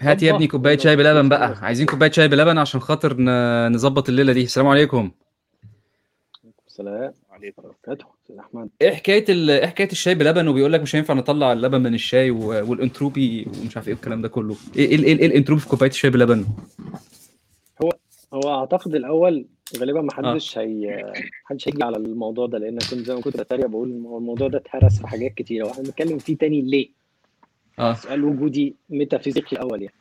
هات يا ابني كوباية شاي بلبن بقى. عايزين كوباية شاي بلبن عشان خاطر ن- نظبط الليلة دي. السلام عليكم. السلام عليكم ورحمة الله. أستاذ أحمد. إيه حكاية ال... إيه حكاية الشاي بلبن؟ وبيقول لك مش هينفع نطلع اللبن من الشاي و... والانتروبي ومش عارف إيه الكلام ده كله. إيه إيه إيه, إيه الانتروبي في كوباية الشاي بلبن؟ هو هو أعتقد الأول غالبا ما حدش هي محدش هيجي على الموضوع ده لأن كنت زي ما كنت بتريق بقول الموضوع ده اتهرس في حاجات كتيرة. وإحنا بنتكلم فيه تاني ليه؟ آه. سؤال وجودي ميتافيزيقي الأول يعني.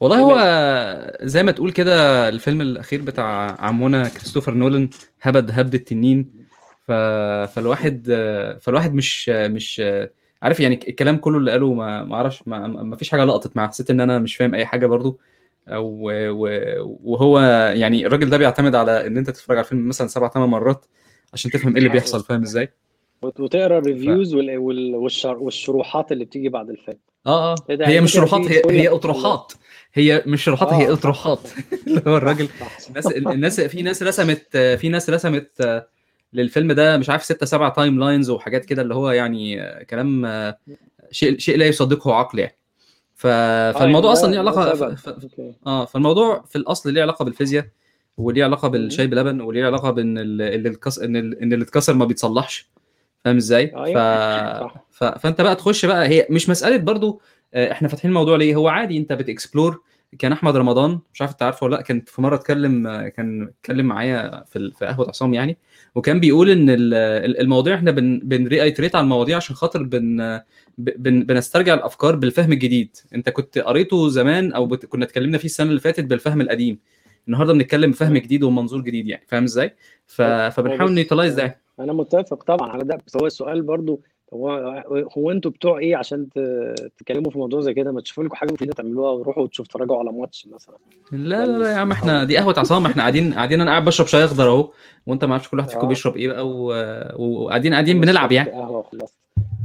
والله هو؟ زي ما تقول كده الفيلم الأخير بتاع عمونا كريستوفر نولان هبد هبد التنين. ف... فالواحد فالواحد مش مش عارف يعني الكلام كله اللي قاله ما ما أعرفش ما... ما فيش حاجة لقطت معاه. حسيت إن أنا مش فاهم أي حاجة برضو. و... وهو يعني الراجل ده بيعتمد على إن أنت تتفرج على الفيلم مثلا سبع ثمان مرات عشان تفهم إيه اللي بيحصل فاهم إزاي؟ وتقرأ. ال reviews وال... وال... والشر... والشروحات اللي بتيجي بعد الفيلم آه آه. إيه ده هي مش شروحات هي هي ال... أطروحات. هي مش شروحات هي أطروحات. اللي هو الراجل الناس الناس في ناس رسمت في ناس رسمت للفيلم ده مش عارف ستة سبعة timelines وحاجات كده اللي هو يعني كلام شيء شيء لا يصدقه عقل يعني. ف... آه يعني فالموضوع أصلا ليه علاقة ف... ف... آه فالموضوع في الأصل ليه علاقة بالفيزياء وليه علاقة. بالشاي بلبن وليه علاقة بإن ال- اللي الكس... إن ال- إن اللي اتكسر ما بيتصلحش. فاهم إزاي؟ ف... أيوه صح. ف... فأنت بقى تخش بقى هي مش مسألة برضو آه، إحنا فاتحين الموضوع ليه؟ هو عادي أنت بت explore كان أحمد رمضان مش عارف أنت عارفه ولا لأ كان في مرة اتكلم آه، كان اتكلم معايا في في قهوة عصام يعني وكان بيقول إن ال- ال- المواضيع إحنا بن بن reiterate على المواضيع عشان خاطر بن بن بنسترجع الأفكار بالفهم الجديد. أنت كنت قريته زمان أو بت... كنا اتكلمنا فيه السنة اللي فاتت بالفهم القديم. النهارده بنتكلم بفهم. جديد ومنظور جديد يعني فاهم إزاي؟ ف... فبنحاول نيوتلايز ده. أنا متفق طبعا على ده. بس هو السؤال برضو هو هو أنتوا بتوع إيه عشان تتكلموا في موضوع زي كده؟ ما تشوفوا لكم حاجة مفيدة تعملوها وروحوا تشوفوا تتفرجوا على ماتش مثلا. لا ده لا لا يا عم إحنا دي قهوة عصام. إحنا قاعدين قاعدين أنا قاعد بشرب شاي أخضر أهو وأنت ما أعرفش كل واحد فيكم بيشرب إيه بقى. وقاعدين قاعدين بنلعب يعني. قهوه وخلصت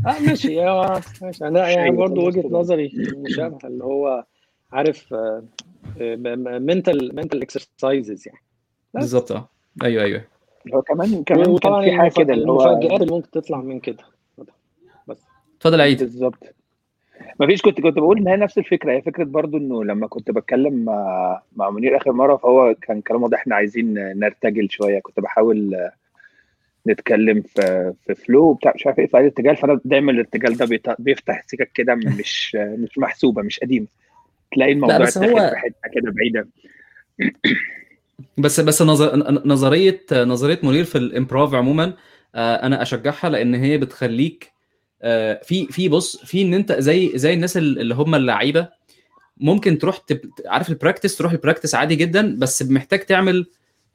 آه ماشي. يا ماشي. أنا يعني وخلاص وجهة نظري مشابهة اللي هو عارف mental mental exercises يعني. بالظبط آه. أيوه أيوه. هو كمان كمان كان في حاجة. كده اللي هو المفاجآت اللي ممكن تطلع من كده. بس. اتفضل عيد. بالظبط. ما فيش كنت كنت بقول إن هي نفس الفكرة هي فكرة برضو إنه لما كنت بتكلم مع مع منير آخر مرة فهو كان كلام واضح إحنا عايزين نرتجل شوية. كنت بحاول نتكلم في في flow بتاع مش عارف إيه في ارتجال فأنا دايما الارتجال ده بيط- بيفتح سكك كده مش مش محسوبة مش قديمة. تلاقي لا الموضوع بس اتاخد هو في حتة كده بعيدة. بس بس نظرية نظرية منير في ال improv عموما آه، أنا أشجعها لأن هي بتخليك آه، في في بص في إن أنت زي زي الناس ال- اللي هم اللعيبة ممكن تروح تب... عارف ال practice تروح ال practice عادي جدا بس محتاج تعمل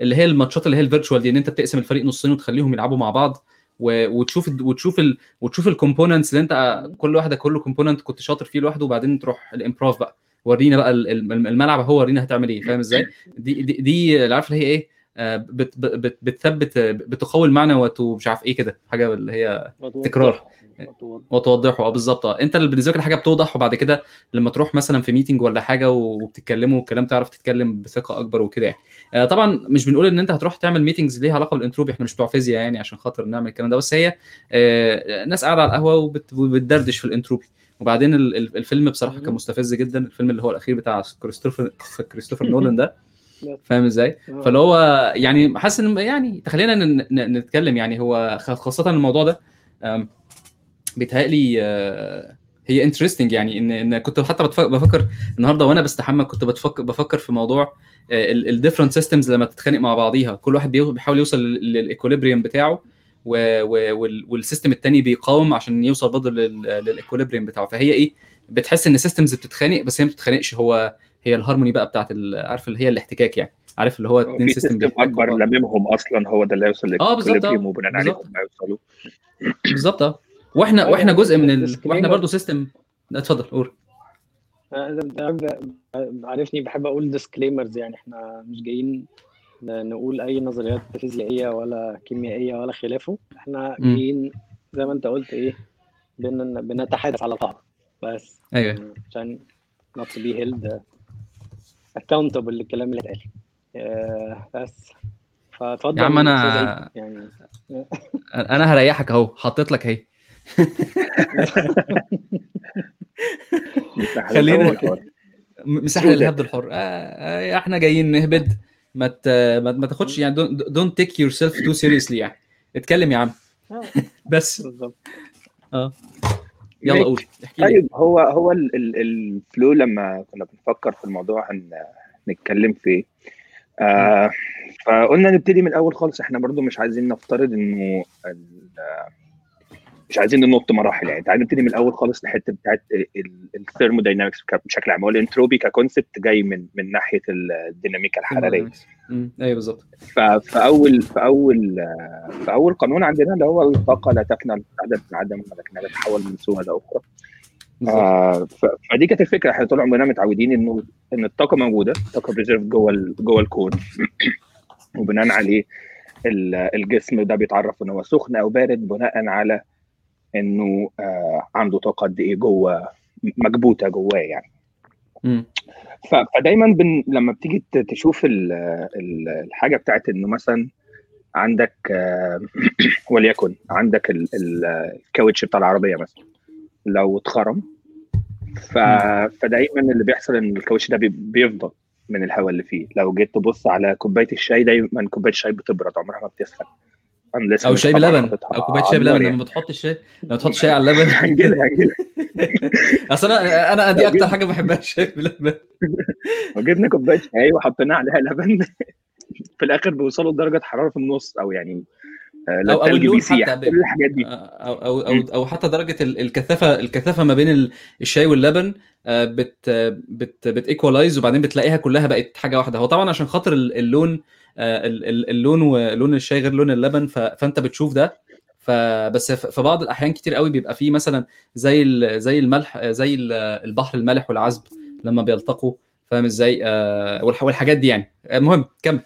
اللي هي الماتشات اللي هي ال virtual دي إن أنت بتقسم الفريق نصين وتخليهم يلعبوا مع بعض و... وتشوف ال... وتشوف ال... وتشوف ال components اللي أنت كل واحدة كل component كنت شاطر فيه لوحده وبعدين تروح ال improv بقى. ورينا بقى ال- ال- الملعب هو ورينا هتعمل إيه فاهم إزاي؟ دي دي, دي عارف اللي هي إيه آه، بت... بت... بتثبت بتقوي المعنى ومش عارف إيه كده حاجة اللي هي تكرار. وتوضح وتوضحه آه بالظبط أنت اللي بالنسبة لك الحاجة بتوضح وبعد كده لما تروح مثلا في meeting ولا حاجة وبتتكلموا والكلام تعرف تتكلم بثقة أكبر وكده يعني. آه، طبعا مش بنقول إن أنت هتروح تعمل meetings ليها علاقة بالانتروبي إحنا مش بتوع فيزياء يعني عشان خاطر نعمل الكلام ده بس هي آه، ناس قاعدة على القهوة وبت- وبتدردش في الانتروبي. وبعدين ال- ال- الفيلم بصراحة كان. مستفز جدا الفيلم اللي هو الأخير بتاع كريستوفر كريستوفر نولان ده. فاهم إزاي؟ آه. فاللي هو يعني حاسس إن يعني خلينا نتكلم يعني هو خاصة الموضوع ده بيتهيألي آه، هي interesting يعني ان إن كنت حتى بفكر النهارده وأنا بستحمى كنت بتفكر بفكر في موضوع ال different systems لما بتتخانق مع بعضيها كل واحد بيحاول يوصل لل equilibrium بتاعه وال system التاني بيقاوم عشان يوصل برضه لل equilibrium بتاعه. فهي إيه؟ بتحس إن systems بتتخانق بس هي ما بتتخانقش. هو هي الهارموني بقى بتاعت ال- عارف اللي هي الاحتكاك يعني. عارف اللي هو اتنين system أكبر. لممهم أصلا هو ده اللي يوصل آه بالظبط لل equilibrium آه وبناء عليه بالظبط. هم يوصلوا بالظبط آه. وإحنا أيوة، وإحنا جزء من ال... وإحنا. برضه system اتفضل قول. أنا عارفني بحب أقول disclaimers يعني. إحنا مش جايين نقول أي نظريات فيزيائية ولا كيميائية ولا خلافه. إحنا. جايين زي ما أنت قلت إيه بن بنتحدث على بعض بس. أيوه. يعني عشان not to be held accountable للكلام اللي اتقال. آه، بس. فاتفضل يا عم عيد. يعني. أنا هريحك أهو حطيت لك أهي. خلينا- مساحه للهبد الحر. آه آه إحنا جايين نهبد. ما ت... ما, تاخدش يعني don't take yourself too seriously يعني. اتكلم يا عم. آه، بس. بالظبط. آه. يلا قول. احكي لي. طيب هو هو ال- ال- ال flow لما كنا بنفكر في الموضوع هن نتكلم فيه. آه فقلنا نبتدي من الأول خالص. إحنا برضو مش عايزين نفترض إنه ال- مش عايزين ننط مراحل يعني. تعالى نبتدي من الأول خالص الحته بتاعت ال thermodynamics بشكل عام. هو ال entropy ك concept جاي من من ناحية الديناميكا الحرارية. أيوه بالظبط. فاول فأول فأول قانون عندنا اللي هو الطاقة لا تفنى عدم عدم ولكنها تتحول من صوره لاخرى آه فدي كانت الفكرة. إحنا طول عمرنا متعودين انه إن الطاقة موجودة الطاقه preserved جوه جوه الكون. وبناء عليه ال- الجسم ده بيتعرف ان هو سخن أو بارد بناء على إنه آه عنده طاقة قد إيه جوه مكبوتة جواه يعني. فدايما بن... لما بتيجي تشوف ال... ال- الحاجة بتاعت إنه مثلا عندك آه، وليكن عندك ال... ال- الكاوتش بتاع العربية مثلا لو اتخرم. ف... فدايما اللي بيحصل إن الكاوتش ده بي... بيفضل من الهواء اللي فيه. لو جيت تبص على كوباية الشاي دايما كوباية الشاي بتبرد عمرها ما بتسخن. أو شاي بلبن أو كوباية شاي بلبن. لما بتحط الشاي لما تحط شاي على اللبن. هنجيلها هنجيلها. أصل أنا أنا دي أكتر حاجة بحبها الشاي بلبن. وجبنا كوباية شاي وحطينا عليها لبن في الآخر بيوصلوا لدرجة حرارة في النص أو يعني آه، لا أو حتى كل الحاجات دي. أو أو أو أو حتى درجة ال- الكثافة الكثافة ما بين ال- الشاي واللبن آه، بت بت بت equalize وبعدين بتلاقيها كلها بقت حاجة واحدة. هو طبعا عشان خاطر ال- اللون آه، ال- ال- اللون ولون الشاي غير لون اللبن فأنت بتشوف ده. فبس في بعض الأحيان كتير قوي بيبقى فيه مثلا زي زي الملح آه، زي ال- البحر المالح والعذب لما بيلتقوا فاهم إزاي؟ آه، والح- والحاجات دي يعني. المهم كمل.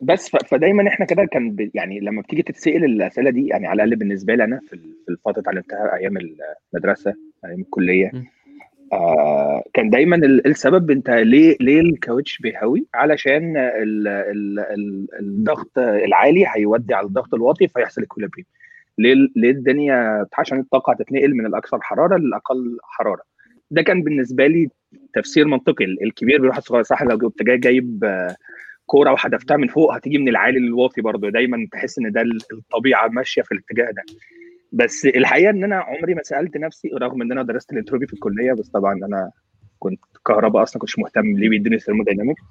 بس فدايما إحنا كده كان يعني لما بتيجي تتسأل الأسئلة دي يعني على الأقل بالنسبة لي أنا في ال- في الفترة اتعلمتها أيام المدرسة أيام الكلية. آه كان دايما ال- السبب انت ليه ليه الكاوتش بيهوي؟ علشان ال ال ال الضغط العالي هيودي على الضغط الواطي فيحصل equilibrium ليه ليه الدنيا عشان الطاقة هتتنقل من الأكثر حرارة للأقل حرارة. ده كان بالنسبة لي تفسير منطقي. الكبير بيروح الصغير صح لو كنت جاي جايب آه، كورة وحدفتها من فوق هتيجي من العالي للواطي برضه. دايما تحس إن ده الطبيعة ماشية في الاتجاه ده. بس الحقيقة إن أنا عمري ما سألت نفسي رغم إن أنا درست الانتروبي في الكلية بس طبعا أنا كنت كهرباء أصلا كنتش مهتم ليه بيديني thermodynamics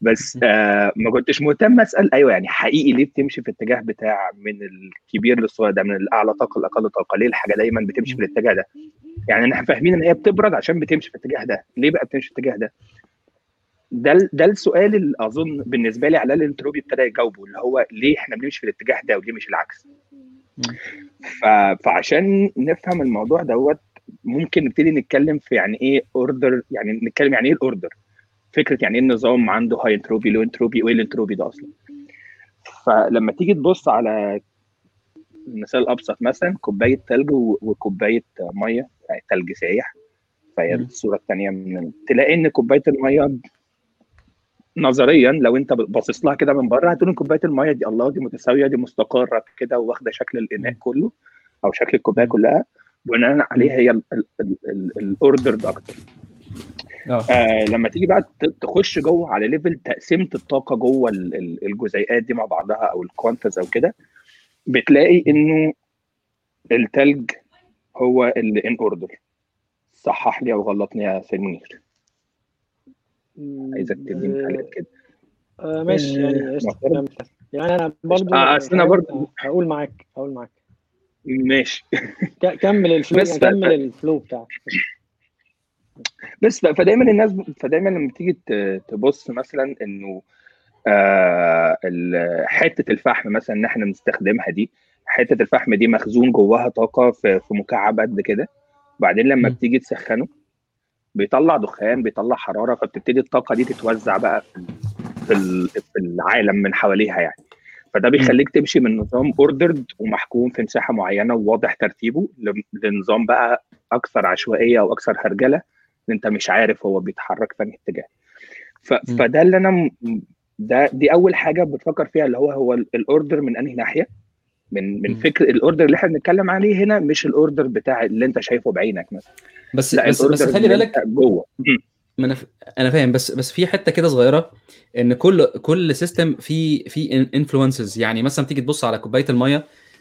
بس آه ما كنتش مهتم أسأل أيوه يعني حقيقي ليه بتمشي في الاتجاه بتاع من الكبير للصغير ده من الأعلى طاقة لاقل طاقة؟ ليه الحاجة دايما بتمشي في الاتجاه ده؟ يعني إحنا فاهمين إن هي بتبرد عشان بتمشي في الاتجاه ده. ليه بقى بتمشي في الاتجاه ده؟ ده ده السؤال اللي أظن بالنسبة لي على الانتروبي ابتدى يجاوبه اللي هو ليه إحنا بنمشي في الاتجاه ده وليه مش العكس. فعشان نفهم الموضوع دوت ممكن نبتدي نتكلم في يعني إيه order يعني نتكلم يعني إيه ال order فكرة يعني إيه النظام عنده high entropy low entropy وإيه الانتروبي ده أصلا فلما تيجي تبص على مثال أبسط مثلا كوباية ثلج و- وكوباية مية يعني ثلج سايح فهي. الصورة الثانية من تلاقي إن كوباية المية نظريا لو أنت باصص لها كده من بره هتقول إن كوباية المية دي الله دي متساوية دي مستقرة كده واخده شكل الإناء. كله أو شكل الكوباية. كلها بناء عليها هي ال order أكتر آه آه لما تيجي بقى تخش جوه على level تقسيمة الطاقة جوه ال- ال- الجزيئات دي مع بعضها أو ال quants أو كده بتلاقي إنه التلج هو اللي in order صحح لي أو غلطني يا سيد منير عايزك تديني تعليق كده آه ماشي يعني؟ كمل. يعني أنا برضو آه، هقول- برضو- هقول معاك هقول معاك ماشي كمل ال flow بس كمل ال flow بتاعك بس فدايما الناس فدايما لما تيجي تبص مثلا إنه آه حتة الفحم مثلا إن إحنا بنستخدمها دي حتة الفحم دي مخزون جواها طاقة في مكعب قد كده بعدين لما. بتيجي تسخنه بيطلع دخان بيطلع حرارة فبتبتدي الطاقة دي تتوزع بقى في في ال- في العالم من حواليها يعني. فده بيخليك تمشي من نظام اوردرد ومحكوم في مساحة معينة وواضح ترتيبه لنظام بقى أكثر عشوائية أو أكثر هرجلة إن أنت مش عارف هو بيتحرك في اتجاه. فده اللي أنا ده دي أول حاجة بفكر فيها اللي هو هو ال- ال order من أنهي ناحية؟ من من. فكر ال order اللي إحنا بنتكلم عليه هنا مش ال order بتاع اللي أنت شايفه بعينك مثلا. بس لا بس بس خلي بالك جوه. ما أنا ف... أنا فاهم بس بس في حتة كده صغيرة إن كل كل system في في influences يعني مثلا تيجي تبص على كوباية المية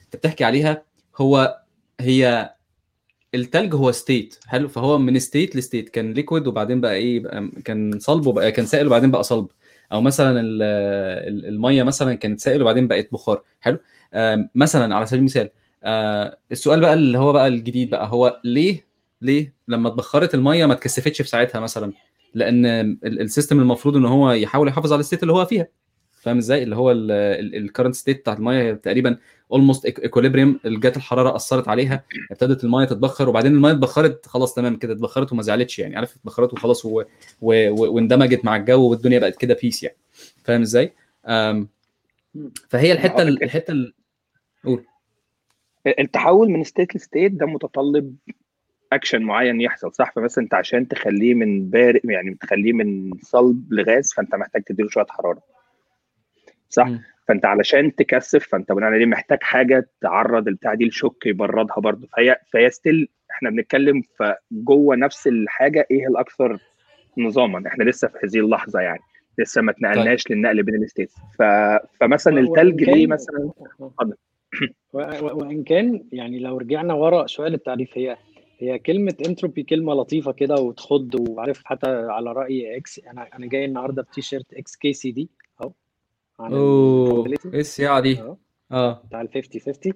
أنت بتحكي عليها هو هي التلج هو state حلو؟ فهو من state ل state كان liquid وبعدين بقى إيه؟ بقى كان صلب وبقى كان سائل وبعدين بقى صلب أو مثلا ال- ال- المية مثلا كانت سائل وبعدين بقت بخار. حلو؟ مثلا على سبيل المثال آه، السؤال بقى اللي هو بقى الجديد بقى هو ليه ليه لما اتبخرت المية ما اتكثفتش في ساعتها مثلا؟ لأن ال- ال system المفروض إن هو يحاول يحافظ على ال state اللي هو فيها. فاهم إزاي؟ اللي هو ال current state بتاعت المية تقريبا almost equilibrium جت الحرارة أثرت عليها ابتدت المية تتبخر وبعدين المية اتبخرت خلاص تمام كده اتبخرت وما زعلتش يعني عارف اتبخرت وخلاص و... و... و... واندمجت مع الجو والدنيا بقت كده peace يعني. فاهم إزاي؟ أم... فهي الحتة ال- الحتة ال... التحول من state ل state ده متطلب اكشن معين يحصل صح؟ فمثلا انت عشان تخليه من بارد يعني تخليه من صلب لغاز فانت محتاج تديله شوية حرارة. صح؟ مم. فانت علشان تكثف فانت بناء عليه محتاج حاجة تعرض البتاع دي ل shock يبردها برضه. فهي فهي still إحنا بنتكلم فجوه نفس الحاجة إيه الأكثر نظاما؟ إحنا لسه في هذه اللحظة يعني. لسه ما اتنقلناش للنقل بين ال states ف... فمثلا التلج ليه مثلا؟ اتفضل. و- و- وإن كان يعني لو رجعنا ورا شوية للتعريف هي هي كلمة انتروبي كلمة لطيفة كده وتخض وعارف حتى على رأي إكس أنا أنا جاي النهارده بتيشيرت XKCD أوه إيه السياعه دي؟ آه بتاع ال 50 50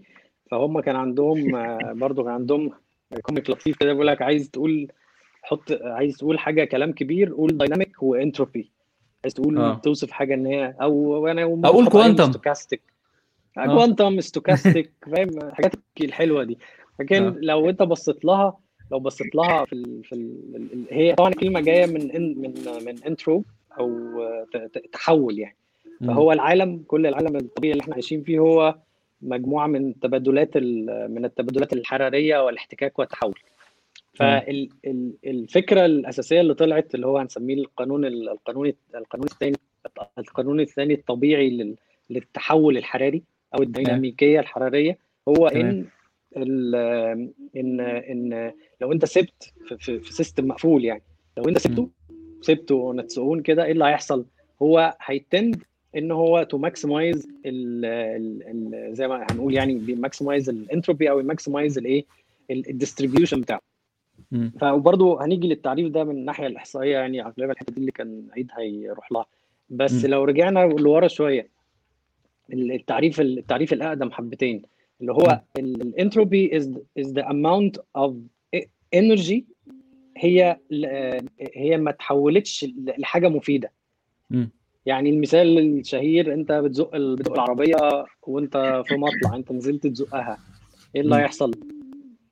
فهم كان عندهم آه، برضو كان عندهم comic لطيف كده بيقول لك عايز تقول حط عايز تقول حاجة كلام كبير قول dynamic و entropy عايز تقول آه. توصف حاجة إن هي أو أنا أقول quantum. stochastic آه. quantum stochastic فاهم الحاجات الحلوة دي لكن آه. لو أنت بصيت لها لو بصيت لها في ال في ال هي طبعا الكلمة جاية من من من انترو أو ت- تحول يعني فهو العالم كل العالم الطبيعي اللي إحنا عايشين فيه هو مجموعة من تبادلات من التبادلات الحرارية والاحتكاك والتحول فالفكرة الأساسية اللي طلعت اللي هو هنسميه القانون ال- القانون القانون الثاني القانون الثاني الطبيعي لل- للتحول الحراري أو الديناميكية الحرارية هو. إن إن إن لو أنت سبت في, في, في system مقفول يعني لو أنت سبته سبته on كده إيه اللي هيحصل؟ هو هي tend إن هو to maximize زي ما هنقول يعني بي maximize ال entropy أو ي maximize الإيه ال distribution بتاعه. فبرضه هنيجي للتعريف ده من الناحية الإحصائية يعني غالبا الحتة دي اللي كان عيد هيروح لها بس مم. لو رجعنا لورا شوية التعريف التعريف الأقدم حبتين اللي هو ال entropy is is the amount of energy هي هي ما تحولتش لحاجة مفيدة مم. يعني المثال الشهير انت بتزق بتزق العربية وانت في مطلع انت نزلت تزقها إيه اللي. هيحصل؟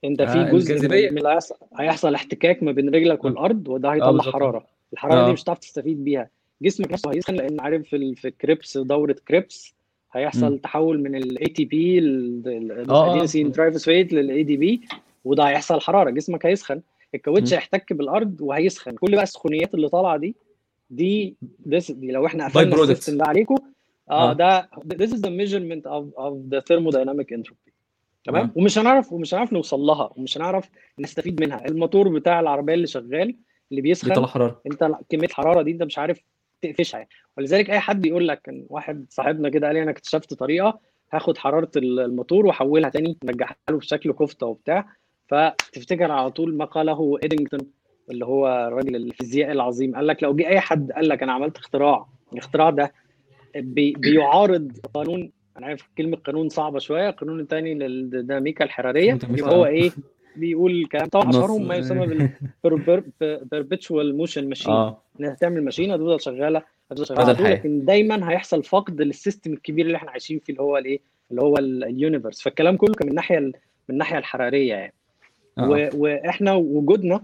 انت آه، في جزء من الجاذبية. من اللي هيحصل احتكاك ما بين رجلك والأرض وده هيطلع بالظبط. حرارة الحرارة آه. دي مش هتعرف تستفيد بيها جسمك نفسه هيسخن لأن عارف في ال- في كريبس دورة كريبس هيحصل مم. تحول من ال ATP آه. ال adenosine triphosphate لل ADP وده هيحصل حرارة جسمك هيسخن الكاوتش. هيحتك بالأرض وهيسخن كل بقى السخونيات اللي طالعة دي دي this دي لو إحنا قفلنا. ال system ده عليكم آه آه. ده this is the measurement of of the thermodynamic entropy تمام. ومش هنعرف ومش هنعرف نوصل لها ومش هنعرف نستفيد منها الموتور بتاع العربية اللي شغال اللي بيسخن بيطلع حرارة انت كمية الحراره دي انت مش عارف تقفشها يعني. ولذلك أي حد يقول لك كان واحد صاحبنا كده قال لي أنا اكتشفت طريقة هاخد حرارة ال- الموتور وأحولها تاني نرجعها له بشكل كفتة وبتاع فتفتكر على طول ما قاله إيدنجتون اللي هو الراجل الفيزيائي العظيم. قال لك لو جه أي حد قال لك أنا عملت اختراع الاختراع ده بي بيعارض قانون أنا عارف كلمة قانون صعبة شوية القانون الثاني للديناميكا الحرارية. يبقى هو إيه؟ بيقول كلام طبعا. أشهرهم ما يسمى بال perpetual motion machine إنها تعمل machine هتفضل شغالة هتفضل شغالة. لكن دايما هيحصل فقد لل system الكبير اللي إحنا عايشين فيه اللي هو الإيه؟ اللي هو ال- ال universe. فالكلام كله كان من الناحية ال- من الناحية الحرارية يعني. آه. وإحنا وجودنا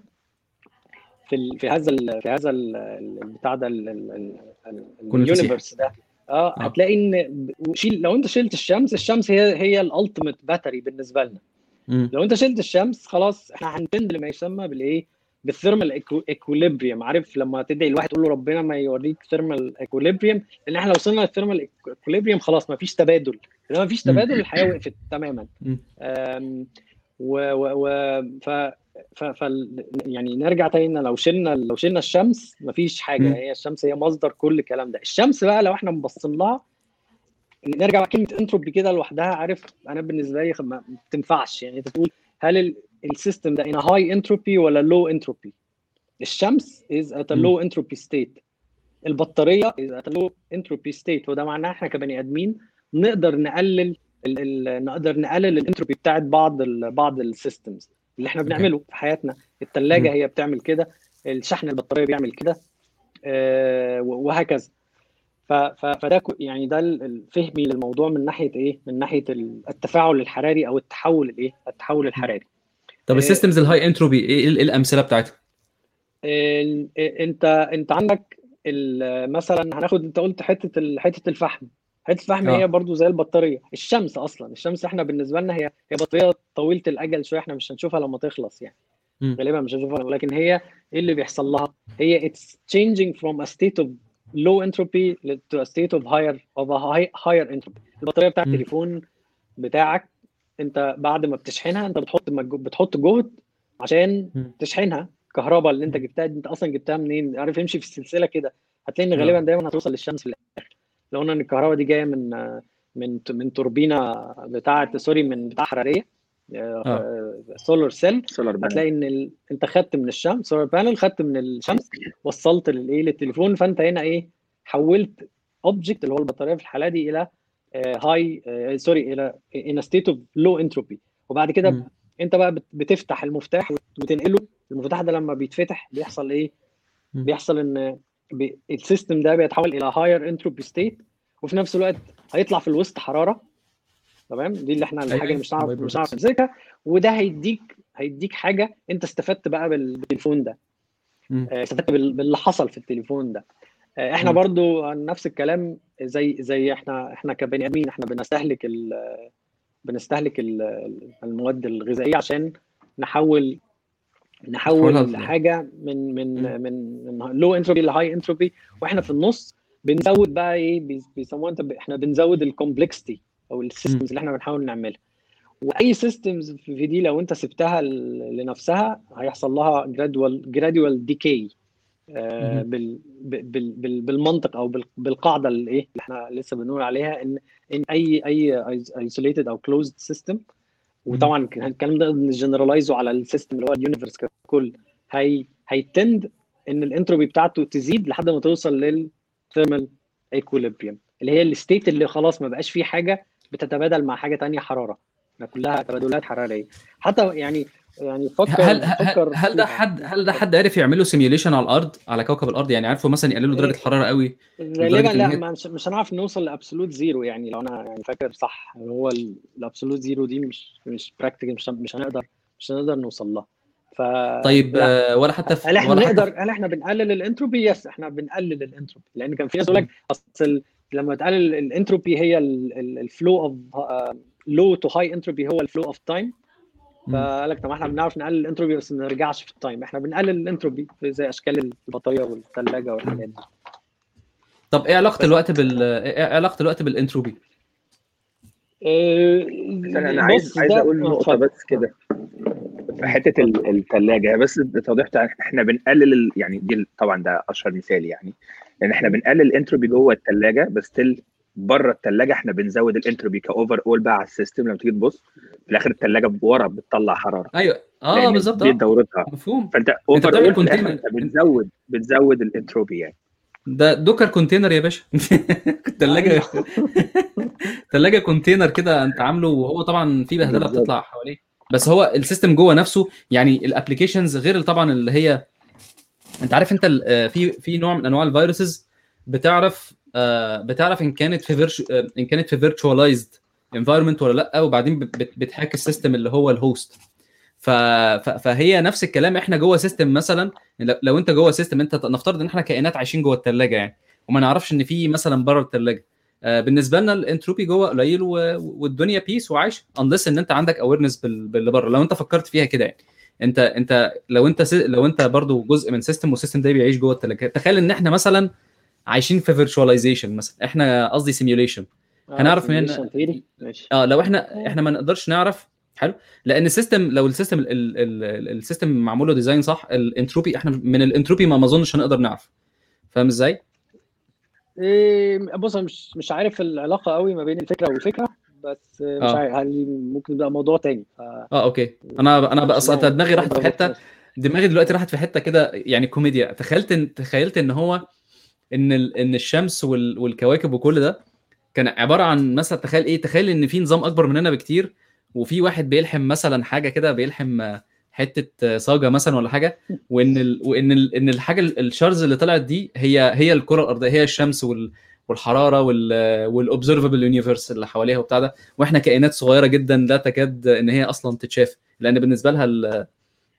في. في هذا ال... في هذا ال... البتاع ده. ال universe ده آه آه. هتلاقي إن شيل لو أنت شلت الشمس الشمس هي هي ال ultimate battery بالنسبة لنا. لو أنت شلت الشمس خلاص إحنا هن tend لما يسمى بالإيه بال thermal equilibrium عارف لما تدعي الواحد تقول له ربنا ما يوريك thermal equilibrium لأن إحنا لو وصلنا لل thermal equilibrium خلاص ما فيش تبادل لما ما فيش. تبادل الحياة وقفت تماما و, و, و ف ف ف يعني نرجع تاني لو شلنا لو شلنا الشمس مفيش حاجة. هي الشمس هي مصدر كل الكلام ده. الشمس بقى لو إحنا مبصين لها نرجع بقى كلمة انتروبي كده لوحدها. عارف أنا بالنسبة لي ما بتنفعش يعني أنت تقول هل ال- ال system ده a high entropy ولا low entropy الشمس a مم. low entropy state. البطارية at a low entropy state. وده معناه إحنا كبني آدمين نقدر نقلل ال ال نقدر نقلل الانتروبي بتاعت بعض ال بعض ال systems اللي إحنا بنعمله في حياتنا الثلاجه. هي بتعمل كده الشحن البطارية بيعمل كده آه، وهكذا فده يعني ده فهمي للموضوع من ناحية إيه؟ من ناحية ال- التفاعل الحراري أو التحول الإيه؟ التحول الحراري. طب إيه. ال systems ال high entropy إيه إيه الأمثلة بتاعتها؟ ال- انت أنت عندك مثلا هناخد أنت قلت حتة حتة الفحم حتة الفحم آه. هي برضو زي البطارية الشمس أصلا الشمس إحنا بالنسبة لنا هي هي بطارية طويلة الأجل شوية إحنا مش هنشوفها لما تخلص يعني مم. غالبا مش هنشوفها ولكن هي إيه اللي بيحصل لها هي it's changing from a state of low entropy to a state of higher of a high, higher entropy البطارية بتاع. التليفون بتاعك أنت بعد ما بتشحنها أنت بتحط بتحط جهد عشان مم. تشحنها الكهرباء اللي أنت جبتها دي أنت أصلا جبتها منين عارف امشي في السلسلة كده هتلاقي إن آه. غالبا دايما هتوصل للشمس في لو قلنا إن الكهرباء دي جاية من من من توربينة بتاعة sorry من بتاع حرارية solar cell solar panel هتلاقي إن ال... أنت خدت من الشمس solar panel خدت من الشمس وصلت للايه للتليفون فأنت هنا إيه حولت object اللي هو البطارية في الحالة دي إلى high sorry إلى un state of low entropy وبعد كده مم. أنت بقى بت- بتفتح المفتاح وتنقله. المفتاح ده لما بيتفتح بيحصل إيه مم. بيحصل إن بي... ال system ده بيتحول إلى higher entropy state وفي نفس الوقت هيطلع في الوسط حرارة. تمام؟ دي اللي إحنا الحاجة اللي مش هنعرف مش هنعرف نمسكها. وده هيديك هيديك حاجة أنت استفدت بقى بال- بالتليفون ده. آه، استفدت بال- باللي حصل في التليفون ده. آه، إحنا مم. برضو نفس الكلام زي زي إحنا إحنا كبني آدمين إحنا بنستهلك ال بنستهلك ال- المواد الغذائية عشان نحول نحول حاجة من من. من من low entropy ل high entropy وإحنا في النص بنزود بقى إيه بي- بيسموها إحنا بنزود ال complexity أو ال systems اللي إحنا بنحاول نعملها. وأي systems في دي لو أنت سبتها لنفسها هيحصل لها gradual gradual decay بالمنطق أو بال- بالقاعدة اللي إيه اللي إحنا لسه بنقول عليها ان إن اي أي isolated أو closed system وطبعا الكلام ده ن generalize ه على ال system اللي هو ال universe ككل. هي هي tend إن الانتروبي بتاعته تزيد لحد ما توصل لل thermal equilibrium اللي هي ال state اللي خلاص ما بقاش فيه حاجة بتتبادل مع حاجة تانية حرارة. كلها تبادلات حرارية. حتى يعني يعني فكر هل هل فكر هل ده. حد هل ده حد عرف يعمله simulation على الأرض على كوكب الأرض يعني عارفوا مثلا يقللوا درجة الحراره قوي غالبا لا مش, مش هنعرف نوصل ل absolute zero يعني لو أنا يعني فاكر صح هو ال absolute zero دي مش مش practical مش مش هنقدر مش هنقدر نوصل لها ف طيب لا. ولا حتى في هل إحنا نقدر هل إحنا بنقلل ال entropy؟ yes إحنا بنقلل الانتروبي لأن كان في ناس يقول لك أصل لما تقلل الانتروبي هي ال flow of low to high entropy هو ال flow of time. فقال لك طب ما إحنا بنعرف نقلل الانتروبي بس ما نرجعش في ال time. إحنا بنقلل الانتروبي زي أشكال البطارية والثلاجه والحاجات دي. طب إيه علاقة الوقت بال إيه علاقة الوقت بالانتروبي؟ بس أنا عايز عايز أقول نقطة بس كده. في حتة ال- الثلاجه بس التوضيح بتاع إحنا بنقلل ال- يعني دي طبعا ده أشهر مثال يعني. لأن إحنا بنقلل الانتروبي جوه الثلاجه بس still بره الثلاجه إحنا بنزود ال entropy ك overall بقى على ال system. لما تيجي تبص في الآخر الثلاجه ورا بتطلع حرارة. أيوه. آه بالظبط. دي. دورتها. مفهوم. فأنت overall. أنت بتزود بتزود الانتروبي يعني. ده Docker container يا باشا. الثلاجه الثلاجه container كده أنت عامله وهو طبعا في بهدلة. بتطلع حواليه. بس هو ال system جوه نفسه يعني ال applications غير طبعا اللي هي أنت عارف أنت آه، في في نوع من أنواع ال viruses بتعرف بتعرف إن كانت في virtu إن كانت في virtualized environment ولا لأ وبعدين بت- بت- بت hack ال system اللي هو ال host ف... فهي نفس الكلام إحنا جوه system مثلا لو- أنت جوه system أنت نفترض إن إحنا كائنات عايشين جوه الثلاجه يعني وما نعرفش إن في مثلا بره الثلاجه آه، بالنسبة لنا الانتروبي جوه قليل. والدنيا peace وعايش unless إن أنت عندك awareness بال... باللي بره لو أنت فكرت فيها كده يعني انت أنت لو أنت. لو أنت برضو جزء من system وال system ده بيعيش جوه الثلاجه تخيل إن إحنا مثلا عايشين في virtualization مثلا. إحنا قصدي simulation هنعرف منين- آه لو إحنا إحنا ما نقدرش نعرف حلو؟ لأن ال system لو ال system ال- ال- ال- السيستم معمول له design صح الانتروبي إحنا من الانتروبي ما ما أظنش هنقدر نعرف. فاهم إزاي؟ إيه بص أنا مش مش عارف العلاقة قوي ما بين الفكرة والفكرة بس مش آه. عارف هل ممكن يبقى موضوع تاني. ف... آه okay. أنا أنا بقى دماغي راحت في حتة دماغي دلوقتي راحت في حتة كده يعني كوميديا. تخيلت تخيلت إن هو إن. إن الشمس وال... والكواكب وكل ده كان عبارة عن مثلا تخيل إيه تخيل إن في نظام أكبر مننا بكتير وفي واحد بيلحم مثلا حاجة كده بيلحم حتة صاجة مثلا ولا حاجة وإن ال... وإن ال... إن الحاجة ال- الشرارز اللي طلعت دي هي هي الكرة الأرضية هي الشمس وال... والحرارة وال وال observable universe اللي حواليها وبتاع ده وإحنا كائنات صغيرة جدا لا تكاد إن هي أصلا تتشاف لأن بالنسبة لها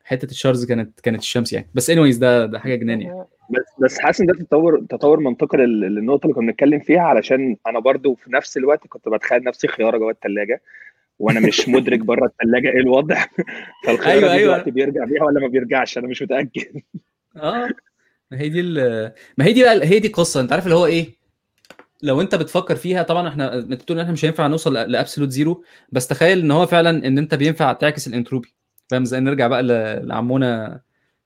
حتة الشرارز كانت كانت الشمس يعني. بس anyways ده ده حاجة جنان يعني بس بس حاسس إن ده تطور تطور منطقي لل- للنقطة اللي كنا بنتكلم فيها علشان أنا برضو في نفس الوقت كنت بتخيل نفسي خيارة جوه الثلاجه وأنا مش مدرك بره الثلاجه إيه الوضع. فالخيارة أيوة، أيوة أيوة. دلوقتي بيرجع بيها ولا ما بيرجعش؟ أنا مش متأكد. آه. ما هي دي ال- ما هي دي بقى هي دي القصة أنت عارف اللي هو إيه؟ لو أنت بتفكر فيها طبعا إحنا أنت بتقول إن إحنا مش هينفع نوصل ل absolute zero بس تخيل إن هو فعلا إن أنت بينفع تعكس الانتروبي. فاهم إزاي؟ نرجع بقى لعمنا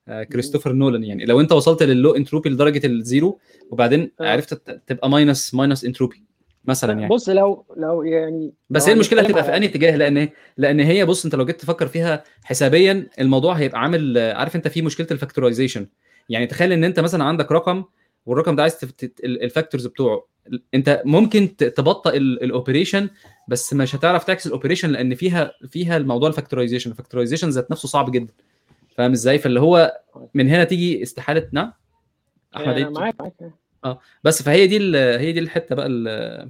آه، كريستوفر نولان يعني. لو أنت وصلت لل low entropy لدرجة ال zero وبعدين آه. عرفت تبقى minus minus entropy مثلا يعني. بص لو لو يعني بس هي المشكلة هتبقى في أنهي اتجاه؟ لأن لأن هي بص أنت لو جيت تفكر فيها حسابيا الموضوع هيبقى عامل عارف أنت في مشكلة ال factorization يعني تخيل إن أنت مثلا عندك رقم والرقم ده عايز. ال factors بتوعه. أنت ممكن تبطئ ال operation بس مش هتعرف تعكس ال operation لأن فيها فيها الموضوع ال factorization ال factorization ذات نفسه صعب جدا. فاهم إزاي؟ فاللي هو من هنا تيجي استحالة نعم؟ أحمد عيد معاك معاك. بس فهي دي. هي دي الحتة بقى ال...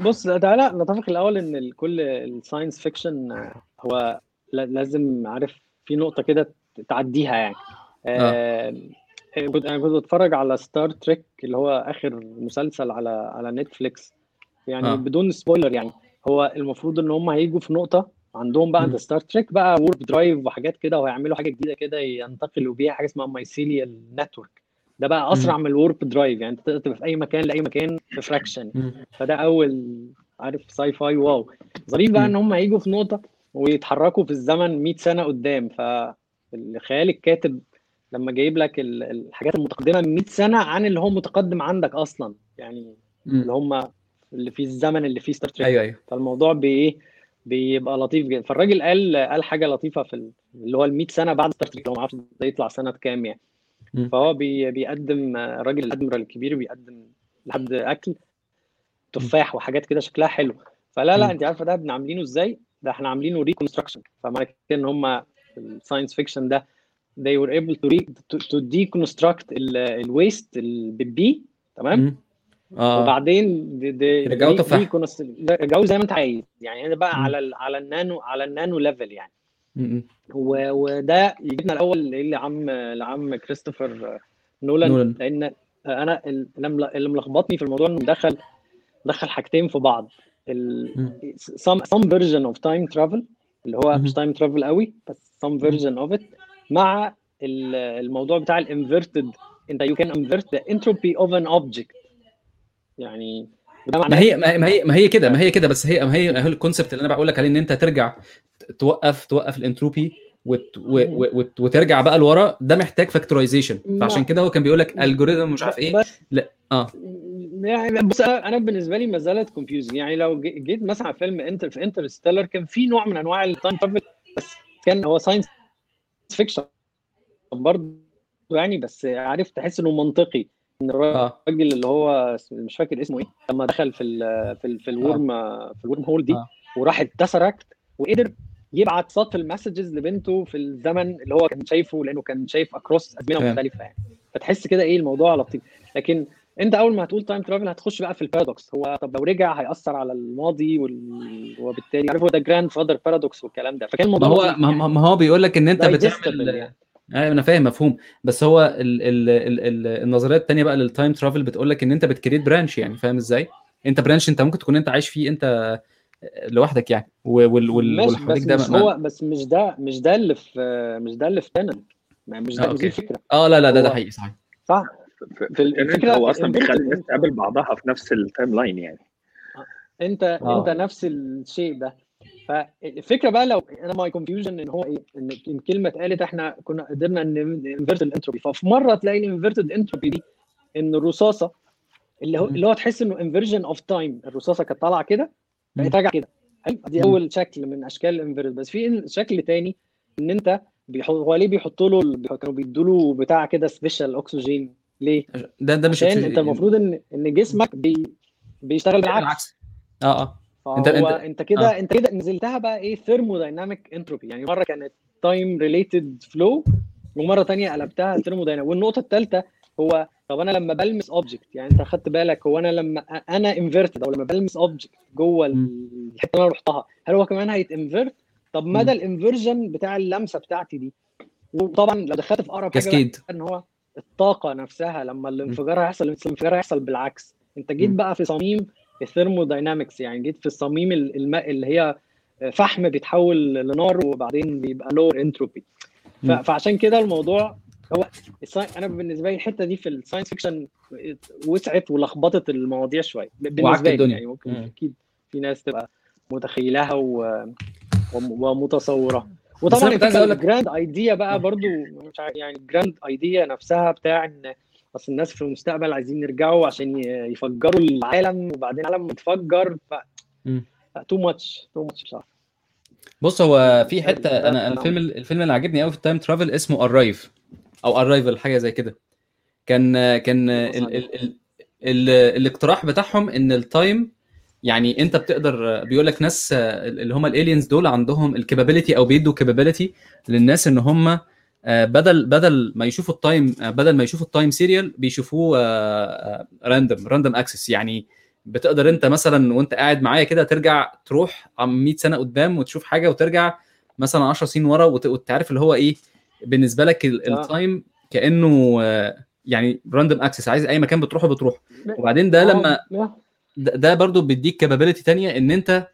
بص تعالى نتفق الأول إن كل ال science fiction هو لا- لازم عارف في نقطة كده تعديها يعني. آه، كنت أنا كنت بتفرج على ستار تريك اللي هو آخر مسلسل على على نتفليكس يعني آه. بدون spoiler يعني. هو المفروض إن هم هيجوا في نقطة عندهم. انت ستار تريك بقى و warp drive وحاجات كده وهيعملوا حاجة جديدة كده ينتقلوا بيها حاجة اسمها mycelial network ده بقى أسرع من ال warp drive يعني أنت تقدر تبقى في أي مكان لأي مكان في fraction فده أول عارف sci-fi wow ظريف بقى. إن هم يجوا في نقطة ويتحركوا في الزمن 100 سنة قدام. فالخيال الكاتب لما جايب لك ال- الحاجات المتقدمة 100 سنة عن اللي هو متقدم عندك أصلا. يعني اللي هم اللي في الزمن اللي فيه ستار تريك أيوه أيوه. فالموضوع بايه بيبقى لطيف جدا. فالراجل قال قال حاجة لطيفة في ال- اللي هو ال 100 سنة بعد ستار تريك هو ما أعرفش ده يطلع سنة كام يعني. فهو بي بيقدم الراجل ال admiral الكبير بيقدم لحد أكل تفاح وحاجات كده شكلها حلو. فلا لا. أنت عارفة ده إحنا عاملينه إزاي؟ ده إحنا عاملينه reconstruction فمعنى كده إن هم ال science fiction ده they were able to, re, to, to deconstruct الويست بالبي تمام؟ آه وبعدين دي دي يرجعوا دي- تفاح. رجعوه زي ما انت عايز يعني هنا بقى مم. على ال على النانو على النانو ليفل يعني م- م. وده يجيبنا الأول لعم لعم كريستوفر نولان, نولان. لأن أنا ال- اللي مل- اللي ملخبطني في الموضوع إنه دخل دخل حاجتين في بعض ال مم. some some version of time travel اللي هو. مش time travel قوي بس some version of it مع ال- الموضوع بتاع ال inverted انت you can invert the entropy of an object يعني ما هي ما هي- ما هي كده ما هي كده بس هي ما هي ال concept اللي أنا بقول لك عليه إن أنت ترجع توقف توقف الانتروبي وت وت وترجع بقى لورا ده محتاج factorization فعشان كده هو كان بيقول لك algorithm مش عارف إيه. لا آه. يعني بص أنا بالنسبة لي ما زالت confused يعني لو جيت مثلا على فيلم Inter في Interstellar كان في نوع من أنواع ال time travel بس كان هو science fiction برضه يعني بس عارف تحس إنه منطقي. الراجل آه. اللي هو مش فاكر اسمه إيه لما دخل في ال في ال في ال worm في ال wormhole دي آه. وراح اتsucked وقدر يبعت صوت ال messages لبنته في الزمن اللي هو كان شايفه لأنه كان شايف across أزمنة. مختلفة يعني. فتحس كده إيه الموضوع لطيف. لكن أنت أول ما هتقول time travel هتخش بقى في ال paradox هو طب لو رجع هيأثر على الماضي وال... وبالتالي عارف هو ده grandfather paradox والكلام ده. فكان ما الموضوع هو لطيف ما ما- ما هو بيقول لك إن أنت بتعمل يعني. أيوه أنا فاهم مفهوم. بس هو ال ال ال ال النظرية الثانية بقى لل time travel بتقول لك إن أنت بت create branch يعني فاهم إزاي؟ أنت branch أنت ممكن تكون أنت عايش فيه أنت لوحدك يعني. وال وال ماشي بس ده مش ما- هو بس مش ده مش ده اللي في مش ده اللي في Tenet مش آه، ده مش أوكي. دي الفكرة. آه لا لا ده ده حقيقي صحيح. صح. في في ال- Tenet الفكرة هو أصلا بيخلي الناس تقابل بعضها في نفس ال timeline يعني. أنت آه. أنت نفس الشيء ده. فالفكرة بقى لو أنا my confusion إن هو إيه إن إن كلمة اتقالت إحنا كنا قدرنا إن invert ال entropy ففي مرة تلاقي ال inverted entropy دي إن الرصاصة اللي هو. اللي هو تحس إنه inversion of time الرصاصة كانت طالعة كده. بقت راجعة كده حلو؟ دي. أول شكل من أشكال ال invert بس في شكل تاني إن أنت بيحط هو ليه بيحطوا له كانوا بيدوا له بتاع كده special oxygen ليه؟ ده ده مش عشان. أنت المفروض إن إن جسمك بي بيشتغل بالعكس آه آه انت- انت انت- كده آه. انت كده نزلتها بقى إيه thermodynamic entropy يعني مرة كانت time related flow ومرة تانية قلبتها thermodynamic والنقطة الثالثه هو طب أنا لما بلمس object يعني أنت خدت بالك هو أنا لما أنا inverted أو لما بلمس object جوه. الحتة اللي أنا رحتها هل هو كمان هيت invert طب مدى مم. ال inversion بتاع اللمسة بتاعتي دي وطبعا لو دخلت في أقرب حاجة إن هو الطاقة نفسها لما الانفجار هيحصل الانفجار هيحصل بالعكس أنت جيت. بقى في صميم ال thermodynamics يعني جيت في الصميم ال- الماء اللي هي فحم بيتحول لنار وبعدين بيبقى lower entropy. فعشان كده الموضوع هو أنا بالنسبة لي الحتة دي في ال science fiction وسعت ولخبطت المواضيع شوية بالنسبة لي الدنيا. يعني ممكن مم. أكيد في ناس تبقى متخيلها و... وم- ومتصورة وطبعا ال grand idea. بقى برضو مش عارف يعني ال grand idea نفسها بتاع إن أصل الناس في المستقبل عايزين يرجعوا عشان يفجروا العالم وبعدين العالم متفجر ف. too much too much بصراحة. بص هو في حتة ده- أنا الفيلم الفيلم اللي عجبني قوي في ال time travel اسمه Arrive أو Arrival حاجة زي كده. كان كان ال ال ال ال الاقتراح بتاعهم إن ال time يعني أنت بتقدر بيقول لك ناس اللي هم ال aliens دول عندهم ال capability أو بيدوا capability للناس إن هم بدل بدل ما يشوفوا ال time بدل ما يشوفوا ال time serial بيشوفوه random random access يعني بتقدر انت مثلا وانت قاعد معايا كده ترجع تروح عم 100 سنة قدام وتشوف حاجة وترجع مثلا 10 سنين ورا وت- وتعرف اللي هو إيه بالنسبة لك ال- آه. ال time كأنه آه، يعني random access عايز أي مكان بتروحه بتروح وبعدين ده لما آه، ده برضو بيديك capability تانية إن أنت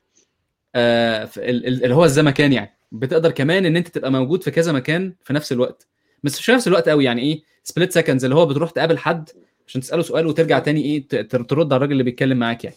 آه اللي هو الزمكان يعني. بتقدر كمان إن أنت تبقى موجود في كذا مكان في نفس الوقت. بس مش في نفس الوقت قوي يعني إيه split seconds اللي هو بتروح تقابل حد عشان تسأله سؤال وترجع تاني إيه ترد على الراجل اللي بيتكلم معاك يعني.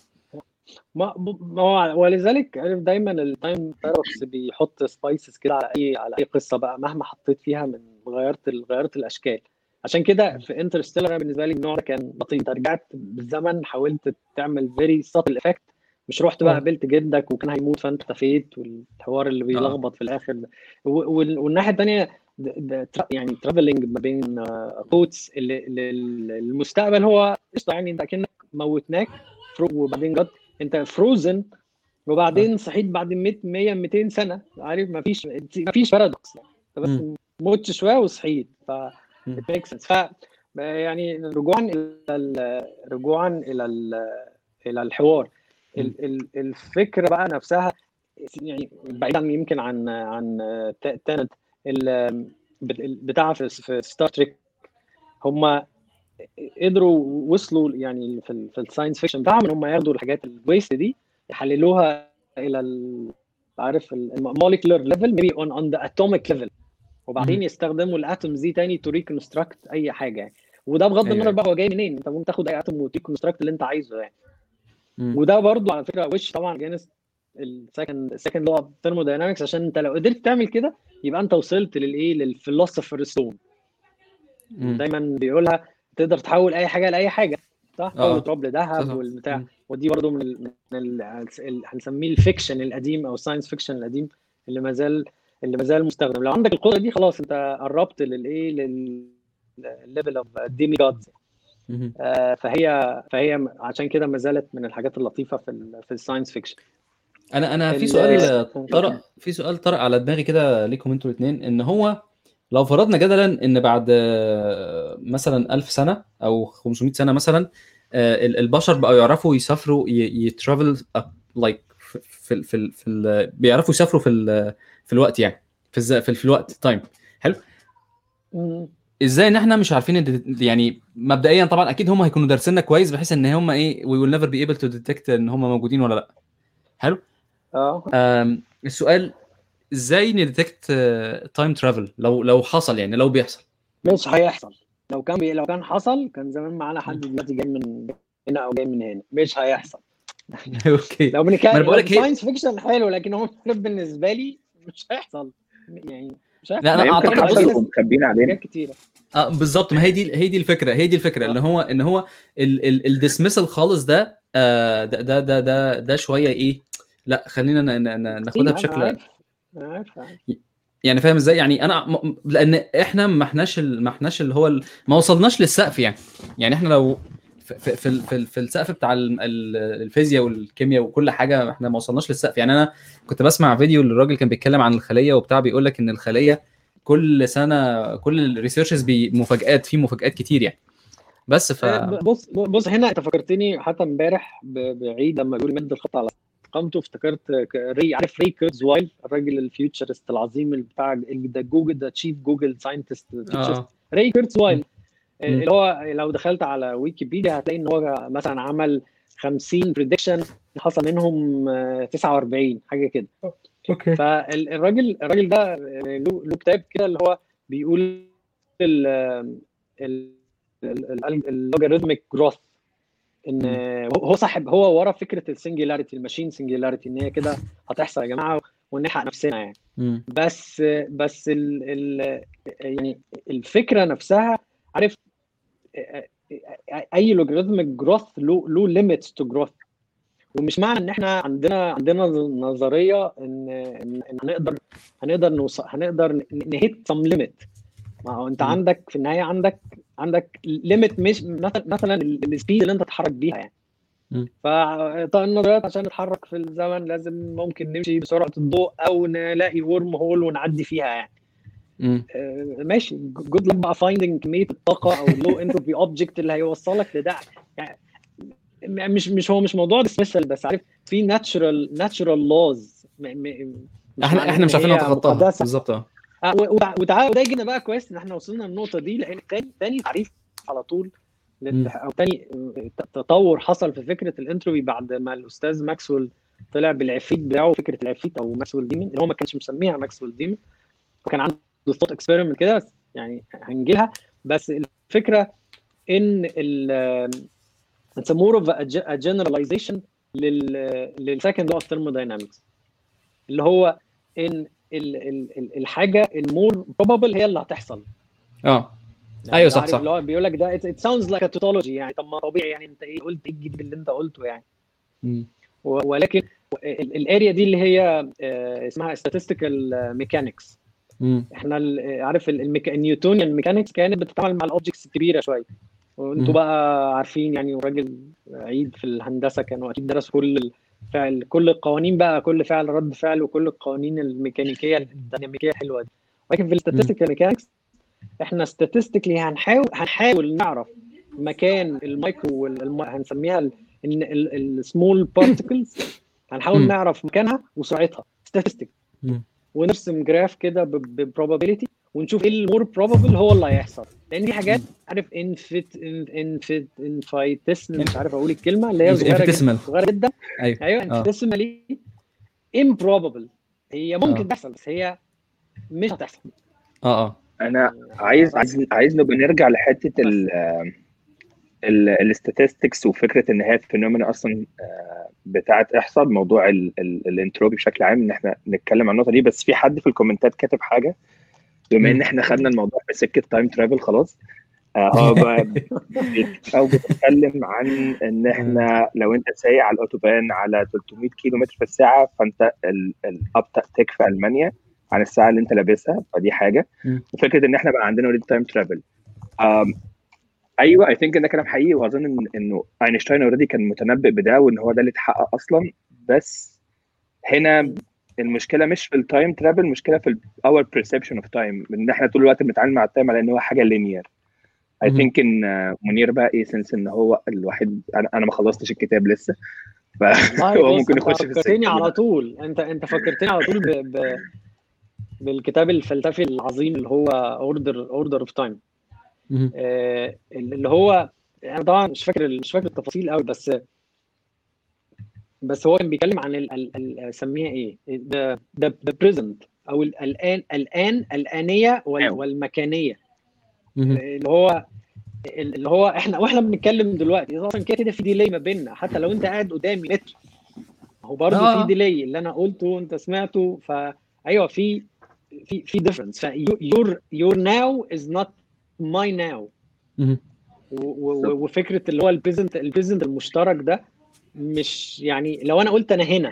ما ما ولذلك عارف دايما ال time paradox بيحط spices كده على أي على أي قصة بقى مهما حطيت فيها من غيرت غيرت الأشكال. عشان كده في Interstellar بالنسبة لي النوع كان لطيف. أنت رجعت بالزمن حاولت تعمل very subtle effect مش رحت بقى آه. قابلت جدك وكان هيموت فأنت اختفيت والحوار اللي بيلخبط في الآخر ده. والناحية الثانية يعني traveling ما بين quotes المستقبل هو قشطة يعني أنت أكنك موتناك وبعدين جت أنت frozen وبعدين صحيت بعد 100 100 200 سنة. عارف ما فيش ما فيش paradox انت بس. مت شوية وصحيت. ف ف يعني رجوعا إلى ال- رجوعا إلى ال- إلى الحوار. ال- ال- الفكرة بقى نفسها يعني بعيدا يمكن عن عن Tenet ال- بتاع في في Star Trek هم قدروا وصلوا يعني في في ال science fiction بتاعهم إن هم ياخدوا الحاجات ال waste دي يحللوها إلى ال- عارف ال molecular level maybe on on the atomic level وبعدين. يستخدموا ال atoms دي تاني to reconstruct أي حاجة يعني وده بغض أيوة. النظر بقى هو جاي منين أنت ممكن تاخد أي atom وت reconstruct اللي أنت عايزه يعني. وده برضو على فكرة وش طبعا against ال second ال second law thermodynamics عشان انت لو قدرت تعمل كده يبقى انت وصلت للايه لل philosopher stone. دايما بيقولها تقدر تحول أي حاجة لأي حاجة صح آه. تحول تراب لذهب. والبتاع. ودي برضو من ال من ال ال- هنسميه ال fiction القديم أو ال science fiction القديم اللي ما زال اللي ما زال مستخدم لو عندك القدرة دي خلاص انت قربت للايه للل level of demigods. فهي فهي عشان كده ما زالت من الحاجات اللطيفة في ال في ال science fiction. أنا أنا في ال- سؤال طرق في سؤال طرق على دماغي كده ليكم أنتوا الاثنين إن هو لو فرضنا جدلا إن بعد آه، مثلا 1000 سنة أو 500 سنة مثلا آه، ال- البشر بقوا يعرفوا يسافروا ي travel like في في في ال بيعرفوا يسافروا في ال في الوقت يعني في الز- في, في الوقت time حلو؟ إزاي ان إحنا مش عارفين يعني مبدئيا طبعا أكيد هم هيكونوا دارسيننا كويس بحيث إن هم إيه we will never be able to detect إن هم موجودين ولا لأ. حلو؟ آه السؤال إزاي ن detect time travel لو لو حصل يعني لو بيحصل. مش هيحصل. لو كان بي... لو كان حصل كان زمان معانا حد دلوقتي جاي من هنا أو جاي من هنا. مش هيحصل. okay. لو بنتكلم science fiction حلو لكن هو بالنسبة لي مش هيحصل. يعني مش لا، حصل بص- ومخبيين علينا. كتيرة. آه بالظبط. ما هي دي هي دي الفكرة هي دي الفكرة ان هو إن هو ال dismissal خالص ده آه، ده ده ده ده, ده شوية إيه لا خلينا ناخدها بشكل عارف. يعني فاهم إزاي؟ يعني أنا م- لأن إحنا ما إحناش ال- ما إحناش اللي هو ال- ما وصلناش للسقف يعني. يعني إحنا لو في في في, في, السقف بتاع ال- ال- الفيزياء والكيمياء وكل حاجة إحنا ما وصلناش للسقف. يعني أنا كنت بسمع فيديو للراجل كان بيتكلم عن الخلية وبتاع بيقول لك إن الخلية كل سنة كل الريسيرشز بمفاجات في مفاجآت كتير يعني. بس ف بص بص هنا أنت فكرتني حتى امبارح بعيد لما بيقول مد الخط على أقمته افتكرت Ray عارف Ray Kurzweil الراجل ال futurist العظيم بتاع the Google the chief Google scientist آه. Ray Kurzweil. اللي هو لو دخلت على ويكيبيديا هتلاقي إن هو مثلا عمل 50 prediction حصل منهم آه، 49 حاجة كده. okay. فالراجل الراجل ده آه، له كتاب كده اللي هو بيقول ال ال ال logarithmic growth إن هو صاحب هو ورا فكرة ال singularity ال machine singularity إن هي كده هتحصل يا جماعة ونلحق نفسنا يعني. بس بس ال ال يعني الفكرة نفسها عارف أي logarithmic growth له له limits to growth ومش معنى إن إحنا عندنا عندنا نظرية ان ان هنقدر هنقدر نوصل هنقدر ن hit some limit ما هو أنت. عندك في النهاية عندك عندك limit مش مثلا مثلا ال speed اللي أنت تتحرك بيها يعني. فالنظريات عشان نتحرك في الزمن لازم ممكن نمشي بسرعة الضوء أو نلاقي wormhole ونعدي فيها يعني ماشي. good luck بقى finding كمية الطاقة أو ال low entropy object اللي هيوصلك لده. يعني مش مش هو مش موضوع dismissal بس عارف؟ في natural natural laws إحنا إحنا مش عارفين نتخطاها. بالظبط. آه. وتعالى وده يجينا بقى كويس إن إحنا وصلنا للنقطة دي لأن تاني تاني تعريف على طول. أو تاني تطور حصل في فكرة الانتروبي بعد ما الأستاذ ماكسويل طلع بالعفريت بتاعه فكرة العفريت أو Maxwell demon اللي هو ما كانش مسميها Maxwell demon وكان عنده thought experiment كده بس يعني هنجيلها. بس الفكرة إن ال a, ge- a generalization لل لل second law of thermodynamics. اللي هو إن ال ال ال الحاجة ال more probable هي اللي هتحصل. آه. أيوة، صح، عارف صح. اللي هو بيقول لك ده sounds like a tautology. يعني طب ما طبيعي يعني أنت إيه قلت إيه الجديد اللي أنت قلته يعني؟ ولكن ال area دي اللي هي آه، اسمها statistical mechanics. مم. إحنا عارف الميكا... ال Newtonian mechanics كانت بتتعامل مع ال objects الكبيره شوية وانتوا. بقى عارفين يعني وراجل عيد في الهندسة كانوا أكيد درسوا كل الفعل كل القوانين بقى كل فعل رد فعل وكل القوانين الميكانيكية الديناميكية الحلوة دي ولكن في ال statistical mechanics إحنا statistically هنحاول هنحاول نعرف مكان المايكرو والم... هنسميها ال small particles هنحاول. نعرف مكانها وسرعتها مم. ونرسم graph كده ب probability ونشوف إيه ال more probable هو اللي هيحصل لأن في حاجات عارف infinit infinit infinites مش عارف أقول الكلمة اللي هي صغيرة جدا. صغيرة جدا أيوه أيوه آه. infinitesimally improbable هي ممكن آه. تحصل بس هي مش هتحصل آه آه أنا عايز عايز عايز نبقى نرجع لحتة ال ال statistics وفكرة إن هي phenomena أصلا آه، بتاعه إحصاء موضوع ال- ال- الانتروبي بشكل عام إن إحنا نتكلم عن النقطة دي بس في حد في الكومنتات كاتب حاجة بما إن. إحنا خدنا الموضوع بسكة time travel خلاص آه، هو أو بيتكلم عن إن إحنا لو أنت سايق على الأوتوبان على 300 كيلو متر في الساعة فأنت ال- الابطا تك في ألمانيا عن الساعة اللي أنت لابسها فدي حاجة. وفكره إن إحنا بقى عندنا already time travel أيوه I think إن ده كلام حقيقي وأظن إن إنه أينشتاين already كان متنبئ بده وإن هو ده اللي اتحقق أصلا بس هنا المشكلة مش في ال time travel المشكلة في our perception of time إن إحنا طول الوقت بنتعامل مع ال time على إن هو حاجة linear I. think إن منير بقى إيه since إن هو الواحد أنا أنا ما خلصتش الكتاب لسه فهو ممكن يخش في فكرتني على. طول انت أنت فكرتني على طول ب... ب... بالكتاب الفلسفي العظيم اللي هو Order Order of Time. اللي هو أنا طبعا مش فاكر مش فاكر التفاصيل قوي بس بس هو كان بيتكلم عن ال ال ال سميها إيه the the present أو ال- الان الان الآنية أيوة. والمكانية مهم. اللي هو اللي هو إحنا وإحنا بنتكلم دلوقتي أصلا كده كده في delay ما بيننا حتى لو أنت قاعد قدامي متر هو برضه آه. في delay اللي أنا قلته وأنت سمعته فايوه في في في difference your your now is not my now. وفكرة اللي هو ال present ال present المشترك ده مش يعني لو أنا قلت أنا هنا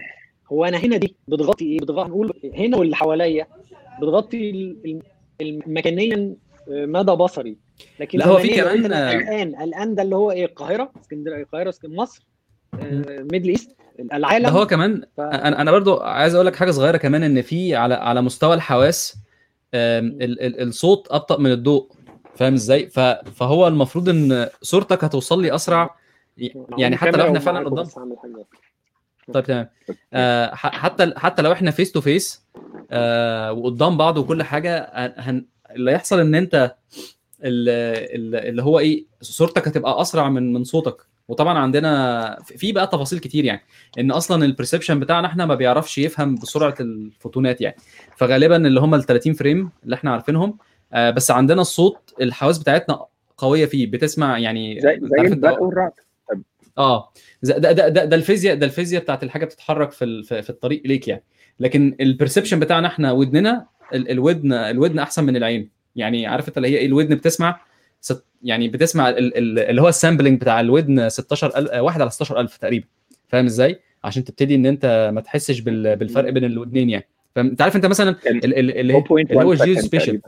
هو أنا هنا دي بتغطي إيه؟ بتغطي نقول هنا واللي حواليا بتغطي ال- المكانيا مدى بصري. لكن لا، هو في كمان- أنا الآن الآن ده اللي هو إيه؟ القاهرة اسكندرية القاهرة اسكندريه مصر Middle East العالم. هو كمان ف... أنا أنا برضو عايز أقول لك حاجة صغيرة كمان إن في على على مستوى الحواس الصوت أبطأ من الضوء. فاهم إزاي؟ فهو المفروض إن صورتك هتوصل لي أسرع. يعني حتى لو إحنا فعلا قدام طيب تمام. آه حتى حتى لو إحنا face to face وقدام بعض وكل حاجة هن... اللي هيحصل إن أنت ال- ال- اللي هو إيه صورتك هتبقى أسرع من من صوتك. وطبعا عندنا في بقى تفاصيل كتير يعني. إن أصلا ال perception بتاعنا إحنا ما بيعرفش يفهم بسرعة الفوتونات يعني. فغالبا اللي هم ال 30 frame اللي إحنا عارفينهم آه بس عندنا الصوت الحواس بتاعتنا قوية فيه بتسمع يعني زي زي البرق والرعد آه. ده ده ده, ده, الفيزياء ده الفيزياء بتاعت الحاجة بتتحرك في في الطريق ليك يعني. لكن ال perception بتاعنا إحنا ودننا ال- الودن الودن أحسن من العين. يعني عارف انت اللي هي إيه؟ الودن بتسمع ست يعني بتسمع ال- ال- اللي هو ال sampling بتاع الودن 16000 آه، واحد على 16000 تقريبا. فاهم إزاي؟ عشان تبتدي ان انت ما تحسش بال- بالفرق بين الودنين يعني. فاهم؟ انت عارف انت مثلا اللي, هو 0.1 الجيو second spatial.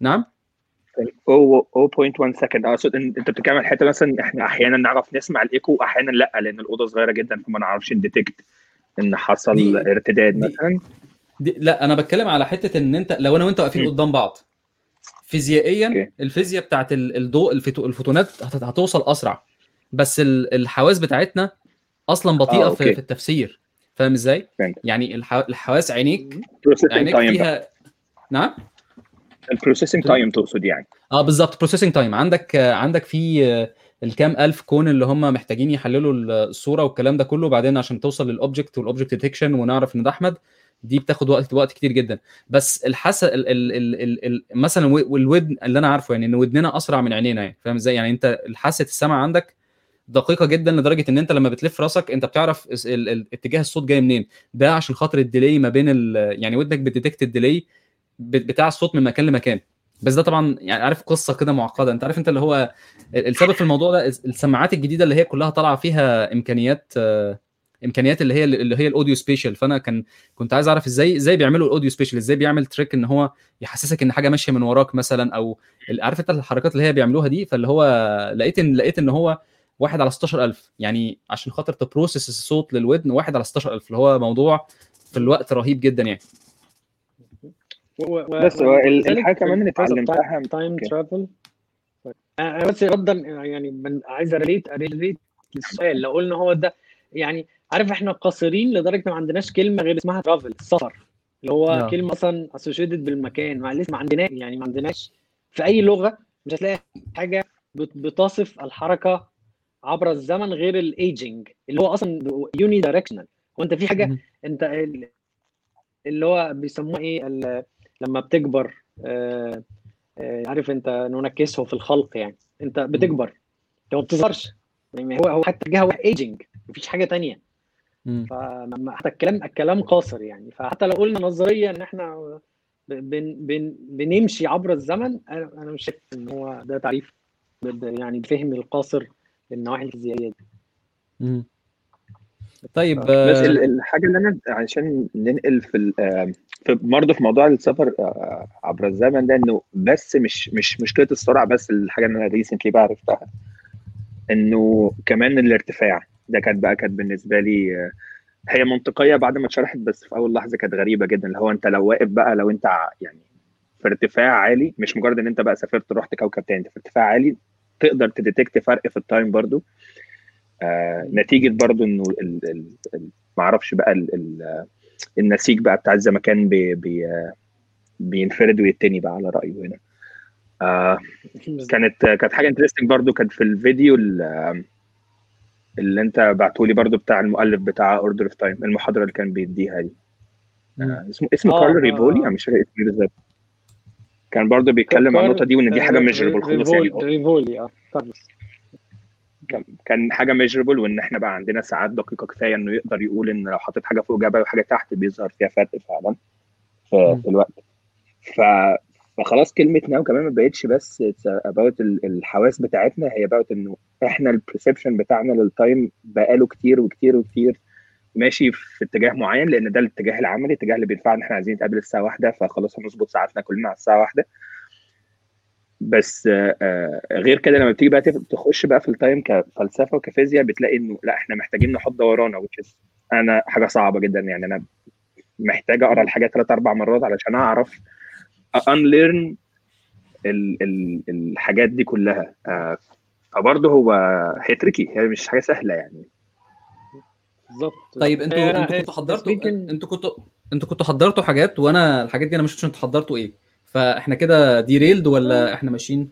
نعم 0.1 second اقصد ان أنت بتتكلم عن حتة مثلا إحنا أحيانا نعرف نسمع الإيكو واحيانا لأ لأن الأوضة صغيرة جدا فما نعرفش ن detect إن حصل دي- ارتداد دي- مثلا دي لأ أنا بتكلم على حتة إن أنت لو أنا وأنت واقفين. قدام بعض فيزيائيا okay. الفيزياء بتاعت ال- الضوء الفوتو- الفوتونات هت- هتوصل أسرع بس ال- الحواس بتاعتنا أصلا بطيئة آه، في, okay. في التفسير فاهم إزاي. يعني الح- الحواس عينيك عينيك فيها نعم ال processing time تقصد يعني. آه بالظبط. processing time عندك عندك في آه، الكام ألف cone اللي هم محتاجين يحللوا ال- الصورة والكلام ده كله بعدين عشان توصل لل object وال object detection ونعرف إن ده أحمد دي بتاخد وقت وقت كتير جدا. بس الحس ال ال ال ال ال مثلا والودن اللي أنا عارفه يعني إن ودننا أسرع من عينينا يعني فاهم إزاي؟ يعني أنت حاسه السمع عندك دقيقة جدا لدرجة إن أنت لما بتلف راسك أنت بتعرف اس- ال- ال- اتجاه الصوت جاي منين. ده عشان خاطر ال delay ما بين ال- يعني ودنك بت detect ال delay بتاع الصوت من مكان لمكان. بس ده طبعا يعني عارف قصة كده معقدة. انت عارف انت اللي هو السبب في الموضوع ده السماعات الجديدة اللي هي كلها طالعة فيها إمكانيات آه، إمكانيات اللي هي اللي هي ال audio spatial. فأنا كان كنت عايز أعرف إزاي إزاي بيعملوا ال audio spatial؟ إزاي بيعمل trick إن هو يحسسك إن حاجة ماشية من وراك مثلا؟ أو عارف أنت الحركات اللي هي بيعملوها دي؟ فاللي هو لقيت ان لقيت إن هو واحد على 16000 يعني عشان خاطر تـ process الصوت للودن واحد على 16000 اللي هو موضوع في الوقت رهيب جدا يعني. بس هو ال- الحاجة كمان اللي اتعلمتها time. travel أنا بس ردا يعني من عايز relate أ relate للسؤال. لو قلنا هو ده يعني عارف إحنا قاصرين لدرجة ما عندناش كلمة غير اسمها travel السفر اللي هو آه. كلمة أصلا associated بالمكان. ما لسه ما عندناش يعني ما عندناش. في أي لغة مش هتلاقي حاجة بت- بتصف الحركة عبر الزمن غير الايجنج اللي هو أصلا unidirectional هو انت في حاجة. أنت ال- اللي هو بيسموه إيه؟ لما بتكبر آه، آه، عارف انت ننكسه في الخلق يعني. انت بتكبر انت ما بتظهرش. يعني هو هو حتى جهه ايجنج مفيش حاجة تانية. حتى الكلام الكلام قاصر يعني. فحتى لو قلنا نظريا إن إحنا بن بن بنمشي عبر الزمن أنا مش شايف إن هو ده تعريف يعني بفهم القاصر للنواحي الفيزيائية دي. طيب بس آه، ال- الحاجة اللي أنا عشان ننقل في آه، في برضه في موضوع السفر آه، عبر الزمن ده إنه بس مش مش مشكلة السرعة بس الحاجة اللي أنا ريسنتلي بقى عرفتها إنه كمان الارتفاع ده كانت بقى كانت بالنسبة لي آه، هي منطقية بعد ما اتشرحت بس في أول لحظة كانت غريبة جدا اللي هو أنت لو واقف بقى لو أنت يعني في ارتفاع عالي مش مجرد إن أنت بقى سافرت رحت كوكب تاني انت في ارتفاع عالي تقدر تـ detect فرق في ال time برضو آه نتيجة برضو إنه ال ال ال معرفش بقى ال ال النسيج بقى بتاع الزمكان بي بي بينفرد ويتني بقى على رأيه هنا. آه كانت كانت حاجة interesting برضو كانت في الفيديو ال- اللي أنت بعتولي برضو بتاع المؤلف بتاع Order of Time المحاضرة اللي كان بيديها دي. آه، اسمه اسمه آه، كارلو آه، روفيلي آه. أنا مش فاكر اسمه بالظبط. كان برضو بيتكلم عن النقطة دي وإن دي حاجة measurable خالص يعني. ريفول- ريفولي آه كان- حاجة measurable وإن إحنا بقى عندنا ساعات دقيقة كفاية إنه يقدر يقول إن لو حطيت حاجة فوق جبل وحاجة تحت بيظهر فيها فرق فعلا في. في الوقت ف فخلاص كلمة now كمان ما بقتش بس about الحواس بتاعتنا هي about إنه إحنا ال perception بتاعنا لل time بقاله كتير وكتير وكتير ماشي في اتجاه معين لأن ده الاتجاه العملي الاتجاه اللي بينفعنا ان إحنا عايزين نتقابل الساعة واحدة فخلاص هنظبط ساعاتنا كلنا على الساعة واحدة بس آه، آه، غير كده لما بتيجي بقى تخش بقى في ال time كفلسفة وكفيزياء بتلاقي إنه لأ إحنا محتاجين نحط which is أنا حاجة صعبة جدا يعني. أنا محتاج أقرأ الحاجة ثلاث أربع مرات علشان أعرف unlearn ال ال الحاجات دي كلها. آه، فبرضه هو هي tricky هي مش حاجة سهلة يعني. بالظبط. طيب أنتوا أنتوا كنتوا حضرتوا أنتوا كنتوا أنتوا كنتوا حضرتوا حاجات وأنا الحاجات دي أنا ما شفتش أنتوا حضرتوا إيه؟ فاحنا كده دي railed ولا إحنا ماشيين؟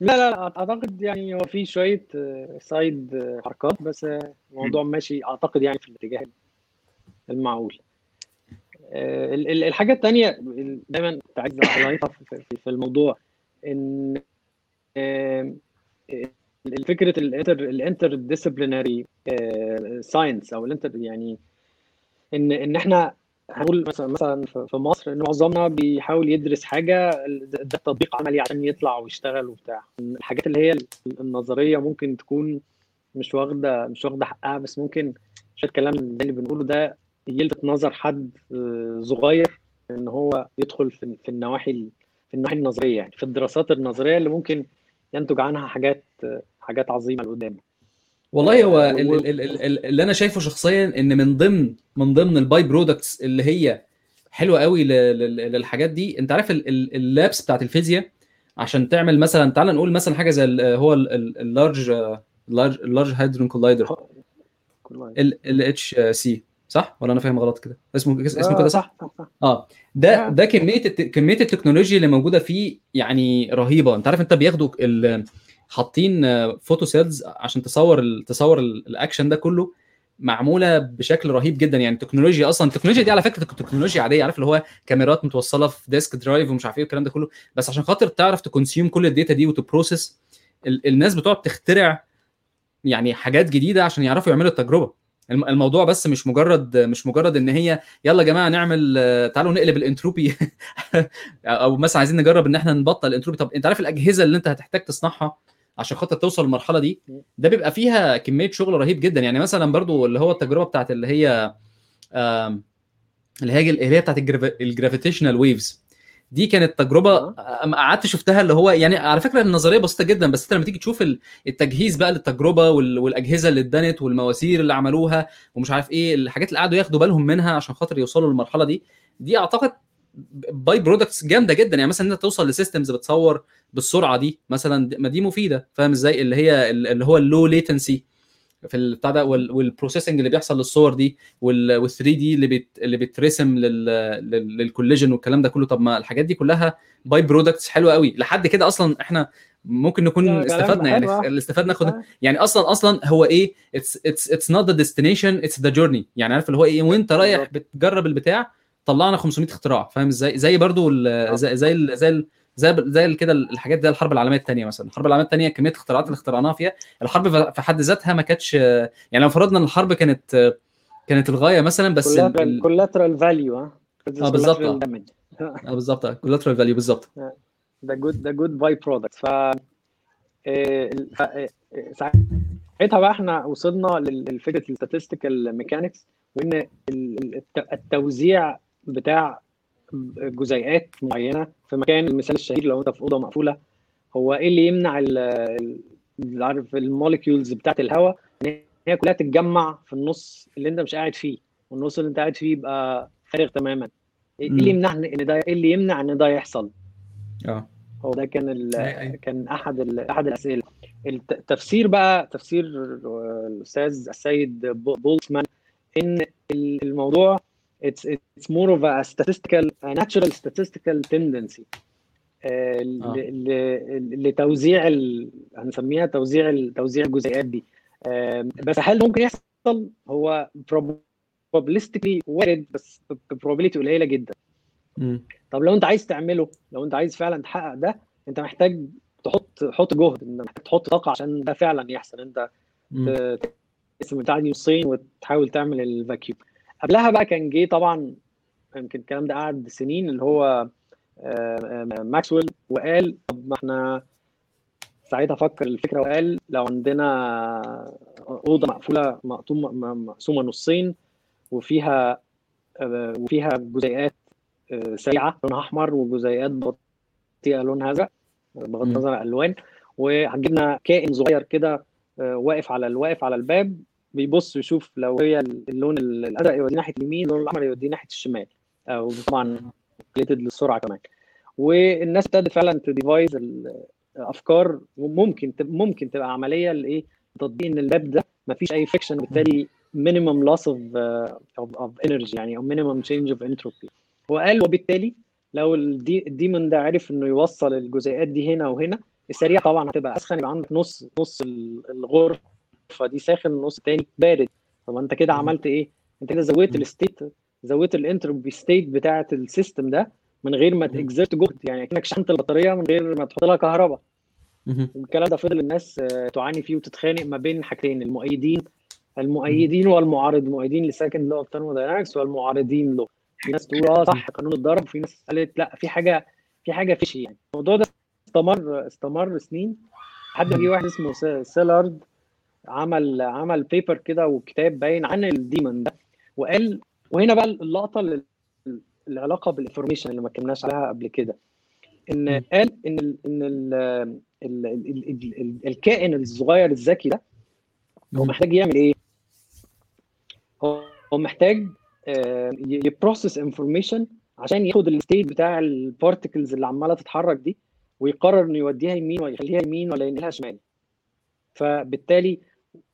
لا لا أعتقد يعني هو في شوية آه، side آه، حركات بس آه، الموضوع ماشي أعتقد يعني في الاتجاه المعقول. آه، ال- ال- الحاجة الثانية دايما كنت عايز في الموضوع إن آه، فكرة ال inter ال interdisciplinary science أو ال inter يعني إن إن إحنا هنقول مثلا مثلا في مصر إن معظمنا بيحاول يدرس حاجة ده تطبيق عملي عشان يطلع ويشتغل وبتاع. الحاجات اللي هي النظرية ممكن تكون مش واخده مش واخدة حقها بس ممكن شوية كلام زي اللي بنقوله ده يلفت نظر حد آه، صغير إن هو يدخل في النواحي ال- في النواحي النظرية يعني. في الدراسات النظرية اللي ممكن ينتج عنها حاجات آه، حاجات عظيمة لقدام. والله هو آه، اللي أنا شايفه شخصيا إن من ضمن من ضمن ال by-products اللي هي حلوة قوي للحاجات دي أنت عارف ال- ال- ال labs بتاعت الفيزياء؟ عشان تعمل مثلا تعال نقول مثلا حاجة زي هو ال large ال large ال Large Hadron Collider LHC صح؟ ولا أنا فاهم غلط كده؟ اسمه اسمه كده صح؟ آه ده. ده كمية الت- كمية التكنولوجيا اللي موجودة فيه يعني رهيبة. أنت عارف أنت بياخدوا ال- حاطين photo cells عشان تصور تصور ال- الاكشن ده كله معمولة بشكل رهيب جدا. يعني التكنولوجيا أصلا التكنولوجيا دي على فكرة تكنولوجيا عادية عارف اللي هو كاميرات متوصلة في disk drive ومش عارف إيه والكلام ده كله. بس عشان خاطر تعرف تـ consume كل ال data دي وتـ process ال- الناس بتقعد تخترع يعني حاجات جديدة عشان يعرفوا يعملوا التجربة. الم- الموضوع بس مش مجرد مش مجرد إن هي يلا يا جماعة نعمل تعالوا نقلب الانتروبي أو مثلا عايزين نجرب إن إحنا نبطل الانتروبي طب أنت عارف الأجهزة اللي أنت هتحتاج تصنعها؟ عشان خاطر توصل للمرحلة دي ده بيبقى فيها كمية شغل رهيب جدا. يعني مثلا برضو اللي هو التجربة بتاعت اللي هي اللي هي اللي هي بتاعت ال gravitational waves. دي كانت تجربة قعدت شفتها اللي هو يعني على فكرة النظرية بسيطة جدا بس انت لما تيجي تشوف ال- التجهيز بقى للتجربة وال- والأجهزة اللي اتبنت والمواسير اللي عملوها ومش عارف إيه الحاجات اللي قعدوا ياخدوا بالهم منها عشان خاطر يوصلوا للمرحلة دي دي أعتقد by-products جامده جدا يعني مثلا انت توصل ل systems بتصور بالسرعه دي مثلا ما دي مفيده فاهم إزاي اللي هي اللي هو ال low latency في البتاع ده وال processing اللي بيحصل للصور دي وال 3D اللي بيت اللي بيترسم لل لل- لل collision والكلام ده كله طب ما الحاجات دي كلها by-products حلوة قوي لحد كده أصلا إحنا ممكن نكون استفدنا يعني. اللي استفدنا ناخد آه. يعني أصلا أصلا هو إيه it's it's it's not the destination it's the journey يعني عارف اللي هو إيه وأنت رايح. بتجرب البتاع طلعنا 500 اختراع فاهم إزاي؟ زي برضو ال- زي زي ال- زي ال- زي زي كده الحاجات زي الحرب العالمية الثانية مثلا. الحرب العالمية الثانية كمية الاختراعات اللي اخترعناها فيها الحرب في حد ذاتها ما كانتش يعني لو فرضنا إن الحرب كانت كانت الغاية مثلا بس ال- ال- collateral value ها؟ آه، بالظبط. آه، بالظبط. collateral value بالظبط. ده good ده good by-product ف آه، آه، ساعتها بقى إحنا وصلنا لفكره ال statistical mechanics وإن ال- ال- الت- التوزيع بتاع جزيئات معينة في مكان المثال الشهير لو انت في أوضة مقفولة. هو إيه اللي يمنع ال- عارف ال molecules بتاعت الهواء؟ إن هي كلها تتجمع في النص اللي انت مش قاعد فيه. والنص اللي انت قاعد فيه يبقى فارغ تماما. إيه. اللي يمنع إن ده إيه اللي يمنع إن ده يحصل؟ آه. هو ده كان ال-. كان أحد ال- أحد الأسئلة. الت- التفسير بقى تفسير الأستاذ السيد بولتمان إن ال- الموضوع it's it's more of a statistical a natural statistical tendency آه، آه. لتوزيع ال... هنسميها توزيع ال- توزيع الجزيئات دي بس هل ممكن يحصل هو probabilistically وارد بس probability قليلة جدا. طب لو انت عايز تعمله لو انت عايز فعلا تحقق ده انت محتاج تحط تحط جهد انت محتاج تحط طاقة عشان ده فعلا يحصل انت. تقسم بتاع دي نصين وتحاول تعمل الفاكيوم قبلها بقى كان جه طبعا يمكن الكلام ده قعد سنين اللي هو آه، آه، ماكسويل وقال طب ما إحنا ساعتها فكر الفكرة وقال لو عندنا أوضة مقفولة مقسومة نصين وفيها آه، وفيها جزيئات آه، سريعة لونها أحمر وجزيئات بطيئة لونها أزرق بغض. النظر عن الألوان وهنجيبنا كائن صغير كده آه، واقف على الواقف على الباب بيبص يشوف لو هي اللون الأزرق يوديه ناحية اليمين اللون الأحمر يوديه ناحية الشمال. أو طبعا related للسرعة كمان. والناس ابتدت فعلا ت devise أفكار ممكن تب- ممكن تبقى عملية لإيه؟ تطبيق إن الباب ده ما فيش أي friction بالتالي minimum loss of of energy يعني أو minimum change of entropy وقال وبالتالي لو ال de- ال demon ده عرف إنه يوصل الجزيئات دي هنا وهنا السريع طبعا هتبقى أسخن يبقى عندك نص نص ال- الغرفة دي ساخن النص التاني بارد. طب انت كده عملت إيه؟ انت كده زودت. ال state زودت ال entropy state بتاعه ال system ده من غير ما. ت exert جهد يعني كانك شحنت البطارية من غير ما تحط لها كهرباء. والكلام ده فضل الناس آه، تعاني فيه وتتخانق ما بين حاجتين المؤيدين المؤيدين والمعارض. المؤيدين ل second law of thermodynamics والمعارضين له في ناس تقول آه صح قانون الضرب. وفي ناس قالت لا في حاجة في حاجة fishy يعني. الموضوع ده استمر استمر سنين. لحد ما جه واحد اسمه سيلارد عمل عمل paper كده وكتاب باين عن ال demon ده وقال وهنا بقى اللقطة اللي العلاقه بال information اللي ما اتكلمناش عليها قبل كده إن. قال إن ال إن ال ال ال ال ال الكائن الصغير الذكي ده هو. محتاج يعمل إيه؟ هو محتاج ي process information عشان ياخد ال state بتاع ال particles اللي عمالة تتحرك دي ويقرر إنه يوديها يمين ولا يخليها يمين ولا ينقلها شمال فبالتالي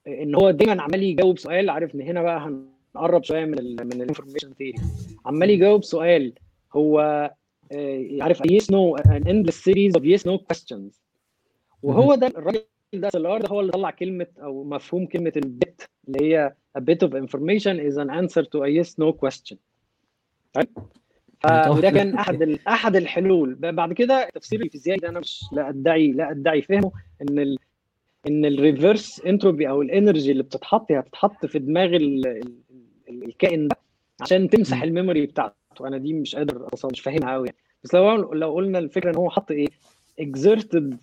إن هو دايما عمال يجاوب سؤال عارف إن هنا بقى هنقرب شوية من ال من ال information theory عمال يجاوب سؤال هو آه، عارف yes no an endless series of yes no questions. وهو ده الراجل ده سيلارد ده هو اللي طلع كلمة أو مفهوم كلمة ال bit اللي هي a bit of information is an answer to a yes no question. طيب. ف- وده كان أحد أحد الحلول. بعد كده التفسير الفيزيائي ده أنا مش لا أدعي لا أدعي فهمه إن إن ال reverse entropy أو ال energy اللي بتتحط هي هتتحط في دماغ ال ال ال الكائن ده عشان تمسح. ال memory بتاعته. أنا دي مش قادر أصلا مش فاهمها قوي يعني بس لو لو قلنا الفكرة إن هو حط إيه؟ exerted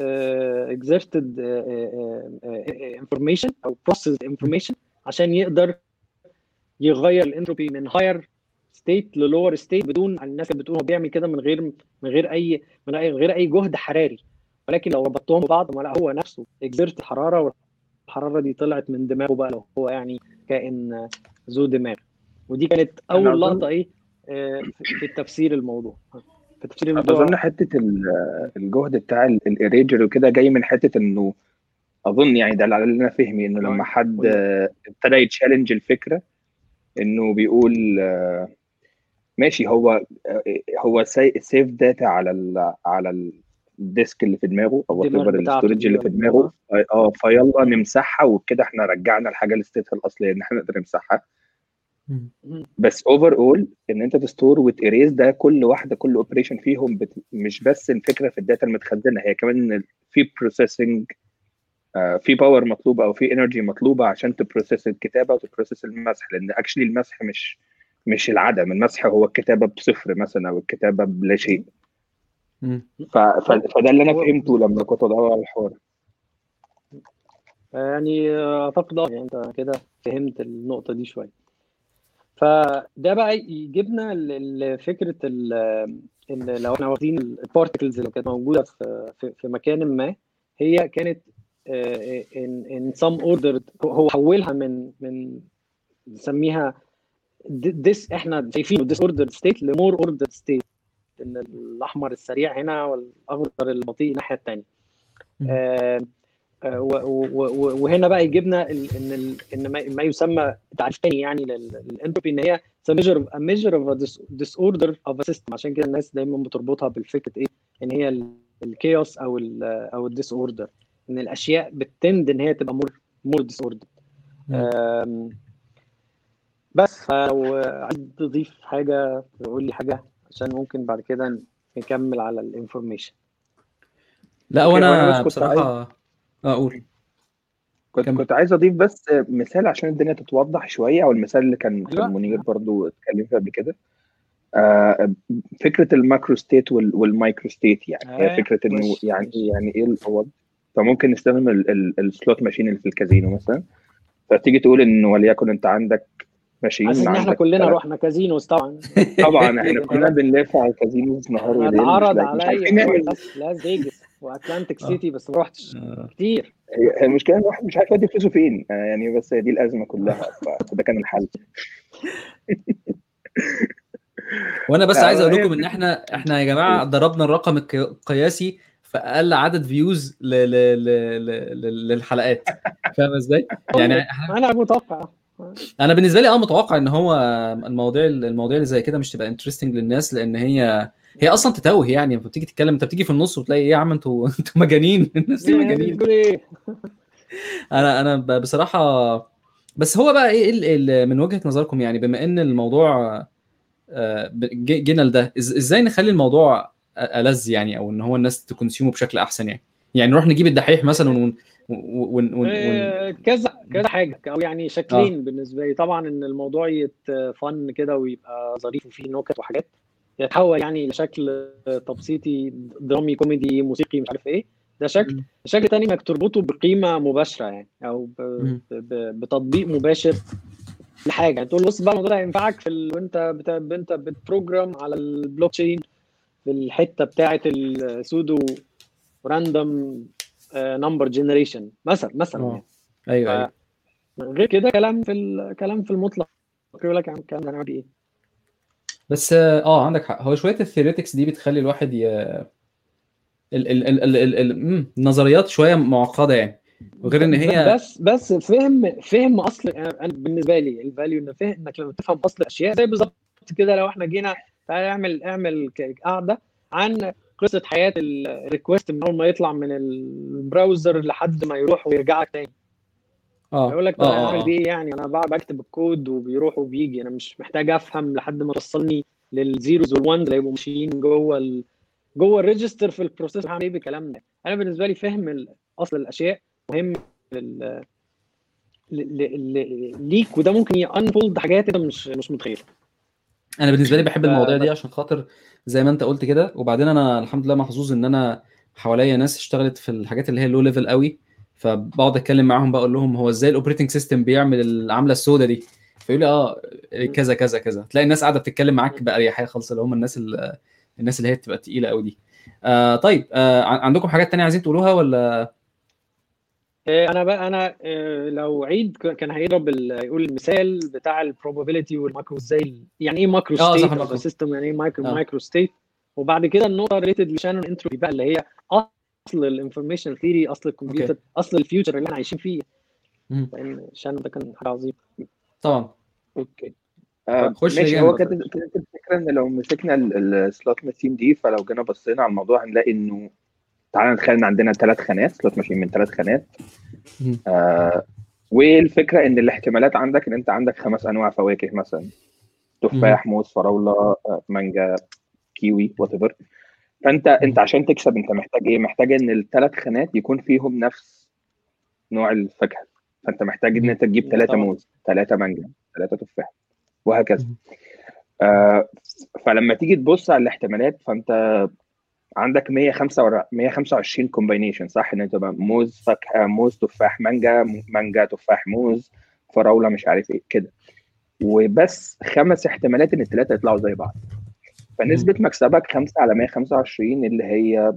uh, exerted uh, uh, information أو processed information عشان يقدر يغير الانتروبي من higher state ل lower state بدون الناس اللي بتقول هو بيعمل كده من غير من غير اي من غير أي جهد حراري. ولكن لو ربطتهم ببعض ما لا هو نفسه exert حراره والحراره دي طلعت من دماغه بقى لو هو يعني كائن ذو دماغ. ودي كانت أول لقطة إيه آه، في التفسير الموضوع. في تفسير الموضوع. بظن حتة ال- الجهد بتاع ال erasure وكده جاي من حتة إنه أظن يعني ده اللي أنا فهمي إنه لما طيب. حد ابتدى ي challenge الفكرة إنه بيقول آه، ماشي هو آه، هو save data على ال على ال disk اللي في دماغه أو ever ال storage اللي في دماغه آه فيلا نمسحها وبكده إحنا رجعنا الحاجة ل state ها الأصلية إن إحنا نقدر نمسحها. بس overall إن أنت ت store وت erase ده كل واحدة كل operation فيهم بت... مش بس الفكرة في ال data المتخزنة هي كمان إن في processing في power مطلوبة أو في energy مطلوبة عشان ت process الكتابة وت process المسح لأن actually المسح مش مش العدم المسح هو الكتابة بصفر مثلا أو الكتابة بلا شيء. ف... ف... فده اللي أنا فهمته لما كنت بدور على الحوار. يعني أعتقد آه يعني أنت كده فهمت النقطة دي شوية. فده بقى يجيبنا لفكرة ال- ان لو إحنا واخدين ال particles اللي كانت موجودة في في, في مكان ما هي كانت in in some order هو حولها من من نسميها dis- إحنا شايفينه disorder state ل more order state إن الأحمر السريع هنا والأخضر البطيء الناحية الثانية. آه، آه، وهنا بقى يجيبنا إن إن ما- يسمى تعريف تاني يعني للانتروبي إن هي of a dis- disorder of a system. عشان كده الناس دايما بتربطها بالفكرة إيه؟ إن هي ال chaos أو ال أو ال disorder إن الأشياء ب tend إن هي تبقى more more disorder. بس فلو عايز تضيف حاجة تقول لي حاجة؟ عشان ممكن بعد كده نكمل على ال information لا وأنا كنت بصراحة أقول كنت كمل. كنت عايز أضيف بس مثال عشان الدنيا تتوضح شوية أو المثال اللي كان أيوة. كان منير برضو اتكلم فيه قبل كده آه، فكرة ال macro state وال- وال micro state يعني هي آه، فكرة إنه يعني. يعني إيه الأوض فممكن نستخدم ال- ال- ال slot machine اللي في الكازينو مثلا فتيجي تقول إن وليكن أنت عندك machine حاسس إن إحنا كلنا تلات- رحنا casinos طبعا. طبعا إحنا كلنا بنلف على ال casinos نهار وليل اتعرض عليا. نعمل لاس فيجاس وأتلانتيك آه. سيتي بس ما رحتش آه. كتير. هي المشكلة إن الواحد مش عارف يودي فلوسه فين آه، يعني بس هي دي الأزمة كلها فده كان الحل. وأنا بس عايز أقول لكم إن إحنا إحنا يا جماعة ضربنا الرقم القياسي في أقل عدد views ل... ل... ل... ل... ل... للحلقات. فاهم إزاي؟ يعني إحنا- أنا متوقع. أنا بالنسبة لي آه متوقع ان هو المواضيع المواضيع اللي زي كده مش تبقى interesting للناس لأن هي هي أصلا تتوه يعني. لما بتيجي تتكلم انت بتيجي في النص وتلاقي إيه يا عم أنتوا أنتوا مجانين. الناس دي مجانين. أنا أنا بصراحة بس هو بقى إيه ال- ال- من وجهة نظركم يعني بما ان الموضوع آه، جينا لده إزاي نخلي الموضوع ألذ يعني أو ان هو الناس تكونسيومه بشكل احسن يعني؟ يعني نروح نجيب الدحيح مثلا ون ون ون, ون... آه، كذا كذا حاجة. أو يعني شكلين بالنسبة لي. طبعا إن الموضوع يتفن كده ويبقى ظريف وفيه نكت وحاجات يتحول يعني لشكل تبسيطي درامي كوميدي موسيقي مش عارف إيه. ده شكل مم. الشكل الثاني إنك تربطه بقيمة مباشرة يعني أو. ب... ب... بتطبيق مباشر لحاجة. يعني تقول بص بقى الموضوع ده هينفعك في ال... وأنت بت... أنت بت program على البلوك تشين في الحتة بتاعه ال pseudo random number generation مثلا مثلا آه. يعني. أيوه. أيوه غير كده كلام في الكلام في المطلق. يقول لك يعني الكلام ده هنعمل إيه؟ بس آه عندك حق. هو شوية ال theoretics دي بتخلي الواحد ي... ال ال ال ال ال ال النظريات شوية معقدة يعني. وغير إن هي بس بس فهم فهم أصل أنا بالنسبة لي ال value إن فهم إنك لما تفهم أصل الاشياء زي بالظبط كده لو إحنا جينا تعالى اعمل اعمل قاعدة عن قصة حياة ال request من أول ما يطلع من ال browser لحد ما يروح ويرجع لك تاني. آه. يقول لك أنا اعمل. بيه يعني أنا بكتب الكود وبيروح وبيجي. أنا مش محتاج أفهم لحد ما توصلني لل zeros وال ones اللي هيبقوا ماشيين جوه ال... جوه ال register في ال process هعمل إيه بالكلام ده؟ أنا بالنسبة لي فهم أصل الأشياء مهم لل... ليك وده ممكن ي unfold حاجات أنت مش مش متخيل أنا بالنسبة لي بحب المواضيع دي. عشان خاطر زي ما أنت قلت كده وبعدين أنا الحمد لله محظوظ إن أنا حواليا ناس اشتغلت في الحاجات اللي هي low level قوي فبقعد أتكلم معاهم بقول لهم هو إزاي ال operating system بيعمل العملة السوداء دي؟ فيقول لي آه كذا كذا كذا. تلاقي الناس قاعدة بتتكلم معاك بأريحية خالص اللي هم الناس اللي الناس اللي هي بتبقى تقيلة قوي دي. آه طيب آه عن- عندكم حاجات تانية عايزين تقولوها ولا أنا بقى أنا إيه، لو عيد كان هيضرب يقول المثال بتاع ال probability وال macro إزاي يعني إيه macro آه، state. system يعني إيه مايكرو آه. micro state وبعد كده النقطة related ل Shannon entropy بقى اللي هي أصل ال information theory أصل الكمبيوتر أصل ال future اللي إحنا عايشين فيه. لأن شانون ده كان حاجة عظيمة طبعا okay آه خش ماشي. هو كانت كانت الفكرة إن لو مسكنا ال slot machine دي فلو جينا بصينا على الموضوع هنلاقي إنه تعالى نتخيل إن عندنا ثلاث خانات slot machine من ثلاث خانات. آه والفكرة إن الاحتمالات عندك إن أنت عندك خمس أنواع فواكه مثلا تفاح موز فراولة آه، مانجا كيوي whatever فانت أنت عشان تكسب أنت محتاج إيه؟ محتاج إن الثلاث خانات يكون فيهم نفس نوع الفاكهة فأنت محتاج إن أنت تجيب ثلاثة. موز ثلاثة مانجا ثلاثة تفاح وهكذا. آه فلما تيجي تبص على الاحتمالات فأنت عندك 125 125 combination صح؟ إن أنت بقى موز فاكهه موز تفاح مانجا مانجا تفاح موز فراولة مش عارف إيه كده. وبس خمس احتمالات إن الثلاثه يطلعوا زي بعض. فنسبة مكسبك 5 على 125 اللي هي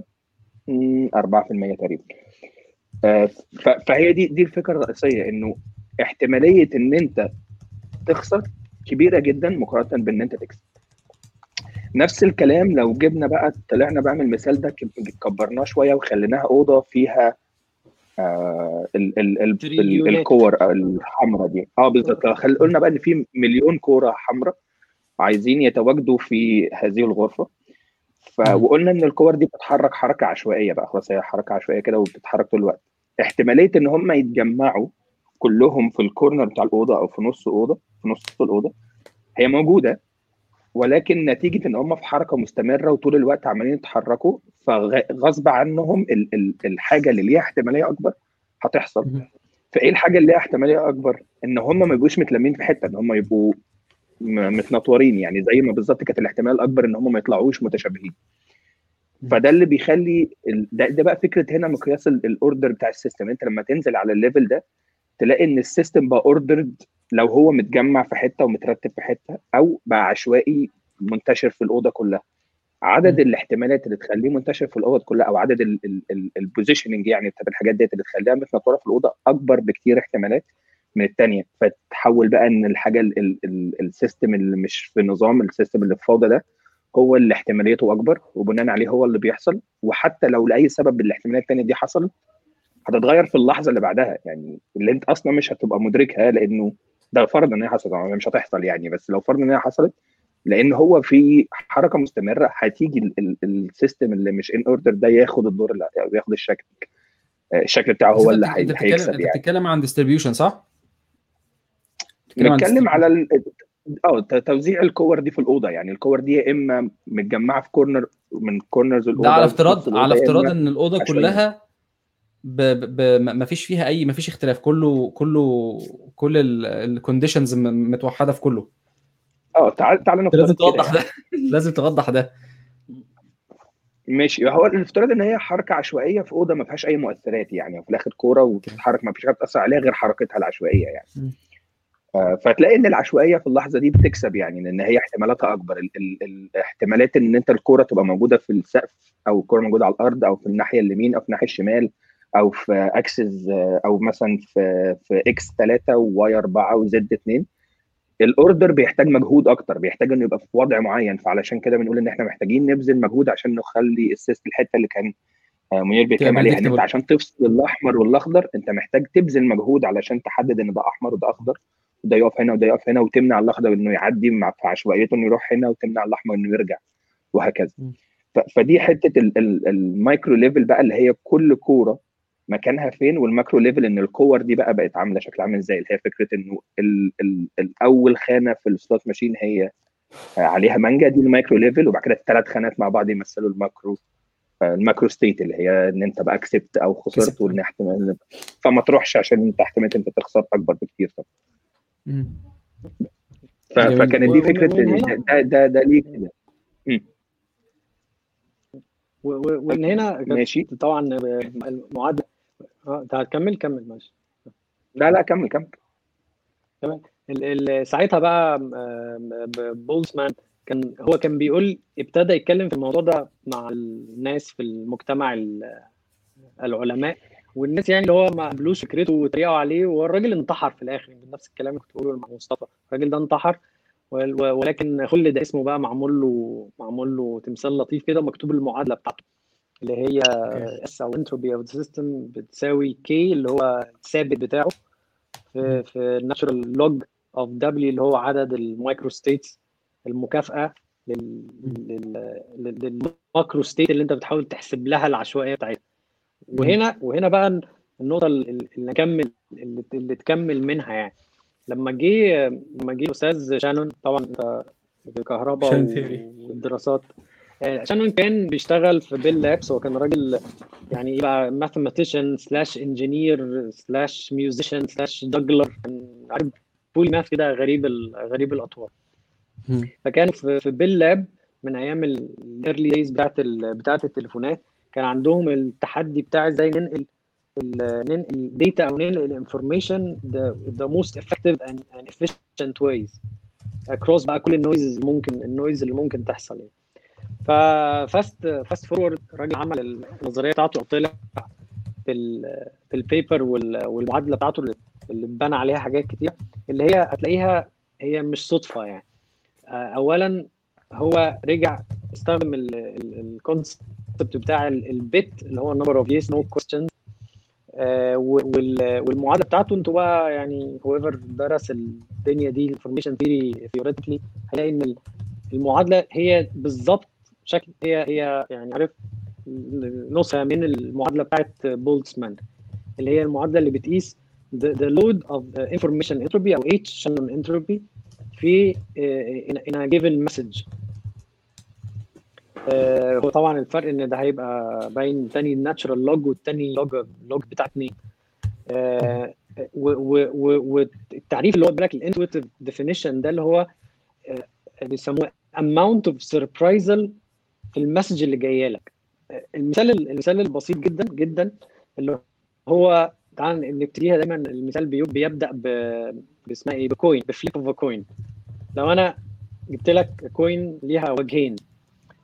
مم، 4% تقريبا. آه، فهي دي دي الفكرة الرئيسية إنه احتمالية إن أنت تخسر كبيرة جدا مقارنة بإن أنت تكسب. نفس الكلام لو جبنا بقى طلعنا بقى من المثال ده كب- كبرناه شوية وخليناها أوضة فيها آه ال ال ال ال تريليونات. الكور الحمراء دي. آه بالظبط خل- قلنا بقى إن في مليون كورة حمراء عايزين يتواجدوا في هذه الغرفة. ف... وقلنا إن الكور دي بتتحرك حركة عشوائية بقى خلاص هي حركة عشوائية كده وبتتحرك طول الوقت. احتمالية إن هم يتجمعوا كلهم في الكورنر بتاع الأوضة أو في نص أوضة في نص الأوضة هي موجودة ولكن نتيجة إن هم في حركة مستمرة وطول الوقت عمالين يتحركوا فغصب عنهم ال- ال- الحاجة اللي ليها احتمالية أكبر هتحصل. فإيه الحاجة اللي ليها احتمالية أكبر؟ إن هم ما يبقوش متلمين في حتة إن هم يبقوا متنطورين يعني زي ما بالظبط كانت الاحتمال الأكبر إن هم ما يطلعوش متشابهين. فده اللي بيخلي ال- ده, ده بقى فكرة هنا مقياس ال- ال order بتاع ال system. أنت لما تنزل على ال level ده تلاقي إن ال system بقى ordered لو هو متجمع في حتة ومترتب في حتة أو بقى عشوائي منتشر في الأوضة كلها. عدد. الاحتمالات اللي تخليه منتشر في الأوضة كلها أو عدد ال positioning يعني بتاعت الحاجات ديت اللي تخليها متنطورة في الأوضة أكبر بكتير احتمالات من الثانية فتحول بقى إن الحاجة ال- ال- ال- ال system اللي مش في نظام ال system اللي في فوضى ده هو اللي احتماليته أكبر وبناء عليه هو اللي بيحصل. وحتى لو لأي سبب الاحتمالات الثانية دي حصلت هتتغير في اللحظة اللي بعدها يعني اللي انت أصلا مش هتبقى مدركها لأنه ده فرض إن هي حصلت طبعاً مش هتحصل يعني بس لو فرض إن هي حصلت لأن هو في حركة مستمرة هتيجي ال- ال- ال system اللي مش in order ده ياخد الدور اللي ياخد الشكل آه، الشكل بتاعه هو أنت اللي بتك- أنت هي- بتتكلم هيكسب أنت يعني بتتكلم عن distribution صح؟ بتتكلم بنتكلم على. ال- آه توزيع الكور دي في الأوضة يعني الكور دي يا إما متجمعة في corner من corners الأوضة ده على افتراض على افتراض إن الأوضة. كلها ب... ب... ما فيش فيها أي ما فيش اختلاف. كله كله كل ال conditions متوحدة في كله. آه تعال تعال انت لازم نفترض كده توضح يعني ده. لازم توضح ده. ماشي. هو الافتراض إن هي حركة عشوائية في أوضة ما فيهاش أي مؤثرات يعني وفي الآخر كورة وتتحرك ما فيش حاجة بتأثر عليها غير حركتها العشوائية يعني. آه، فتلاقي إن العشوائية في اللحظة دي بتكسب يعني لأن هي احتمالاتها أكبر. ال- ال- الاحتمالات إن أنت الكورة تبقى موجودة في السقف أو الكورة موجودة على الأرض أو في الناحية اليمين أو في الناحية الشمال أو في axis أو مثلا في في X 3 و Y 4 و Z 2 ال order بيحتاج مجهود أكتر بيحتاج إنه يبقى في وضع معين. فعلشان كده بنقول إن إحنا محتاجين نبذل مجهود عشان نخلي ال syst الحتة اللي كان منير بيتكلم عليها إن أنت. عشان تفصل الأحمر والأخضر أنت محتاج تبذل مجهود علشان تحدد إن ده أحمر وده أخضر. وده يقف هنا وده يقف هنا وتمنع الأخضر إنه يعدي مع في عشوائيته إنه يروح هنا وتمنع الأحمر إنه يرجع وهكذا. فدي حتة ال- ال- ال micro level بقى اللي هي كل كورة مكانها فين وال macro level إن الكور دي بقى بقت عاملة شكل عامل إزاي؟ اللي هي فكرة إنه ال ال الأول خانة في ال slot machine هي عليها مانجا دي ال micro level وبعد كده الثلاث خانات مع بعض يمثلوا ال macro ال macro state اللي هي إن أنت بقى كسبت أو خسرت. وإن احتمال فما تروحش عشان أنت احتمال أنت تخسر أكبر بكتير طبعا. جميل. فكانت دي فكرة ده ده ده ليه كده. ومن هنا ماشي. طبعا المعادلة آه انت هتكمل كمل ماشي. لا لا كمل كمل. ال- ال- ساعتها بقى ب- بولتزمان كان هو كان بيقول ابتدى يتكلم في الموضوع ده مع الناس في المجتمع ال- العلماء والناس يعني اللي هو ما قبلوش فكرته واتريقوا عليه والراجل انتحر في الآخر. نفس الكلام اللي كنت بقوله مع مصطفى. الراجل ده انتحر ولكن كل ده اسمه بقى معمول له معمول له تمثال لطيف كده ومكتوب المعادلة بتاعته. اللي هي. S أو entropy of system بتساوي K اللي هو الثابت بتاعه في في ال natural log اوف دبليو اللي هو عدد ال micro states المكافئة لل لل- لل- لل macro state اللي انت بتحاول تحسب لها العشوائية بتاعتها. وهنا وهنا بقى النقطة اللي نكمل اللي, اللي تكمل منها يعني. لما جه لما جه أستاذ شانون طبعا أنت في كهرباء. والدراسات آه، شانون كان بيشتغل في بيل لابس هو كان راجل يعني إيه بقى mathematician slash engineer slash musician slash juggler كان عارف polymath كده غريب غريب الأطوار. فكان في في بيل لاب من أيام ال early days بتاعت بتاعت التليفونات كان عندهم التحدي بتاع إزاي ننقل ننقل data أو ننقل ال information the most effective and efficient ways across بقى كل ال noise ممكن ال noise اللي ممكن تحصل يعني ف fast fast forward الراجل عمل النظرية بتاعته طلع في في ال paper وال- والمعادلة بتاعته اللي اتبنى عليها حاجات كتير اللي هي هتلاقيها هي مش صدفة يعني. آه، اولا هو رجع استخدم ال concept بتاع ال bit اللي هو number of yes no question والمعادلة بتاعته أنتوا بقى يعني whoever درس الدنيا دي information theory theoretically هيلاقي إن المعادلة هي بالظبط شكل هي هي يعني عارف نسخة من المعادلة بتاعت بولتسمان اللي هي المعادلة اللي بتقيس the, the load of information entropy أو H Shannon entropy في uh, in, a- given message. آه، هو طبعا الفرق إن ده هيبقى باين تاني ال natural log والتاني log log بتاع اتنين. آه، والتعريف اللي هو لك ال intuitive definition ده اللي هو آه، بيسموه amount of surprisal في ال message اللي جاية لك. المثال المثال البسيط جدا جدا اللي هو تعال نبتديها دايما. المثال بيبدأ ب باسمها إيه؟ ب coin ب flip of coin. لو أنا جبت لك coin ليها وجهين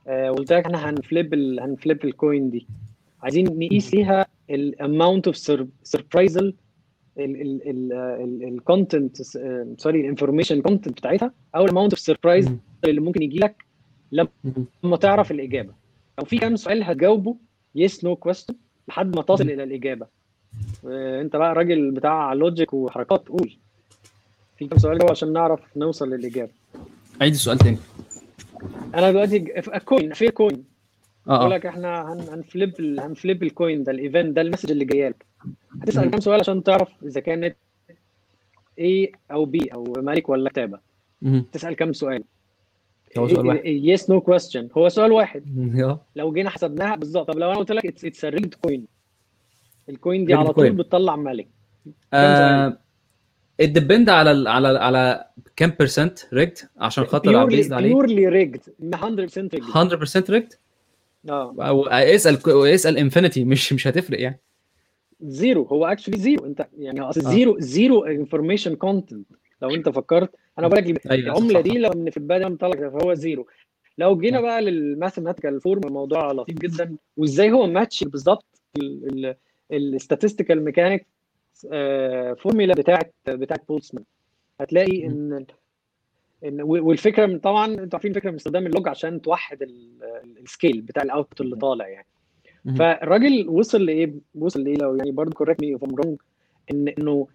آه، وقلت لك إحنا هن flip ال... هن flip ال coin دي. عايزين نقيس ليها ال amount of surprisal ال content sorry ال information content بتاعتها أو ال amount of surprise. اللي ممكن يجي لك. لما تعرف الإجابة. لو في كام سؤال هتجاوبه؟ yes no question لحد ما تصل. إلى الإجابة. آه، أنت بقى راجل بتاع logic وحركات قول. في كام سؤال جاوب عشان نعرف نوصل للإجابة. عيد السؤال تاني. أنا دلوقتي coin في coin آه بقول آه لك إحنا هن- هنفليب ال- هنفليب الكوين ده الايفنت ده المسج اللي جاية لك. هتسأل. كام سؤال عشان تعرف إذا كانت A أو B أو ملك ولا كتابة. تسأل كام سؤال؟ هو سؤال واحد. yes no question هو سؤال واحد. لو جينا حسبناها بالظبط. طب لو أنا قلت لك it's rigged coin ال coin دي على طول. بتطلع آه ال depend على ال على على كام percent rigged عشان خاطر على based عليه purely rigged 100% rigged 100% rigged آه. اسأل اسأل infinity مش مش هتفرق يعني. zero. هو actually zero. أنت يعني أصل آه. zero zero information content لو أنت فكرت أنا بقول لك أيوه العملة دي. لو إن في البداية مطلع فهو zero. لو جينا آه. بقى لل mathematical form الموضوع لطيف جدا. وإزاي هو ماتش بالظبط ال statistical mechanic formula بتاعت بتاعت بولسمان هتلاقي إن إن والفكرة من طبعا أنتوا عارفين الفكرة من استخدام ال log عشان توحد ال scale بتاع ال output اللي طالع يعني. فالراجل وصل لإيه؟ وصل لإيه لو يعني برضه correct me I'm wrong إن إنه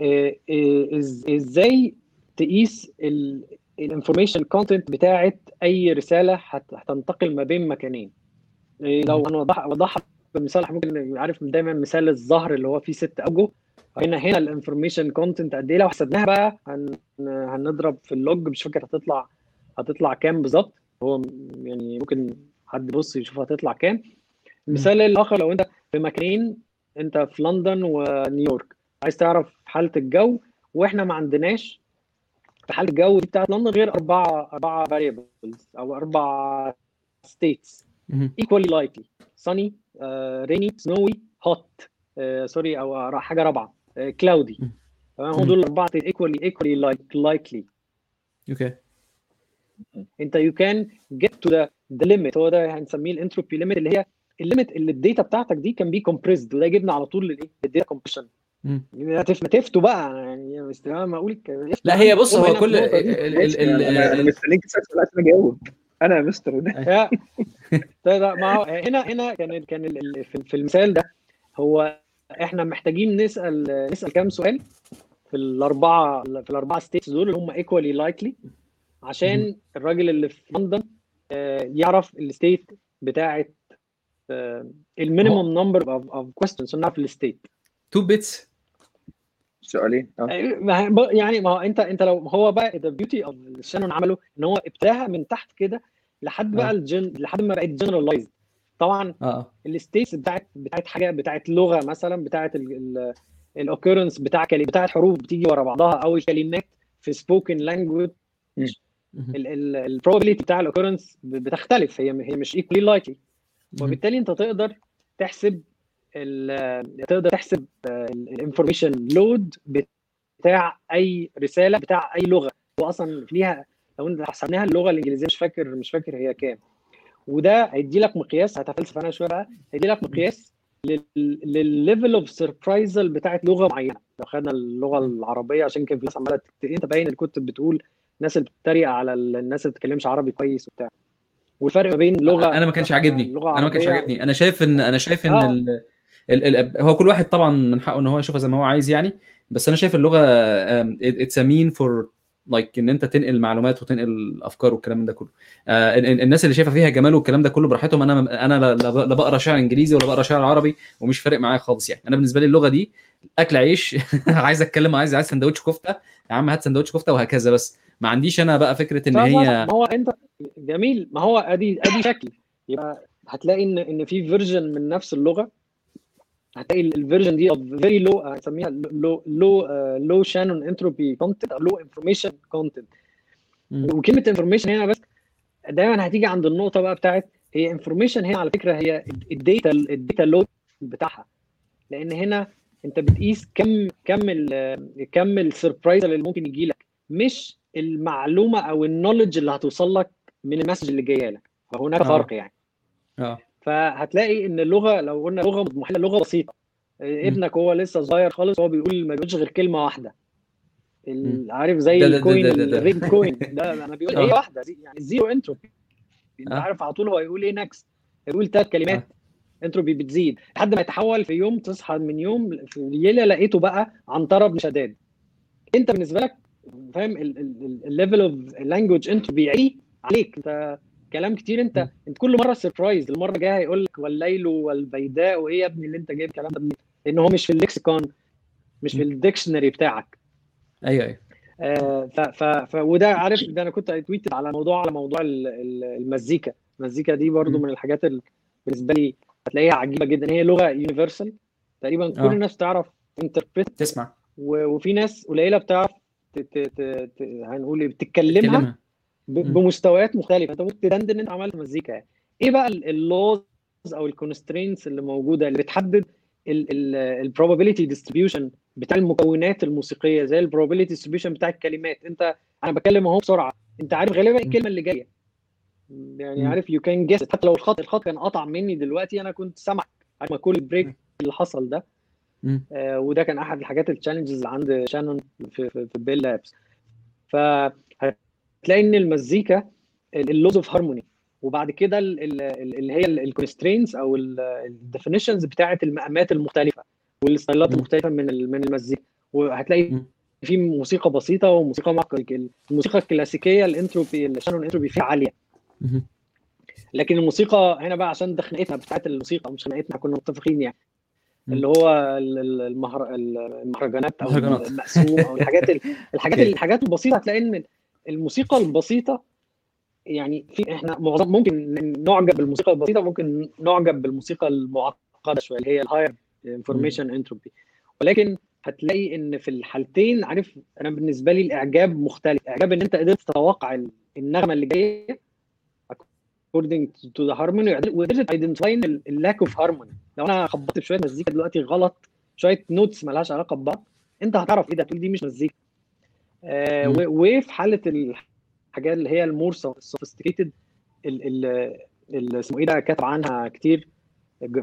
آه، آه، إزاي تقيس ال information content بتاعت أي رسالة هت- هتنتقل ما بين مكانين. إيه لو هنوضح اوضحها بمثال ممكن عارف دايما مثال الزهر اللي هو فيه ست أوجه. هنا هنا ال information content قد إيه؟ لو حسبناها بقى هن هنضرب في ال log مش فاكر هتطلع هتطلع كام بالظبط. هو يعني ممكن حد يبص يشوف هتطلع كام. المثال الآخر لو أنت في مكانين أنت في لندن ونيويورك عايز تعرف حالة الجو وإحنا ما عندناش في حاله الجو دي بتاعت لندن غير اربعه أربعة variables أو أربع states. مهم. equally likely. Sunny uh, rainy snowy hot. Uh, sorry أو حاجة رابعة. Uh, cloudy. مم. تمام؟ هم. دول الاربعه equally like, likely. Okay أنت you can get to the, the limit. هو ده هنسميه ال entropy limit اللي هي ال limit اللي الداتا بتاعتك دي can be compressed وده يجيبنا على طول للايه ال data compression. تفتوا بقى يعني مست- ما أقول لا هي بص هو كل النقطة دي. ال- ال- ال- أنا مستنيك تسال عشان اجاوب أنا يا مستر. طيب ما هو هنا هنا كان كان ال- ال- في في المثال ده هو إحنا محتاجين نسأل نسأل كام سؤال في الأربعة في الأربعة states دول اللي هم equally likely عشان الراجل اللي في لندن آه، يعرف ال state بتاعه ال minimum number of of questions نعرف ال state 2 bits سؤالين آه. يعني ما هو انت انت لو هو بقى the beauty of شانون عمله إن هو ابتداها من تحت كده لحد بقى آه. ال gen لحد ما بقت generalized طبعا آه. ال states بتاعت بتاعت حاجة بتاعت لغة مثلا بتاعت ال occurrence بتاع كلمه بتاعت حروف بتيجي ورا بعضها أو الكلمات في spoken language. ال probability بتاع ال occurrence بتختلف. هي هي مش equally likely. وبالتالي انت تقدر تحسب تقدر تحسب ال information load بتاع أي رسالة بتاع أي لغة. واصلا ليها لو انت حسبناها اللغة الإنجليزية مش فاكر مش فاكر هي كام. وده هيدي لك مقياس هتفلسف أنا شوية بقى هيدي لك مقياس لل level of surprisal بتاعت لغة معينة. لو خدنا اللغة العربية عشان كان في ناس عماله أنت باين الكتب بتقول الناس اللي بتتريق على ال- الناس اللي بتتكلمش عربي كويس وبتاع. والفرق ما بين لغة أنا ما كانش عاجبني. أنا ما كانش عاجبني. أنا شايف إن أنا شايف إن آه. ال... ال... هو كل واحد طبعا من حقه إن هو يشوفها زي ما هو عايز يعني. بس أنا شايف اللغة it's meant for like إن أنت تنقل معلومات وتنقل أفكار والكلام من ده كله. آه ال- ال- الناس اللي شايفة فيها جمال والكلام ده كله براحتهم. أنا أنا لا- بقرأ شعر إنجليزي ولا بقرأ شعر عربي ومش فارق معايا خالص يعني. أنا بالنسبة لي اللغة دي أكل عيش عايز أتكلم عايز عايز سندوتش كفتة. يا عم هات سندوتش كفتة وهكذا بس. ما عنديش أنا بقى فكرة إن هي ما هو انت جميل. ما هو ادي أدي شكل. يبقى هتلاقي ان إن في version من نفس اللغة. هتلاقي ال version دي very لو هنسميها لو لو لو شانون entropy content أو لو information content. وكلمة information هنا بس دايما هتيجي عند النقطة بقى بتاعت هي information هنا على فكرة هي ال data ال data load بتاعها. لأن هنا أنت بتقيس كم كم ال كم ال surprise اللي ممكن يجي لك. مش المعلومة أو ال knowledge اللي هتوصل لك من ال message اللي جاية لك. فهناك آه. فرق يعني. آه. فهتلاقي إن اللغة لو قلنا لغة مضمحله لغة بسيطة. ابنك هو لسه صغير خالص هو بيقول ما بيقولش غير كلمة واحدة. عارف زي ال coin. ال red coin ده أنا بيقول آه. هي واحدة يعني zero entropy انت آه. عارف على طول هو يقول إيه next يقول ثلاث كلمات. انتروبي بتزيد. لحد ما يتحول في يوم تصحى من يوم في ليله لقيته بقى عنتره بن شداد. أنت بالنسبة لك فاهم ال level of language entropy عالي عليك. أنت كلام كتير. انت انت كل مرة surprise المره الجايه هيقول لك والليل والبيداء وإيه يا ابني اللي انت جايب الكلام ده؟ لأن هو مش في ال lexicon مش في ال dictionary بتاعك. أيوه أيوه. آه، ف ف ف وده عارف ده أنا كنت tweeted على موضوع على موضوع ال- ال- المزيكا. المزيكا دي برضو. من الحاجات اللي بالنسبة لي هتلاقيها عجيبة جدا. هي لغة universal تقريبا كل آه. الناس تعرف interpret تسمع. وفي ناس قليلة بتعرف هنقول إيه بتتكلمها. بمستويات مختلفة. انت ممكن تدندن ان انت عملت مزيكا يعني. إيه بقى ال laws أو ال constraints اللي موجودة اللي بتحدد ال probability distribution بتاع المكونات الموسيقية زي ال probability distribution بتاع الكلمات. انت أنا بتكلم اهو بسرعة. انت عارف غالبا الكلمة اللي جاية. يعني. عارف you can guess حتى لو الخط الخط كان قطع مني دلوقتي أنا كنت سامعك. عارف كل ال break اللي حصل ده. آه وده كان أحد الحاجات ال challenges اللي عند شانون في في, في Bell Labs فهتلاقي إن المزيكا ال laws of harmony وبعد كده ال- ال- ال- اللي هي ال constraints أو ال definitions بتاعه المقامات المختلفة وال ستايلات. المختلفة من من المزيكا وهتلاقي. في موسيقى بسيطة وموسيقى معقده الموسيقى الكلاسيكية الانتروبي اللي شانون انتروبي فيها عالية. لكن الموسيقى هنا بقى عشان ده خناقتنا بتاعت الموسيقى مش خناقتنا كنا متفقين يعني. اللي هو ال- ال- المهر... المهرجانات أو. المقسوم أو الحاجات ال- الحاجات. الحاجات البسيطة هتلاقي إن الموسيقى البسيطة يعني في إحنا معظم ممكن نعجب بالموسيقى البسيطة ممكن نعجب بالموسيقى المعقدة شوية اللي هي ال higher information entropy ولكن هتلاقي إن في الحالتين عارف أنا بالنسبة لي الإعجاب مختلف. إعجاب إن أنت قدرت تتوقع ال- النغمة اللي جاية according to the harmony وقدرت identify ال lack of harmony. لو أنا خبطت شوية مزيكا دلوقتي غلط شوية نوتس مالهاش علاقة ببعض أنت هتعرف إيه ده؟ تقول دي مش مزيكا. وفي حالة الحاجات اللي هي ال more sophisticated اسمه إيه ده كتب عنها كتير.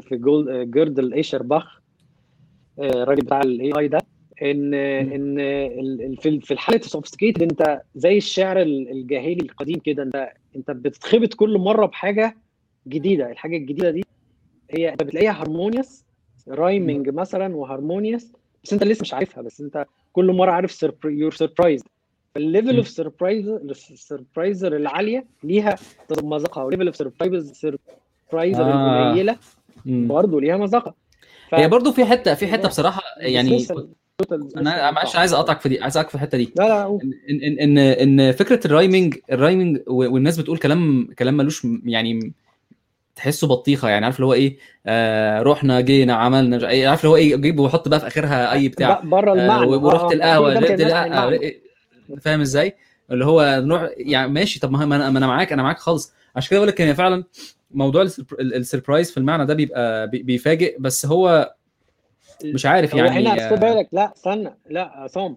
في جودل ايشر باخ آه، الراجل بتاع ال AI ده ان إن في الحالة ال sophisticated أنت زي الشعر ال- الجاهلي القديم كده أنت أنت بتتخبط كل مرة بحاجة جديدة. الحاجة الجديدة دي هي أنت بتلاقيها harmonious rhyming مثلا و harmonious بس انت لسه مش عارفها بس انت كل مرة عارف your surprise ال level. of surprise ال surprise العالية ليها مذاقها و level of surprise آه. القليلة. برضه ليها مذاقها ف- هي برضو في حتة في حتة بصراحة يعني dismissal- total أنا معلش طبعاً. عايز أقطعك في دي عايز أقطعك في الحتة دي لا لا. إن إن إن إن فكرة ال rhyming ال rhyming والناس بتقول كلام كلام ملوش يعني تحسه بطيخة يعني عارف اللي هو إيه آه رحنا جينا عملنا إيه، عارف اللي هو إيه جيب وحط بقى في آخرها أي بتاع بره آه المعنى و- ورحت آه، القهوة لقيت المعنى. إيه، فاهم إزاي؟ اللي هو نروح يعني ماشي طب ما أنا ما أنا معاك أنا معاك خالص عشان كده بقول لك هي فعلا موضوع ال surp- ال- ال surprise في المعنى ده بيبقى بي- بيفاجئ بس هو مش عارف يعني هنا خد بالك لا استنى لا عصام.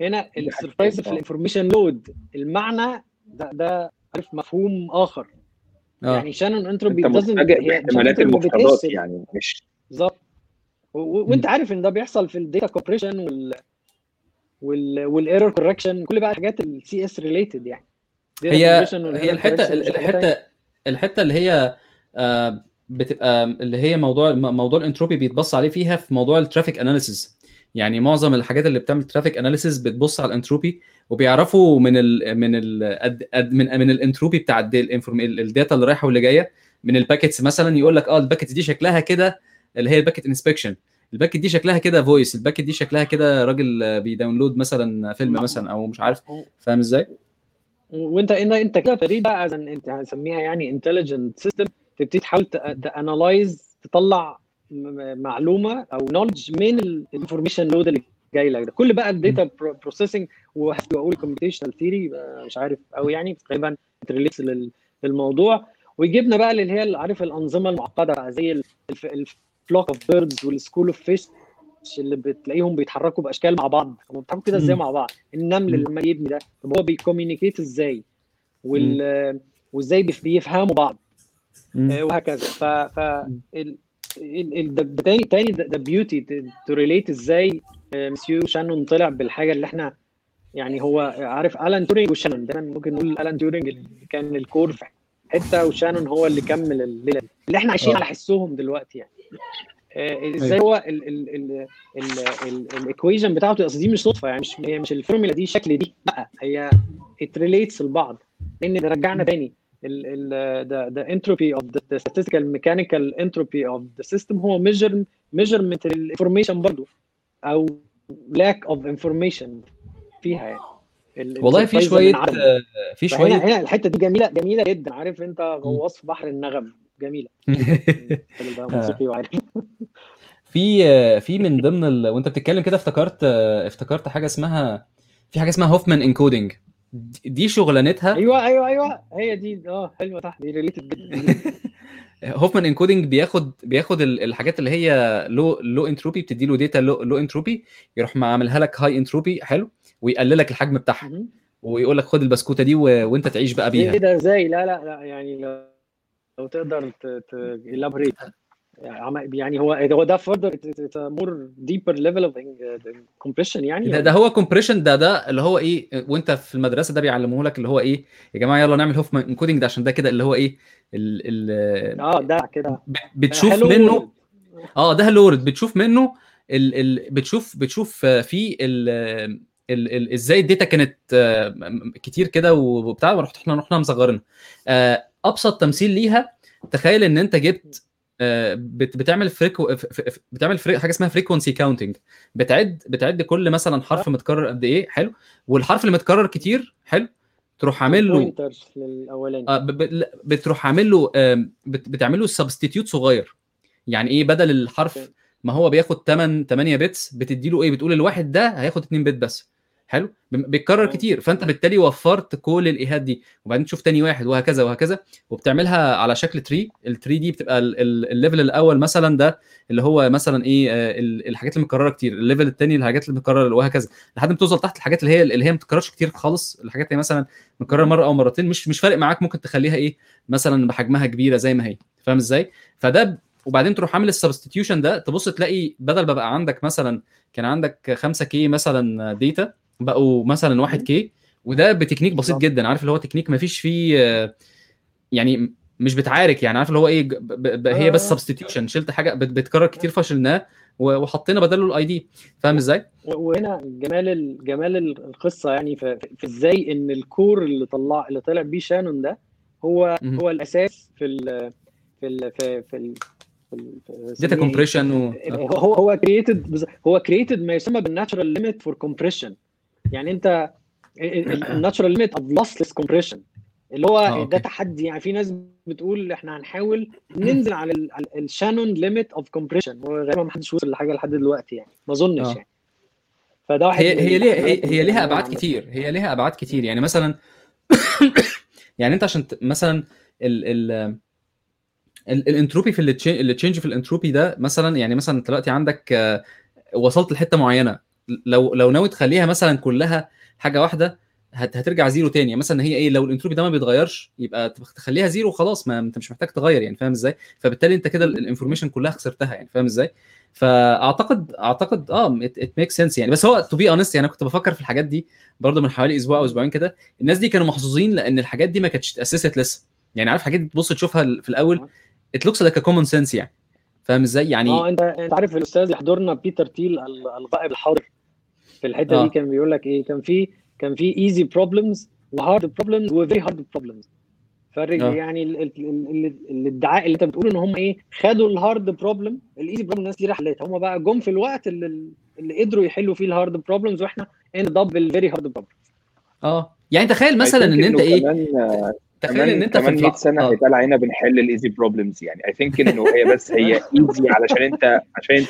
هنا ال surprise في آه. ال information load المعنى ده ده عارف مفهوم آخر يعني شانون انتروبي ما المفردات بتقيسش يعني مش بالظبط. وانت عارف ان ده بيحصل في ال data compression وال وال وال error correction كل بقى الحاجات ال CS related يعني. هي هي الحته. الحته الحتة اللي هي آه، بتبقى اللي هي موضوع موضوع الانتروبي بيتبص عليه فيها في موضوع ال traffic analysis يعني معظم الحاجات اللي بتعمل traffic analysis بتبص على الانتروبي وبيعرفوا من ال من ال من من الانتروبي بتاع ال data اللي رايحه واللي جاية من ال packets مثلا يقول لك آه ال packets دي شكلها كده اللي هي ال packet inspection ال packet دي شكلها كده voice ال packet دي شكلها كده راجل بي download مثلا فيلم مثلا أو مش عارف فاهم إزاي؟ وانت انت انت كده فريد بقى انت هنسميها يعني intelligent system تبتدي تحاول ت analyze تطلع معلومة أو knowledge من ال information load اللي جاي لك ده. كل بقى ال data processing واقول computational theory مش عارف قوي يعني غالبا relates للموضوع. ويجيبنا بقى اللي هي عارف الأنظمة المعقدة بقى زي ال flock of birds وال school of fish اللي بتلاقيهم بيتحركوا بأشكال مع بعض. هم بيتحركوا كده إزاي مع بعض؟ النمل لما يبني ده طب هو بي communicate إزاي؟ وال وإزاي بيفهموا بعض؟ وهكذا. ف ف تاني تاني the beauty to relate إزاي مسيو شانون طلع بالحاجة اللي إحنا يعني هو عارف الان تورينج وشانون دايما ممكن نقول الان تورينج اللي كان ال core في حتة وشانون هو اللي كمل الليلة دي. اللي إحنا عايشين على حسهم دلوقتي يعني. إزاي هو ال equation بتاعته أصل دي مش صدفة يعني مش هي مش الفورمولا دي شكل دي لأ هي it relates لبعض. لأن ده رجعنا تاني the the entropy of the, the statistical mechanical entropy of the system. هو measure measurement ال information برضه أو lack of information فيها يعني. والله في شوية في شوية هنا الحتة دي جميلة جميلة جدا. عارف أنت غواص في بحر النغم؟ جميلة. وعارف. في في من ضمن ال... وأنت بتتكلم كده افتكرت افتكرت حاجة اسمها في حاجة اسمها هوفمان encoding دي شغلانتها. أيوه أيوه أيوه. هي دي. آه حلوة صح. دي related هوفمان encoding بياخد بياخد الحاجات اللي هي لو low entropy بتدي له data low, low entropy يروح عاملها لك high entropy حلو ويقلل لك الحجم بتاعها. ويقول لك خد البسكوتة دي و... وانت تعيش بقى بيها. إيه ده؟ إزاي؟ لا لا لا يعني لو, لو تقدر ت elaborate يعني هو هو ده further more deeper level of compression يعني؟ ده, ده هو compression ده ده اللي هو إيه وأنت في المدرسة ده بيعلموه لك اللي هو إيه يا جماعة يلا نعمل هوف encoding ده عشان ده كده اللي هو إيه ال ال آه ده كده. بتشوف منه آه ده لورد بتشوف منه ال ال بتشوف بتشوف فيه ال ال ال إزاي ال data كانت كتير كده وبتاع ورحت إحنا رحنا مصغرينها. أبسط تمثيل ليها تخيل إن أنت جبت بتعمل freque- بتعمل freq- حاجة اسمها frequency counting بتعد بتعد كل مثلا حرف متكرر قد إيه؟ حلو. والحرف اللي متكرر كتير حلو. تروح عامل له آه بتروح عامل له بتعمل له substitute صغير. يعني إيه؟ بدل الحرف ما هو بياخد 8 8 bits بتدي له إيه؟ بتقول الواحد ده هياخد 2 bit بس. حلو؟ بيتكرر كتير. فأنت بالتالي وفرت كل الإيهات دي وبعدين تشوف تاني واحد وهكذا وهكذا وبتعملها على شكل tree ال tree دي بتبقى ال level الأول مثلا ده اللي هو مثلا إيه الحاجات اللي متكررة كتير. ال level الثاني الحاجات اللي متكررة وهكذا. لحد ما توصل تحت الحاجات اللي هي اللي هي ما بتتكررش كتير خالص. الحاجات اللي مثلا متكررة مرة أو مرتين مش مش فارق معاك. ممكن تخليها إيه مثلا بحجمها كبيرة زي ما هي. فاهم إزاي؟ فده وبعدين تروح عامل ال substitution ده تبص تلاقي بدل ما بقى عندك مثلا كان عندك 5 K مثلا data بقوا مثلا 1 K وده بتكنيك بسيط جدا. عارف اللي هو تكنيك ما فيش فيه يعني مش بتعارك يعني. عارف اللي هو إيه هي بس substitution شلت حاجة بتكرر كتير فشلناه وحطينا بداله ال ID فاهم إزاي؟ وهنا جمال جمال القصة يعني في, إزاي إن ال core اللي طلع اللي طلع بيه شانون ده هو م- هو الأساس في ال في ال في, في ال data compression و... هو هو created هو created ما يسمى بال natural limit for compression يعني انت ال natural limit of lossless compression اللي هو آه، ده تحدي. يعني في ناس بتقول إحنا هنحاول ننزل على ال Shannon limit of compression وغالبا ما حدش وصل لحاجة لحد دلوقتي يعني. ما أظنش آه. يعني. فده واحد هي هي ليها هي, هي ليها أبعاد كتير. هي ليها أبعاد كتير. يعني مثلا يعني أنت عشان مثلا ال ال الانتروبي في ال change في الانتروبي ده مثلا يعني مثلا دلوقتي عندك وصلت لحتة معينة. لو لو ناوي تخليها مثلا كلها حاجة واحدة هترجع zero تاني. يعني مثلا هي إيه لو الانتروبي ده ما بيتغيرش يبقى تخليها zero وخلاص ما أنت مش محتاج تغير يعني فاهم إزاي؟ فبالتالي أنت كده ال information كلها خسرتها يعني فاهم إزاي؟ فأعتقد أعتقد آه it make sense يعني. بس هو to be honest يعني أنا كنت بفكر في الحاجات دي برضه من حوالي أسبوع أو أسبوعين كده. الناس دي كانوا محظوظين لأن الحاجات دي ما كانتش اتأسست لسه. يعني عارف حاجات تبص تشوفها في الأول؟ it looks like common sense يعني. فاهم إزاي؟ يعني آه أنت أنت عارف الأستاذ يحضرنا بيتر تيل ال- الغائب الحاضر؟ في الحتة آه. دي كان بيقول لك إيه كان في كان في easy problems و hard problems و very hard problems فرق آه. يعني ال- ال- ال- ال- الادعاء اللي انت بتقول إن هم إيه خدوا ال hard problem ال easy problem الناس دي حلتها هم بقى جم في الوقت اللي اللي قدروا يحلوا فيه ال hard problems وإحنا end up بال very hard problem آه يعني تخيل مثلا إن أنت إنه إيه كمان تخيل كمان إن أنت في كمان 100 الفضاء سنة آه. هيتقال علينا بنحل ال easy problems يعني I think إنه هي بس هي easy علشان انت عشان أنت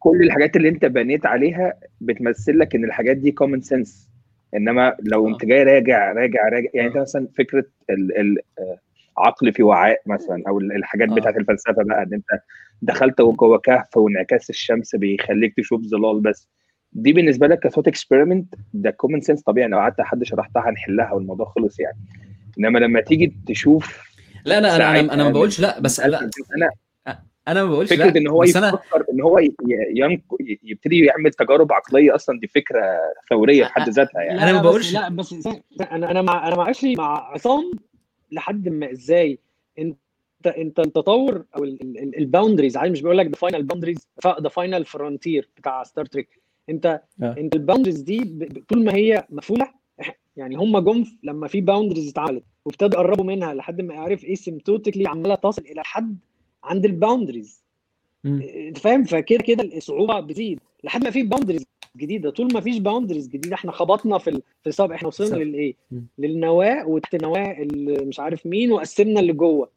كل الحاجات اللي انت بنيت عليها بتمثل لك إن الحاجات دي common sense إنما لو آه. أنت جاي راجع راجع راجع يعني أنت آه. مثلا فكرة ال ال آه، عقل في وعاء مثلا أو ال- الحاجات آه. بتاعت الفلسفة بقى إن أنت دخلت جوه كهف وانعكاس الشمس بيخليك تشوف ظلال بس دي بالنسبة لك ك thought experiment ده common sense طبيعي لو قعدت حد شرحتها هنحلها والموضوع خلص يعني إنما لما تيجي تشوف لا أنا أنا أنا, ما بقولش لا بس لا أنا أنا ما بقولش فكرة لا إن هو أنا يفكر إن هو ي- ينك... يبتدي يعمل تجارب عقلية أصلا دي فكرة ثورية في حد ذاتها يعني أنا ما لا، بقولش- بس لا بس أنا أنا مع أنا مع مع عصام لحد ما إزاي أنت أنت التطور أو ال boundaries عادي مش بقول لك the final boundaries the final frontier بتاع ستار تريك أنت آه. أنت ال boundaries دي ب- ب- طول ما هي مقفوله يعني هم جم لما في boundaries اتعملت وابتدوا يقربوا منها لحد ما يعرف asymptotically عمالة تصل إلى حد عند ال boundaries. فاهم؟ فكده كده الصعوبة بتزيد. لحد ما في boundaries جديدة. طول ما فيش boundaries جديدة إحنا خبطنا في ال- في السبق إحنا وصلنا. للإيه. للنواة وتحت النواة اللي مش عارف مين وقسمنا اللي جوه.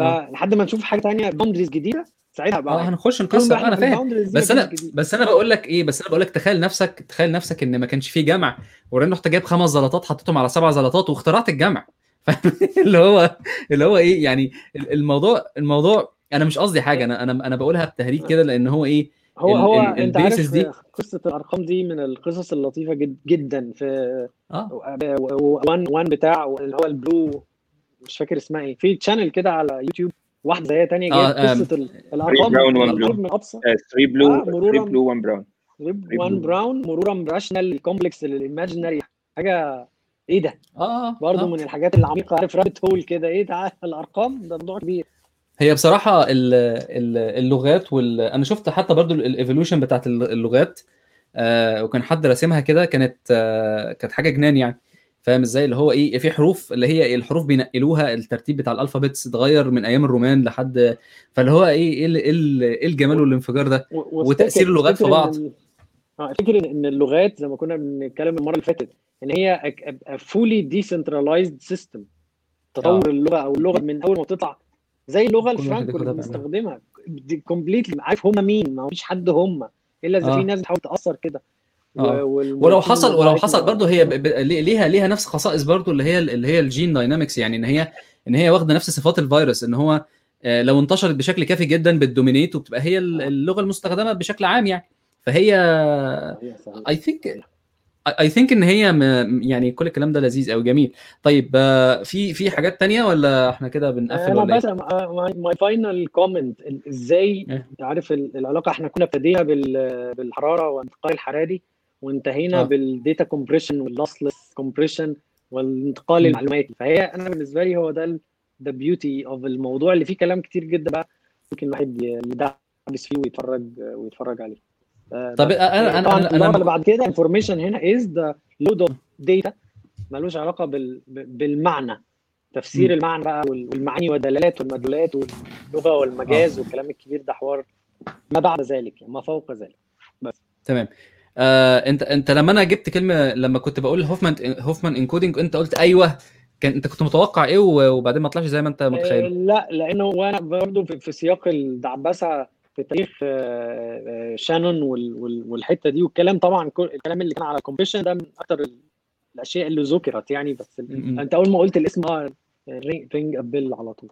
آه. فلحد ما نشوف حاجة ثانية boundaries جديدة ساعتها آه بقى هنخش طول ما نكسر إحنا أنا فاهم. بس أنا. بس أنا بقول لك إيه؟ بس أنا بقول لك تخيل نفسك تخيل نفسك إن ما كانش فيه جمع ورن رحت جايب خمس زلطات حطيتهم على سبع زلطات واخترعت الجمع. اللي هو اللي هو إيه يعني الموضوع الموضوع أنا مش قصدي حاجة أنا أنا أنا بقولها بتهريج كده لأن هو إيه هو ال- هو ال- أنت عارف دي- قصة الأرقام دي من القصص اللطيفة جد جدا في آه. وان وان بتاع اللي هو البلو مش فاكر اسمها إيه في تشانل كده على يوتيوب واحدة زي تانية آه، جايب آم، قصة ال- الأرقام. من ابسط 3 بلو آه، 3 مرورا. بلو 1 براون وان براون مرورا براشنال كومبلكس للايماجينري حاجة إيه ده؟ آه برضه آه. من الحاجات العميقة عارف rabbit hole كده. إيه تعال الأرقام؟ ده موضوع كبير. هي بصراحة ال- ال- اللغات وال... أنا شفت حتى برضو ال evolution بتاعت اللغات آه وكان حد راسمها كده كانت آه كانت حاجة جنان يعني. فاهم إزاي؟ اللي هو إيه في حروف اللي هي الحروف بينقلوها الترتيب بتاع ال alphabets اتغير من أيام الرومان لحد فاللي هو إيه إيه ال- إيه ال- الجمال والانفجار ده؟ و- وأفتكر- وتأثير اللغات في بعض. آه إن اللغات زي ما كنا بنتكلم المرة اللي فاتت إن هي fully decentralized system تطور آه. اللغة أو اللغة من أول ما تطلع. زي اللغة الفرانكو اللي بنستخدمها. completely عارف هم مين ما فيش حد هم إلا إذا آه. في ناس بتحاول تأثر كده. آه. ولو حصل ولو حصل برضه هي ب- ليها ليها نفس خصائص برضه اللي هي اللي هي ال gene dynamics يعني إن هي إن هي واخدة نفس صفات الفيروس. إن هو آه، لو انتشرت بشكل كافي جدا بت dominate وبتبقى هي ال- اللغة المستخدمة بشكل عام يعني. فهي. I think I think إن هي م- يعني كل الكلام ده لذيذ قوي جميل طيب آه، في في حاجات تانية ولا إحنا كده بنقفل أنا ولا بس إيه؟ my final comment إزاي إيه. عارف ال- العلاقة إحنا كنا ابتدينا بال- بالحرارة والانتقال الحراري وانتهينا آه. بال data compression وال lossless compression والانتقال. المعلوماتي فهي أنا بالنسبة لي هو ده the beauty of الموضوع اللي فيه كلام كتير جدا بقى ممكن الواحد يدعبس فيه ويتفرج ويتفرج عليه آه، طب بس. أنا أنا أنا, اللغة اللي أنا بعد كده information هنا is the load of data ملوش علاقة بال... بالمعنى. تفسير م. المعنى بقى وال- والمعاني والدلالات والمدلولات واللغة والمجاز والكلام الكبير ده حوار ما بعد ذلك ما فوق ذلك. تمام. آه انت أنت لما أنا جبت كلمة لما كنت بقول هوفمان هوفمان encoding أنت قلت أيوه كان أنت كنت متوقع إيه وبعدين ما طلعش زي ما أنت آه، متخيل لا لأنه وأنا برضه في, في سياق الدعبسة في تاريخ آه، آه، شانون وال- وال- والحتة دي والكلام طبعا كل الكلام اللي كان على ال compression ده من أكثر الأشياء اللي ذكرت يعني بس أنت أول ما قلت الاسم آه rang a bell على طول.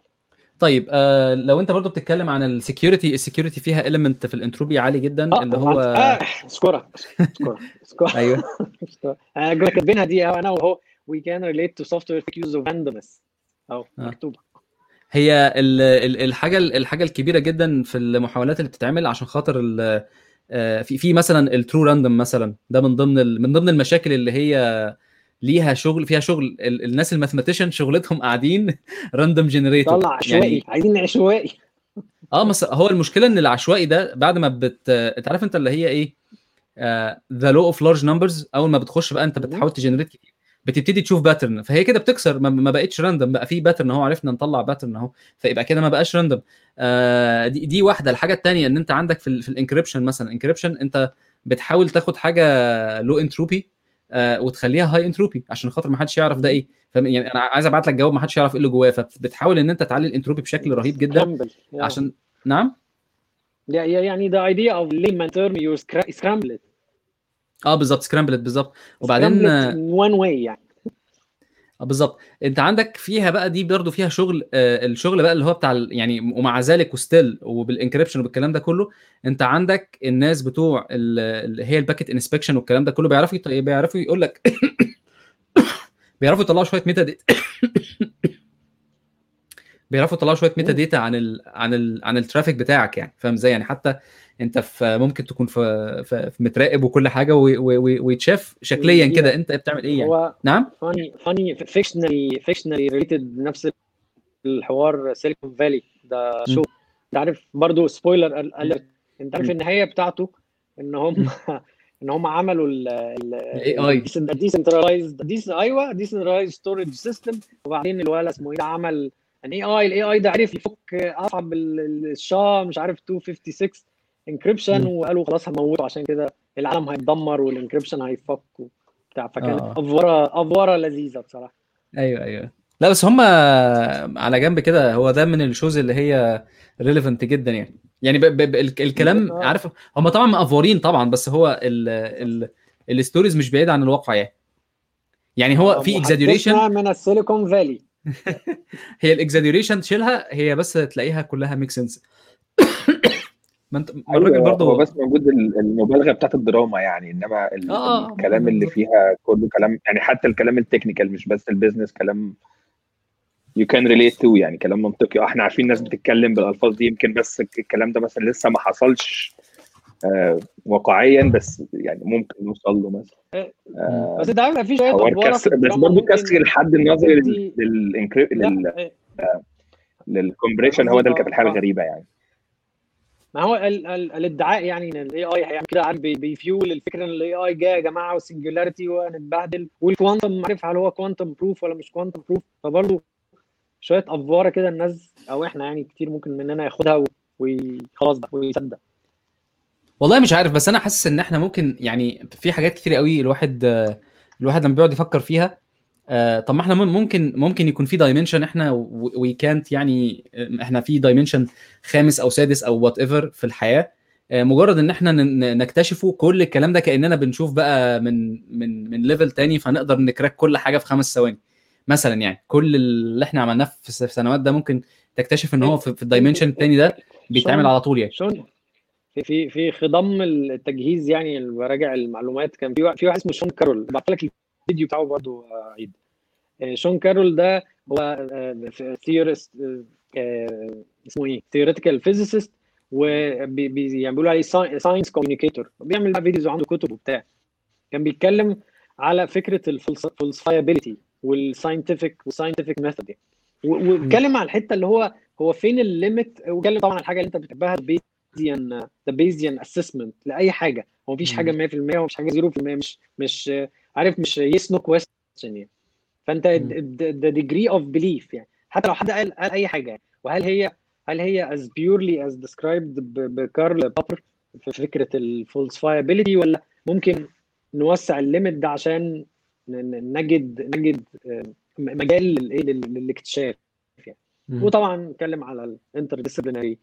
طيب آه لو أنت برضو بتتكلم عن ال security ال security فيها element في الانتروبي عالي جدا آه اللي هو آه، اشكرك اشكرك اشكرك أيوه. أنا كاتبينها دي أنا وهو we can relate to software fake use of randomness. اهو آه. مكتوبة. هي ال- ال- الحاجة الحاجة الكبيرة جدا في المحاولات اللي بتتعمل عشان خاطر آه، في في مثلا ال true random مثلا. ده من ضمن من ضمن المشاكل اللي هي ليها شغل فيها شغل. ال- الناس ال mathematician شغلتهم قاعدين random generator طلع عشوائي. عايزين عشوائي. آه بس هو المشكلة إن العشوائي ده بعد ما بت أنت عارف أنت اللي هي إيه؟ the law of large numbers أول ما بتخش بقى أنت بتحاول ت generate كتير. بتبتدي تشوف pattern. فهي كده بتكسر ما, ما بقتش random بقى في pattern اهو عرفنا نطلع pattern اهو فيبقى كده ما بقاش random آه دي, دي واحدة. الحاجة الثانية إن أنت عندك في, ال في ال encryption مثلا encryption أنت بتحاول تاخد حاجة low entropy آه وتخليها high entropy عشان خاطر ما حدش يعرف ده إيه. يعني أنا عايز أبعت لك جواب ما حدش يعرف إيه اللي جواه. فبتحاول إن أنت تعلي الانتروبي بشكل رهيب جدا عشان نعم؟ يعني idea of layman term you scramble it. آه بالظبط scramble it بالظبط وبعدين one way يعني. آه بالظبط أنت عندك فيها بقى دي برضو فيها شغل آه الشغل بقى اللي هو بتاع يعني ومع ذلك و still وبال encryption وبالكلام ده كله أنت عندك الناس بتوع اللي هي ال packet inspection والكلام ده كله بيعرفوا بيعرفوا يقول لك بيعرفوا يطلعوا شوية metadata بيعرفوا يطلعوا شوية metadata عن ال عن ال عن ال traffic بتاعك يعني فاهم إزاي يعني؟ حتى انت في ممكن تكون في في, متراقب وكل حاجة ويتشاف شكليا كده. انت بتعمل إيه يعني؟ هو نعم؟ funny funny fictionally fictionally related نفس الحوار Silicon Valley ده show؟ انت عارف برضه spoiler انت عارف النهاية بتاعته إن هم إن هم عملوا ال AI decentralized dis- أيوه decentralized storage system وبعدين الولد اسمه إيه عمل an AI ال AI ده عرف يفك اصعب ال SHA مش عارف 256 encryption وقالوا خلاص هموته عشان كده العالم هيتدمر وال encryption هيفك وبتاع فكانت آه. أفورة أفورة لذيذة بصراحة. أيوه أيوه. لا بس هم على جنب كده هو ده من ال shows اللي هي relevant جدا يعني. يعني ب ب ب الكلام آه. عارف هم طبعا مأفورين طبعا بس هو ال ال ال stories مش بعيد عن الواقع يعني. يعني هو في exaggeration من ال Silicon Valley. هي ال exaggeration تشيلها هي بس تلاقيها كلها make sense ما انت ما الراجل أيوة، برضه هو بس موجود ال- المبالغة بتاعت الدراما يعني إنما ال- آه، آه، الكلام اللي. فيها كله كلام يعني حتى الكلام ال technical مش بس ال business كلام you can relate to يعني كلام منطقي آه إحنا عارفين ناس بتتكلم بالألفاظ دي يمكن بس الكلام ده مثلا لسه ما حصلش آه واقعيا بس يعني ممكن نوصل له مثلا آه بس انت عارف في شوية بس برضه كسر الحد النظري لل لل compression هو ده اللي كانت الحاجة آه. الغريبه يعني ما هو ال ال الادعاء يعني إن ال AI هيعمل كده عارف بي- بيفيول الفكرة إن ال AI جاي يا جماعة وال singularity وهنتبهدل وال quantum عارف هل هو quantum proof ولا مش quantum proof فبرضه شوية أفورة كده الناس أو إحنا يعني كتير ممكن مننا ياخدها وخلاص بقى ويصدق. والله مش عارف بس أنا حاسس إن إحنا ممكن يعني في حاجات كتير قوي الواحد الواحد لما بيقعد يفكر فيها آه، طب ما إحنا مم- ممكن ممكن يكون في dimension إحنا وي كانت يعني آه، إحنا في dimension خامس أو سادس أو whatever في الحياة. آه، مجرد إن إحنا نكتشفه كل الكلام ده كأننا بنشوف بقى من من من level تاني فنقدر ن crack كل حاجة في خمس ثواني. مثلا يعني كل اللي إحنا عملناه في الس- في سنوات ده ممكن تكتشف إن هو في ال dimension التاني ده بيتعمل على طول يعني. شون في في خضم التجهيز يعني براجع المعلومات. كان في واحد في واحد اسمه شون كارول. بعت لك الفيديو بتاعه برضه عيد. شون كارول ده هو theorist اسمه إيه؟ theoretical physicist وبيعملوا عليه science communicator بيعمل بقى videos وعنده كتب وبتاع. كان بيتكلم على فكرة ال falsifiability وال scientific وال scientific method واتكلم على الحتة اللي هو هو فين ال limit واتكلم طبعا على الحاجة اللي انت بتحبها ال Bayesian the Bayesian assessment لأي حاجة. هو مفيش حاجة 100% ومفيش حاجة 0% مش مش عارف مش yes no question يعني. فأنت the degree of belief يعني حتى لو حد قال قال أي حاجة يعني. وهل هي هل هي as purely as described ب- بكارل بوبر في فكرة ال falsifiability ولا ممكن نوسع ال limit ده عشان نجد نجد آه، مجال لل- للاكتشاف يعني مم. وطبعا نتكلم على ال interdisciplinary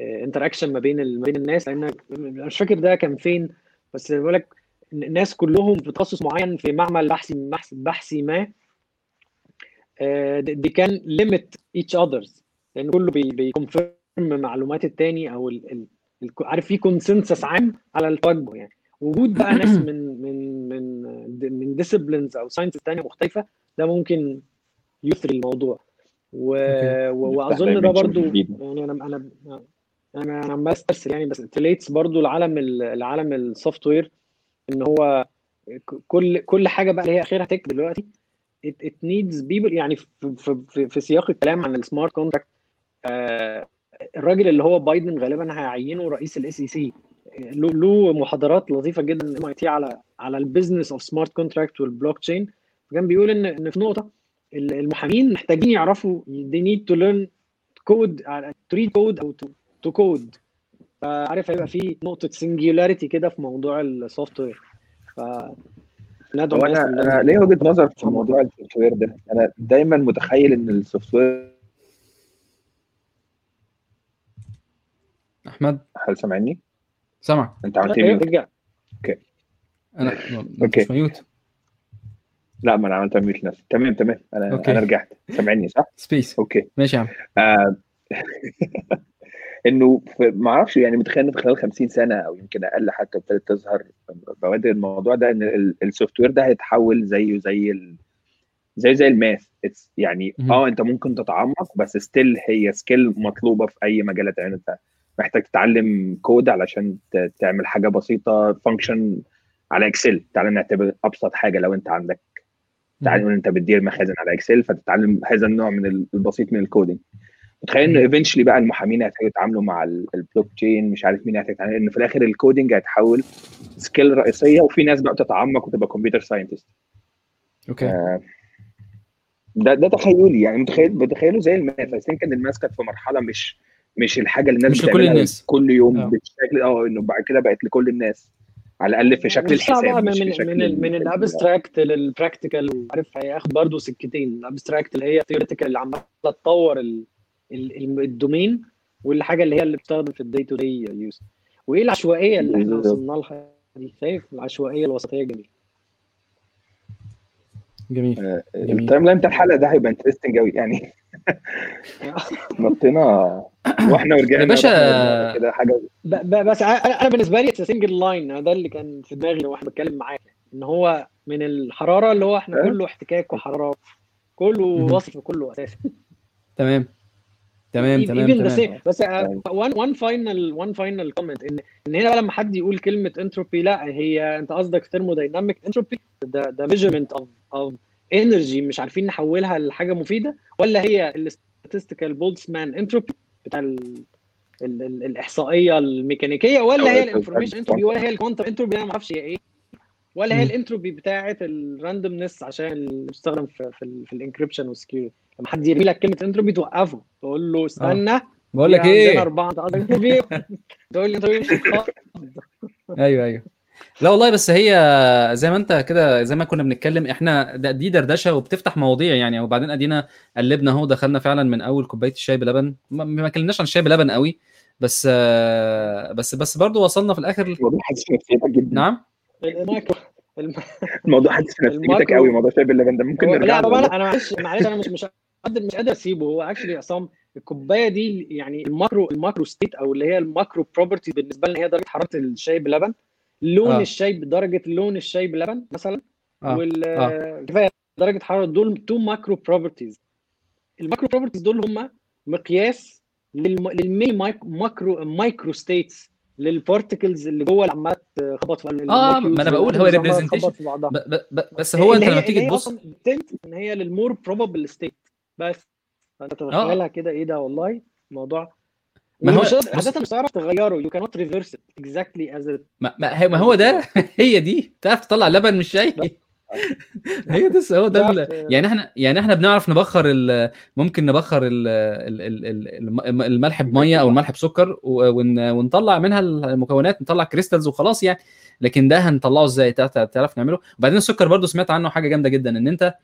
interaction ما بين ما بين الناس لأن مش فاكر ده كان فين بس بقول لك الناس كلهم في تخصص معين في معمل بحثي بحث- بحثي ما دي can limit each others لأن كله بي confirm معلومات التاني أو ال ال ال- عارف في consensus عام على التوجه يعني. وجود بقى ناس من من من من disciplines أو science تانية مختلفة ده ممكن يثري الموضوع و... و... وأظن ده برضو. يعني أنا أنا أنا أنا عمال استرسل يعني بس technologists برضو العالم ال- العالم ال software إن هو كل كل حاجة بقى اللي هي اخرها tech دلوقتي it, it needs people يعني في, في, في, سياق الكلام عن ال smart contract الراجل اللي هو بايدن غالبا هيعينه رئيس ال SEC له محاضرات لطيفة جدا MIT على على ال business of smart contract وال blockchain كان بيقول إن إن في نقطة ال- المحامين محتاجين يعرفوا they need to learn code to read code أو to, to code. فعارف هيبقى في نقطة singularity كده في موضوع السوفت وير ندعو أنا أنا ليه وجهة نظر في موضوع ال software ده. أنا دايما متخيل إن ال software أحمد؟ هل سامعني؟ سامع أنت عملت لي رجع أنا okay. مش mute. لا ما أنا عملت mute نفسي تمام تمام. أنا okay. أنا رجعت. سامعني صح؟ بس okay. ماشي يا عم. آه. إنه ما أعرفش يعني متخيل إن في خلال 50 سنة أو يمكن أقل حتى ابتدت تظهر بوادر الموضوع ده إن ال- ال software ده هيتحول زيه زي ال... زي زي ال math. يعني. آه أنت ممكن تتعمق بس still هي skill مطلوبة في أي مجال يعني أنت محتاج تتعلم كود علشان تعمل حاجة بسيطة function على Excel تعال نعتبر أبسط حاجة. لو أنت عندك تعال أنت بتدير مخازن على Excel فتتعلم هذا النوع من ال- البسيط من ال coding متخيل ان eventually بقى المحامين هيحتاجوا يتعاملوا مع ال- البلوك تشين مش عارف مين هيحتاج يتعامل ان في الآخر ال coding هيتحول skill رئيسية وفي ناس بقى تتعمق وتبقى computer scientist okay. ده ده تخيلي يعني متخيل بتخيله زي ال math. I think إن ال math كانت في مرحلة مش مش الحاجة اللي الناس مش لكل بتعملها الناس. كل يوم آه. بالشكل آه إنه بعد كده بقت لكل الناس على الأقل في شكل ونطلع الحساب مش من في شكل من ال من ال- ال abstract للبراكتيكال عارف هياخد برضه سكتين. الابستراكت اللي هي اللي عمالة تطور ال domain والحاجة اللي هي اللي بتستخدم في ال day to day use وإيه العشوائية اللي إحنا. وصلنا لها دي؟ شايف العشوائية الوسطية جميلة. جميل. آه، جميل. ال timeline بتاع الحلقة ده هيبقى interesting قوي يعني. نطينا. وإحنا ورجعنا يا باشا- كده حاجة. بس أنا أنا بالنسبة لي single line ده اللي كان في دماغي وإحنا بتكلم معاك إن هو من الحرارة اللي هو إحنا أه. كله احتكاك وحرارة. كله. وصف كله أساسا تمام. تمام تمام تمام. بس one one final one final comment إن إن هنا لما حد يقول كلمة انتروبي لا هي أنت قصدك thermodynamic entropy ده ده measurement of of energy مش عارفين نحولها لحاجة مفيدة؟ ولا هي ال statistical Boltzmann entropy بتاع ال ال ال الإحصائية الميكانيكية؟ ولا هي ال information ال- انتروبي ولا هي ال quantum entropy أنا ما أعرفش هي إيه. ولا هي. الانتروبي بتاعه ال randomness عشان بتستخدم في في ال encryption وال security لما حد يرمي لك كلمة انتروبي توقفه تقول له استنى. بقول لك إيه؟ أربعة تقول لي انتروبي مش. أيوه أيوه. لا والله بس هي زي ما أنت كده زي ما كنا بنتكلم إحنا دي دردشة وبتفتح مواضيع يعني وبعدين أدينا قلبنا أهو دخلنا فعلا من أول كوباية الشاي بلبن. ما ما اتكلمناش عن الشاي بلبن قوي بس آه، بس بس برضه وصلنا في الآخر. الموضوع في نفسيتك جدا. نعم. الموضوع حاسس في نفسيتك قوي موضوع شاي بلبن ده. ممكن نرجع لا. لا أنا معلش معلش أنا مش مش قادر مش قادر اسيبه هو actually عصام الكوباية دي يعني ال macro ال macro state أو اللي هي ال macro property بالنسبة لنا هي درجة حرارة الشاي بلبن. لون آه. الشاي بدرجه لون الشاي بلبن مثلا آه. وال آه. درجة حرارة دول two macro properties ال macro properties دول هم مقياس للم... mic... macro micro states لل particles اللي جوه اللي عمالة تخبط في آه، ما أنا بقول هو ب- بس هو أنت لما تيجي تبص إن هي لل more probable state بس. فأنت تتخيلها كده إيه ده والله؟ الموضوع ما هو- مش عادة مش هتعرف تغيره. Cannot reverse it exactly as it ما, ما, هو ده؟ هي دي. تعرف تطلع لبن من الشاي هي ده هو ده يعني إحنا يعني إحنا بنعرف نبخر ممكن نبخر ال- ال- ال- ال- الم- الملح بمية أو الملح بسكر ونطلع منها المكونات نطلع crystals وخلاص يعني. لكن ده هنطلعه إزاي؟ تعرف نعمله؟ وبعدين السكر برضو سمعت عنه حاجة جامدة جدا إن أنت آه،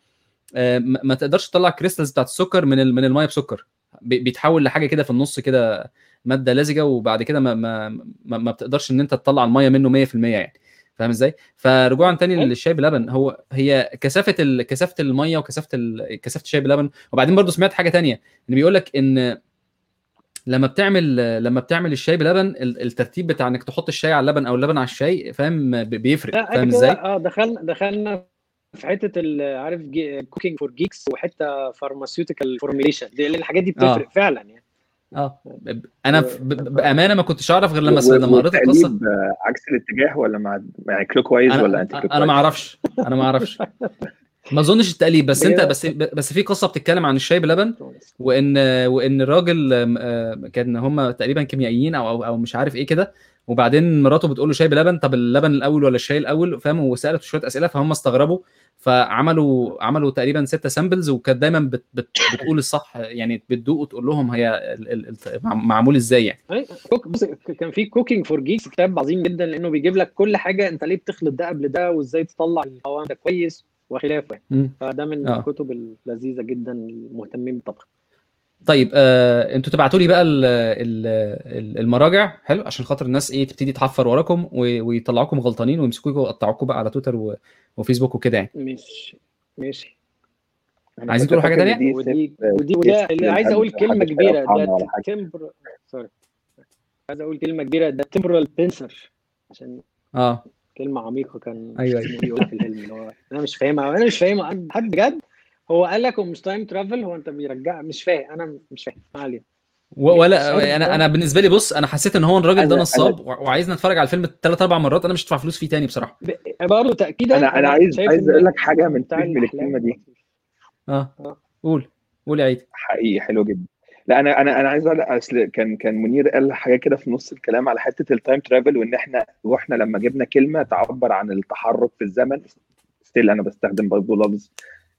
ما ما تقدرش تطلع crystals بتاعت السكر من من المية بسكر بي- بيتحول لحاجة كده في النص كده مادة لزجة وبعد كده ما ما ما, ما بتقدرش إن أنت تطلع المية منه 100% يعني فاهم إزاي؟ فرجوعا تاني. للشاي بلبن هو هي كثافة ال... كثافة المية وكثافة ال... كثافة الشاي بلبن وبعدين برضو سمعت حاجة تانية إن بيقول لك إن لما بتعمل لما بتعمل الشاي بلبن ال- الترتيب بتاع إنك تحط الشاي على اللبن أو اللبن على الشاي فاهم بيفرق لا فاهم إزاي؟ آه دخلنا دخلنا في حتة ال- عارف Cooking for Geeks وحتة pharmaceutical formulation لأن الحاجات دي بتفرق آه. فعلا يعني آه أنا بأمانة ما كنتش أعرف غير لما لما قريت القصة عكس الاتجاه ولا مع يعني clockwise ولا أنت أنا clock أنا ما؟ أعرفش أنا ما أعرفش ما أظنش التقليد بس أنت بجد؟ بس بس في قصة بتتكلم عن الشاي بلبن وإن وإن الراجل كان هم تقريبا كيميائيين أو أو, أو مش عارف إيه كده وبعدين مراته بتقول له شاي بلبن طب اللبن الأول ولا الشاي الأول؟ فاهم؟ وسالته شوية أسئلة فهم استغربوا فعملوا عملوا تقريبا ستة samples وكانت دايما بت بت بتقول الصح يعني بتدوق وتقول لهم هي ال- ال- ال- معمول إزاي يعني. بص كان في Cooking for Geeks كتاب عظيم جدا لأنه بيجيب لك كل حاجة أنت ليه بتخلط ده قبل ده وإزاي تطلع القوام ده كويس وخلافه مم. فده من آه. الكتب اللذيذة جدا المهتمين بالطبخ. طيب آه أنتوا تبعتوا لي بقى ال ال ال- المراجع حلو عشان خاطر الناس إيه تبتدي تحفر وراكوا ويطلعوكم غلطانين ويمسكوكوا ويقطعوكم بقى على تويتر و- وفيسبوك وكده يعني. مش ماشي. أنا عايزين تقولوا تانية؟ دي ودي ودي وده اللي عايز أقول كلمة كبيرة ده. تمبر سوري عايز أقول كلمة كبيرة ده تمبرال بنسر عشان آه. كلمة عميقة كان اسمه بيقولها في الفيلم اللي هو أنا مش فاهمها أنا مش فاهمها حد بجد؟ هو قال لك هو مش تايم ترافل هو أنت بيرجع مش فاهم. أنا مش فاهم. ما علينا. ولا أنا أنا بالنسبة لي بص أنا حسيت إن هو الراجل ده نصاب وعايزنا نتفرج على الفيلم ثلاث أربع مرات. أنا مش هدفع فلوس فيه تاني بصراحة. برضه تاكيدا أنا أنا عايز عايز أقول لك حاجة من فيلم الكلمة دي. آه. آه. قول. قول يا عيد. حقيقي حلو جدا. لا أنا أنا أنا عايز أقول لك أصل كان كان منير قال حاجة كده في نص الكلام على حتة ال time travel وإن إحنا وإحنا لما جبنا كلمة تعبر عن التحرك في الزمن. still أنا بستخدم برضه لفظ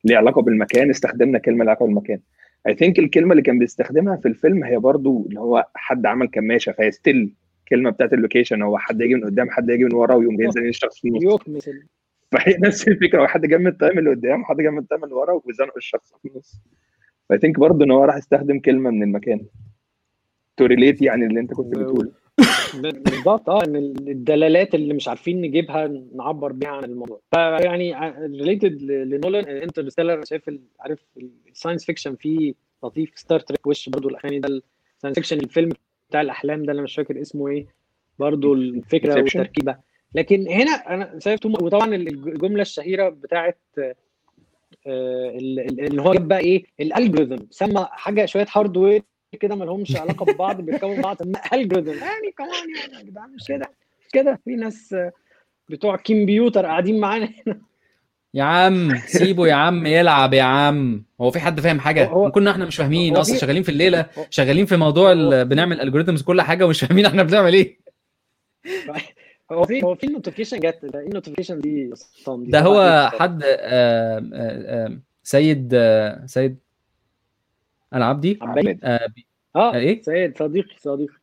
ليه علاقة بالمكان استخدمنا كلمة لها علاقة بالمكان. I think الكلمة اللي كان بيستخدمها في الفيلم هي برضه اللي هو حد عمل كماشة فهي still كلمة بتاعت ال location هو حد يجي من قدام حد يجي من ورا ويقوم زي الشخص في النص فهي نفس الفكرة واحد جاي من ال time اللي قدام وحد جاي من ال time اللي ورا وزنقوا الشخص في النص. ف I think برضه إن هو راح يستخدم كلمة من المكان to relate يعني اللي أنت كنت بتقوله. بالظبط آه إن الدلالات اللي مش عارفين نجيبها نعبر بيها عن الموضوع. فيعني related لنولان انترستيلر أنا شايف عارف ال science fiction فيه لطيف. ستار تريك وش برضو الاخراني ده ال science fiction الفيلم بتاع الأحلام ده اللي مش فاكر اسمه إيه برضو الفكرة. والتركيبة. لكن هنا أنا شايف وطبعا الجملة الشهيرة بتاعت آه، اللي هو جاب بقى إيه ال algorithm سمى حاجة شوية hardware كده ما لهمش علاقة ببعض بيركبوا بعض. سماه algorithm يعني كمان يعني يا جدعان مش كده مش كده. في ناس بتوع كمبيوتر قاعدين معانا يا عم سيبه يا عم يلعب يا عم. هو في حد فاهم حاجة؟ هو- كنا إحنا مش فاهمين. أصلا شغالين في الليلة شغالين في موضوع بنعمل algorithms كل حاجة ومش فاهمين إحنا بنعمل إيه. هو في هو في notification جت. إيه ال notification دي ده هو؟ حد آه، آه، آه، سيد آه، سيد العبدي عبايد آه، بي- آه إيه؟ سيد صديقي صديقي.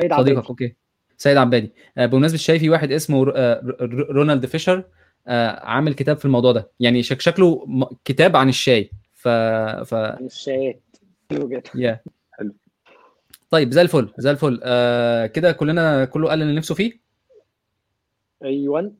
سيد عبايد صديقك okay. سيد عبادي آه، بمناسبة الشاي في واحد اسمه ر- آه، ر- رونالد فيشر آه، عامل كتاب في الموضوع ده. يعني شك شكله كتاب عن الشاي. ف ف عن الشايات يا حلو. طيب زي الفل زي الفل. آه كده كلنا كله قال اللي نفسه فيه؟ أيوه.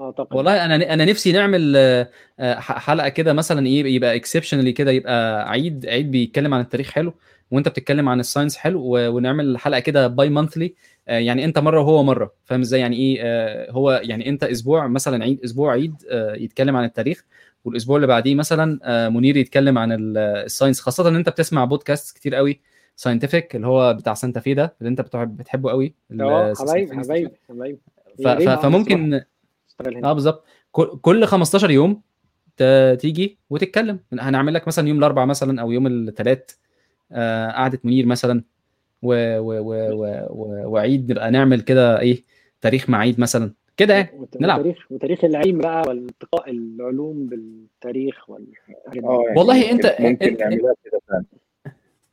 أعتقد. والله أنا أنا نفسي نعمل آه، آه، حلقة كده مثلا إيه يبقى exceptionally كده يبقى عيد عيد بيتكلم عن التاريخ حلو وأنت بتتكلم عن ال science حلو ونعمل حلقة كده bi-monthly يعني أنت مرة وهو مرة فاهم إزاي؟ يعني إيه آه، هو يعني أنت أسبوع مثلا عيد أسبوع عيد آه، يتكلم عن التاريخ والأسبوع اللي بعديه مثلا آه، منير يتكلم عن ال- ال science خاصة إن أنت بتسمع بودكاست كتير قوي scientific اللي هو بتاع سانتا في ده اللي أنت بتحب بتحبه قوي حبايب حبايب. حبايب آه، فممكن اشتغل هنا. آه بالظبط. كل- كل 15 يوم تيجي وتتكلم. هنعمل لك مثلا يوم الأربعاء مثلا أو يوم الثلاث آه قعدة منير مثلا و و و و و وعيد نبقى نعمل كده إيه تاريخ مع عيد مثلا. كده يعني. وت- نلعب. وتاريخ وتاريخ العلم بقى والالتقاء العلوم بالتاريخ والحاجات دي. آه يعني والله ممكن- نعملها كده فعلا.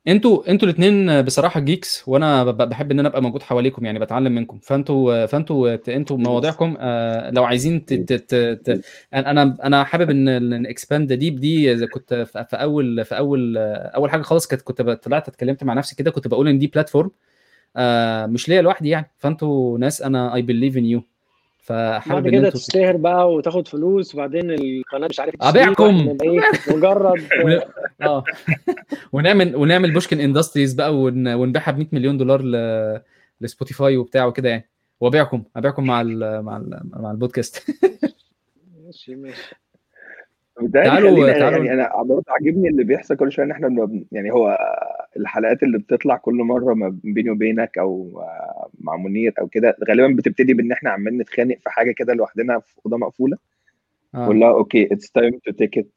أنتوا أنتوا الاثنين بصراحة geeks وأنا بحب ان أنا ابقى موجود حواليكم يعني بتعلم منكم. فانتوا فانتوا أنتوا مواضيعكم آه، لو عايزين ت... ت... ت... ت... أنا أنا حابب إن expand ديب دي كنت في في اول في اول أول حاجة خالص كنت كنت طلعت اتكلمت مع نفسي كده كنت بقول إن دي platform مش ليا لوحدي يعني. فانتوا ناس أنا I believe in you فحابب بعد كده تشتهر بقى وتاخد فلوس وبعدين القناة مش عارف نبقى إيه مجرد. آه. ونعمل ونعمل بوشكن industries بقى ون... ونبيعها ب 100 مليون دولار ل... لسبوتيفاي وبتاع وكده يعني. وأبيعكم أبيعكم مع ال... مع ال... مع البودكاست ماشي ماشي. تعالوا- تعالوا- يعني أنا برضه عاجبني اللي بيحصل كل شوية إن إحنا. يعني هو الحلقات اللي بتطلع كل مرة ما بيني وبينك أو مع منير أو كده غالبا بتبتدي بإن إحنا عمالين نتخانق في حاجة كده لوحدنا في أوضة مقفولة آه. okay it's time to take it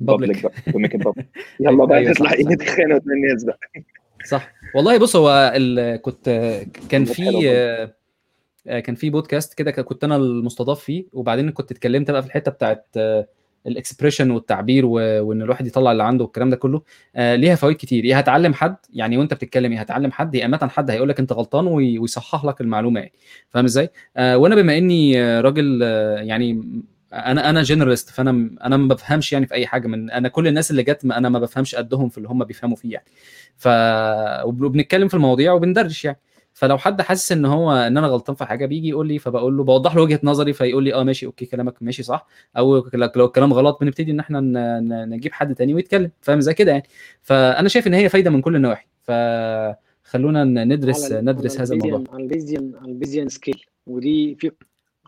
public to make it public يلا بقى أيوة، نطلع إيه صح. نتخانق قدام الناس بقى صح والله بص هو ال... كنت كان في. آه، آه، كان في بودكاست كده كنت أنا المستضاف فيه وبعدين كنت اتكلمت بقى في الحتة بتاعت ال expression والتعبير. وإن الواحد يطلع اللي عنده والكلام ده كله آه، ليها فوائد كتير يا هتعلم حد يعني وأنت بتتكلم يا هتعلم حد يا مثلا حد هيقول لك أنت غلطان وي... ويصحح لك المعلومة يعني فاهم إزاي؟ آه، وأنا بما إني راجل آه، يعني أنا أنا generalist فأنا أنا ما بفهمش يعني في أي حاجة من أنا كل الناس اللي جت أنا ما بفهمش قدهم في اللي هم بيفهموا فيه يعني ف وب- وبنتكلم في المواضيع وبندردش يعني فلو حد حاسس إن هو إن أنا غلطان في حاجة بيجي يقول لي فبقول له بوضح له وجهة نظري فيقول لي آه ماشي okay كلامك ماشي صح. أو لو الكلام غلط بنبتدي إن إحنا نجيب حد تاني ويتكلم. فاهم؟ زي كده يعني. فأنا شايف إن هي فايدة من كل النواحي. فخلونا ندرس ندرس هذا الموضوع. على ال Bayesian على ال Bayesian scale ودي في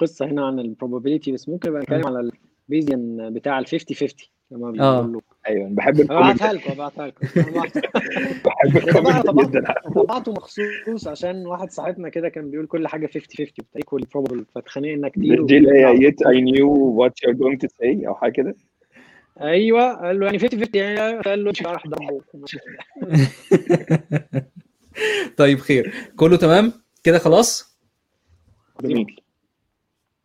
قصة هنا عن ال probability بس ممكن نبقى نتكلم على ال Bayesian بتاع ال 50 50 لما آه. بيقولوا أيوه بحب ال comment. أبعتها لكم أبعتها لكم. بحب ال comment جدا طبعته مخصوص عشان واحد صاحبنا كده كان بيقول كل حاجة 50 50 equal probable فاتخانقنا كتير دي اللي هي وبنطلع- yet I knew what you're going to say أو حاجة كده؟ أيوه قال له يعني 50 50 يعني قال له مش راح ضربه. طيب خير. كله تمام؟ كده خلاص؟ جميل.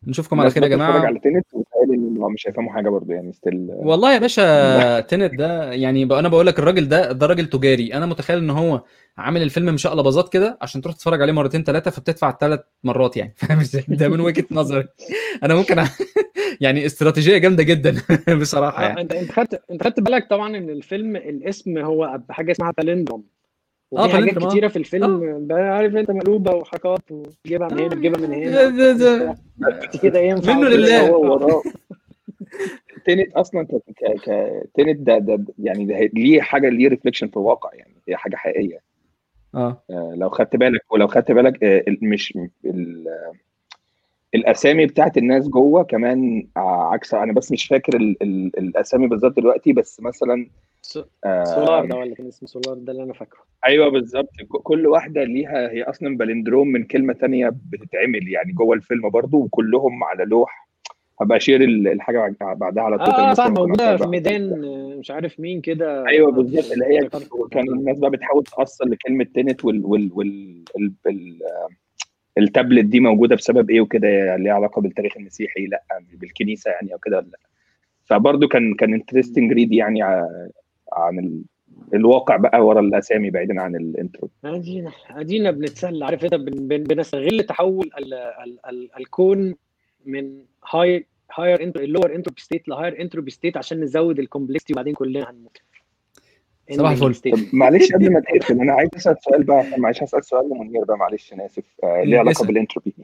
نشوفكم على خير يا جماعة. على Tenet هم مش هيفهموا حاجة برضه يعني still والله يا باشا Tenet ده يعني أنا بقول لك الراجل ده ده راجل تجاري. أنا متخيل إن هو عامل الفيلم مشقلب باظات كده عشان تروح تتفرج عليه مرتين ثلاثة فبتدفع ثلاث مرات يعني. فاهم إزاي؟ ده من وجهة نظري. أنا ممكن أ- يعني استراتيجية جامدة جدا بصراحة آه، يعني. أنت أنت خدت أنت خدت بالك طبعا إن الفيلم الاسم هو بحاجه اسمها بالندروم آه، وفي حاجات آه. كتيرة في الفيلم بقى عارف أنت مقلوبة وحركات وتجيبها من هنا تجيبها من ده- هنا. ده- ده- كده ينفع منه لله. تنت أصلا ك ك ك Tenet ده, ده يعني ده ليه حاجة ليه reflection في الواقع يعني هي حاجة حقيقية. آه. آه، لو خدت بالك ولو خدت بالك آه، ال- مش ال- آه، الأسامي بتاعت الناس جوه كمان ع- عكس أنا بس مش فاكر ال ال الأسامي بالظبط دلوقتي بس مثلا آه، سولار ده ولا كان اسمه سولار؟ ده اللي أنا فاكره. أيوه بالظبط. كل واحدة ليها هي أصلا palindrome من كلمة تانية بتتعمل يعني جوه الفيلم برضو وكلهم على لوح هبقى share ال- الحاجة بعد- بعدها على تويتر آه صح موجوده في. ميدان مش عارف مين كده. أيوه بالظبط. اللي هي. كان الناس بقى بتحاول تاصل لكلمة Tenet وال وال وال ال- ال- التابلت دي موجودة بسبب إيه وكده ليها علاقة بالتاريخ المسيحي لأ بالكنيسة يعني أو كده ولا لأ. فبرضه كان كان interesting read يعني عن ال الواقع بقى ورا الأسامي بعيدا عن الانترو أدينا أدينا بنتسلى. عارف أنت بن بن بنستغل تحول ال ال ال الكون من high higher انتر ال lower entropy state ل higher entropy state عشان نزود ال complexity وبعدين كلنا هنموت. صباح الفل. معلش قبل ما تقفل أنا عايز أسأل سؤال بقى معلش هسأل سؤال لمنير بقى معلش أنا آسف. آه ليه علاقة. بالانتروبي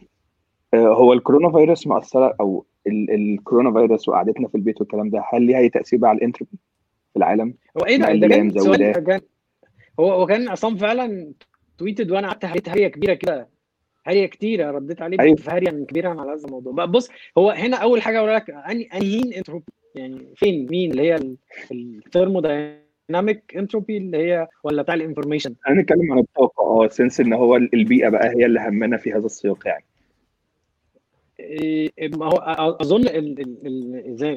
آه هو الكورونا فيروس مأثرة أو ال الكورونا فيروس وقعدتنا في البيت والكلام ده هل ليها أي تأثير بقى على الانتروبي في العالم؟ هو إيه ده؟ إن ده اللي كان سؤال هو كان عصام فعلا tweeted وأنا قعدت هريت هريه كبيرة كده. هريه كتيرة رديت عليه أيوة. هريه كبيرة على هذا الموضوع. بقى بص هو هنا أول حاجة أقول لك اني أنهين انتروبي يعني فين؟ مين؟ اللي هي ال thermodynamic entropy اللي هي ولا بتاع ال information هنتكلم عن الطاقة آه since إن هو البيئة بقى هي اللي همنا في هذا السياق يعني. إيه، ما هو أظن ال ال ال زي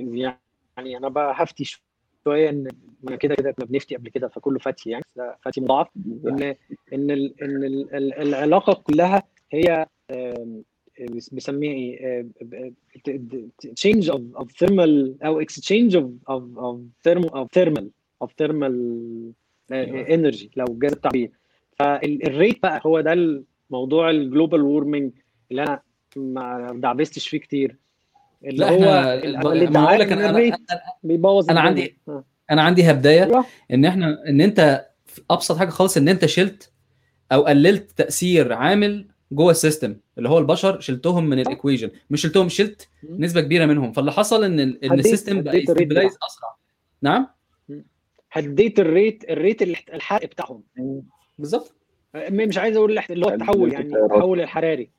يعني أنا بقى هفتي شوية إن ما كده كده كنا بنفتي قبل كده فكله فتي يعني فتي مضاعف. ان إن ال إن ال ال العلاقة كلها هي آم، بس- بيسميها إيه change of of thermal أو exchange of of of thermo of thermal of thermal energy لو جاز التعبير فال rate بقى هو ده الموضوع ال global warming اللي أنا ما دعبستش فيه كتير اللي لا هو إحنا ال- ما الادعاء أنا أقول لك أنا أنا بيبوظ أنا. عندي- آه. أنا عندي هبداية أيوة. إن إحنا إن أنت أبسط حاجة خالص إن أنت شلت أو قللت تأثير عامل جوه ال system اللي هو البشر شلتهم من ال equation مش شلتهم شلت. نسبة كبيرة منهم. فاللي حصل إن ال- إن ال system بقى ي stabilize أسرع. نعم؟ هديت ال rate ال rate اللي- الحرق بتاعهم. بالظبط. م- مش عايز أقول اللي هو التحول يعني. التحول. الحراري.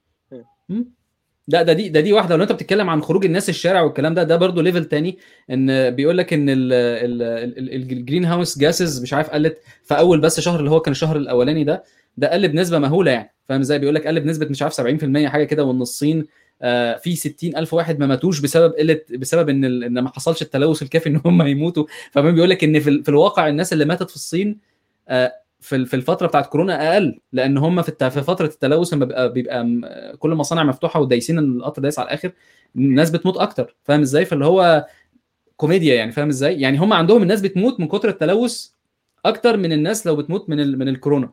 ده ده دي ده دي واحدة. لو أنت بتتكلم عن خروج الناس الشارع والكلام ده ده برضه level تاني. إن بيقول لك إن ال greenhouse gases مش عارف قلت في أول بس شهر اللي هو كان الشهر الأولاني ده ده قل بنسبة مهولة يعني فاهم إزاي؟ بيقول لك قل بنسبة مش عارف 70% حاجة كده وان الصين آه، في 60 ألف واحد ما ماتوش بسبب قلة بسبب إن إن ما حصلش التلوث الكافي إن هم يموتوا. فكمان بيقول لك إن في, في الواقع الناس اللي ماتت في الصين آه، في في الفترة بتاعت كورونا أقل لأن هم في في فترة التلوث لما بيبقى بيبقى كل المصانع مفتوحة ودايسين القطر دايس على الآخر الناس بتموت أكتر فاهم إزاي؟ فاللي هو كوميديا يعني فاهم إزاي؟ يعني هم عندهم الناس بتموت من كتر التلوث أكتر من الناس لو بتموت من ال- من الكورونا.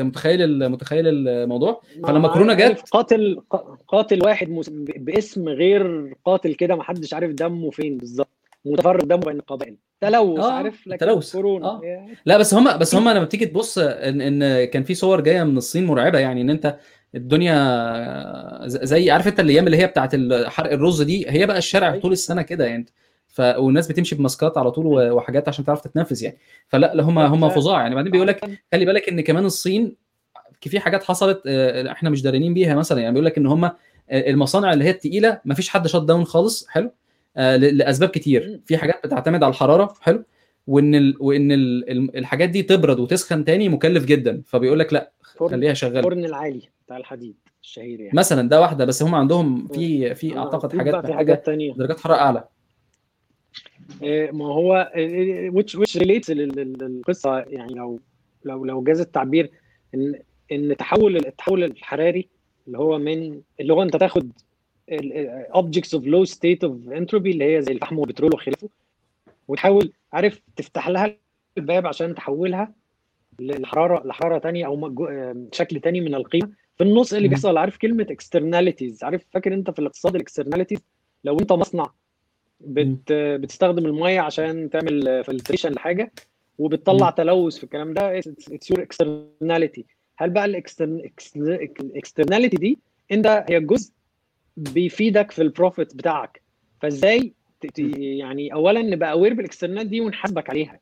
انت متخيل متخيل الموضوع فلما كورونا جت- قاتل قاتل واحد باسم غير قاتل كده ما حدش عارف دمه فين بالظبط متفرق دمه بين القبائل تلوث آه، عارف لكن تلوث. كورونا آه. لا بس هم بس هم لما بتيجي تبص إن إن كان في صور جاية من الصين مرعبة يعني إن أنت الدنيا زي عارف أنت الأيام اللي هي بتاعت حرق الرز دي هي بقى الشارع أيوة. طول السنة كده يعني ف والناس بتمشي بماسكات على طول وحاجات عشان تعرف تتنفس يعني. فلا لا هم هم فظاع يعني. بعدين بيقول لك خلي بالك إن كمان الصين في حاجات حصلت آه، إحنا مش داريين بيها مثلا يعني. بيقول لك إن هم المصانع اللي هي التقيلة ما فيش حد شات داون خالص حلو؟ آه، لأسباب كتير. في حاجات بتعتمد على الحرارة حلو؟ وإن ال... وإن ال... ال- الحاجات دي تبرد وتسخن تاني مكلف جدا. فبيقول لك لا خليها شغالة. الفرن العالي بتاع الحديد الشهير يعني. مثلا ده واحدة بس هم عندهم في في آه، أعتقد حاجات في حاجات تانية. درجات حرارة أعلى. ما هو which which relates لل- لل- للقصة. يعني لو لو لو جاز التعبير إن إن تحول التحول الحراري اللي هو من اللي هو أنت تاخد objects of low state of entropy اللي هي زي الفحم والبترول وخلافه وتحاول عارف تفتح لها الباب عشان تحولها لحرارة لحرارة تانية أو شكل تاني من القيمة. في النص إيه اللي. بيحصل؟ عارف كلمة externalities. عارف فاكر أنت في الاقتصاد ال externalities لو أنت مصنع بت بتستخدم المية عشان تعمل filtration لحاجة وبتطلع تلوث في الكلام ده. it's your externality هل بقى ال externality دي انت هي جزء بيفيدك في ال profit بتاعك. فإزاي يعني اولا نبقى aware بال external دي ونحاسبك عليها.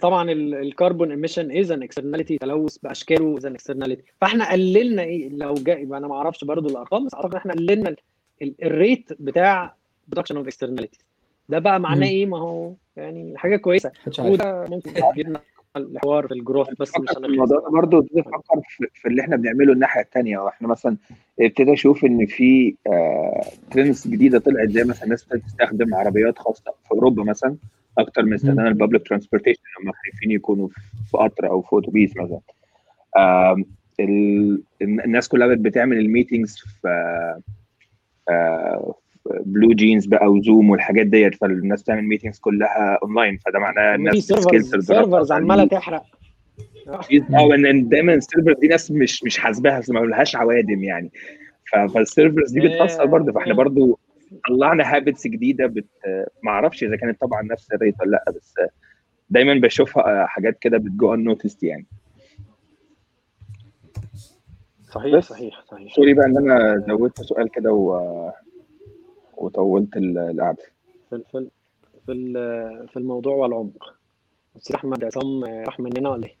طبعا ال carbon emission is an externality تلوث بأشكاله is an externality فإحنا قللنا إيه؟ لو يبقى أنا ما أعرفش برضو الأرقام بس أعتقد إحنا قللنا ال- ال- ال rate بتاع production of externality ده بقى معناه. إيه؟ ما هو يعني حاجة كويسة. وده ممكن يجيبنا الحوار في ال growth بس مش الموضوع ده. برضه ابتدي أفكر في, اللي إحنا بنعمله الناحية الثانية وإحنا مثلا ابتدي أشوف إن في trends جديدة طلعت زي مثلا الناس ابتدت تستخدم عربيات خاصة في أوروبا مثلا أكتر من استخدام ال public transportation لما خايفين يكونوا في قطر أو في اتوبيس مثلا. الناس كلها بقت بتعمل ال meetings في BlueJeans بقى و Zoom والحاجات ديت فالناس تعمل meetings كلها اونلاين فده معناه في الناس servers servers عمالة تحرق. آه ان دايما ال server دي ناس مش مش حاسباها ما لهاش عوادم يعني. فال servers دي بتأثر برضه فإحنا برضه طلعنا habits جديدة بت ما أعرفش إذا كانت طبعا نفس ال rate ولا لأ بس دايما بشوفها حاجات كده بت go unnoticed يعني. صحيح. صحيح صحيح. sorry بقى إن أنا زودت سؤال كده و... وطولت ال- القعدة. في في في ال- في الموضوع والعمق بس احمد عصام راح مننا ولا إيه؟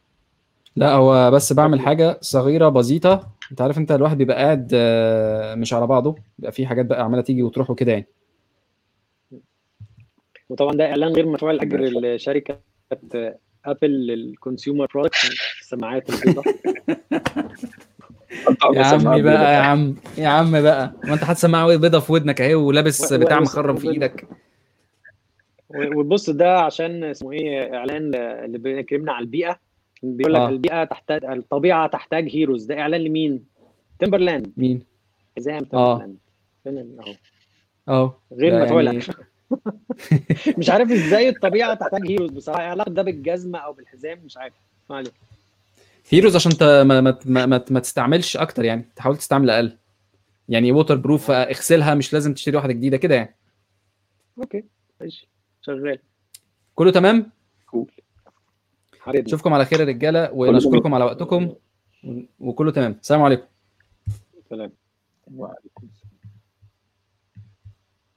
لا هو بس بعمل حاجة صغيرة بسيطة. أنت عارف أنت الواحد بيبقى قاعد آه، مش على بعضه. بيبقى في حاجات بقى عمالة تيجي وتروح وكده يعني. وطبعا ده إعلان غير مدفوع الأجر لشركه Apple لل consumer product السماعات البيضاء يا عمي بقى يا عم يا عم بقى. ما انت هتسمع بيضة في ودنك اهي ولابس بتاع مخرم في إيدك. وبص ده عشان اسمه إيه اعلان اللي بيكلمنا على البيئة. بيقول لك آه. البيئة تحتاج الطبيعة تحتاج heroes ده إعلان لمين؟ Timberland مين؟ حزام آه. Timberland ال- أهو. آه. غير مدفوع يعني- مش عارف إزاي الطبيعة تحتاج heroes بصراحة. إيه علاقة ده بالجزمة أو بالحزام؟ مش عارف. ما عليك heroes عشان ما, ما, ما, ما, تستعملش أكتر يعني. تحاول تستعمل أقل. يعني waterproof اغسلها مش لازم تشتري واحدة جديدة كده يعني. أوكي. ماشي. شغال. كله تمام؟ حبيبي. أشوفكم على خير يا رجالة ونشكركم على وقتكم وكله تمام. السلام عليكم. سلام. وعليكم السلام.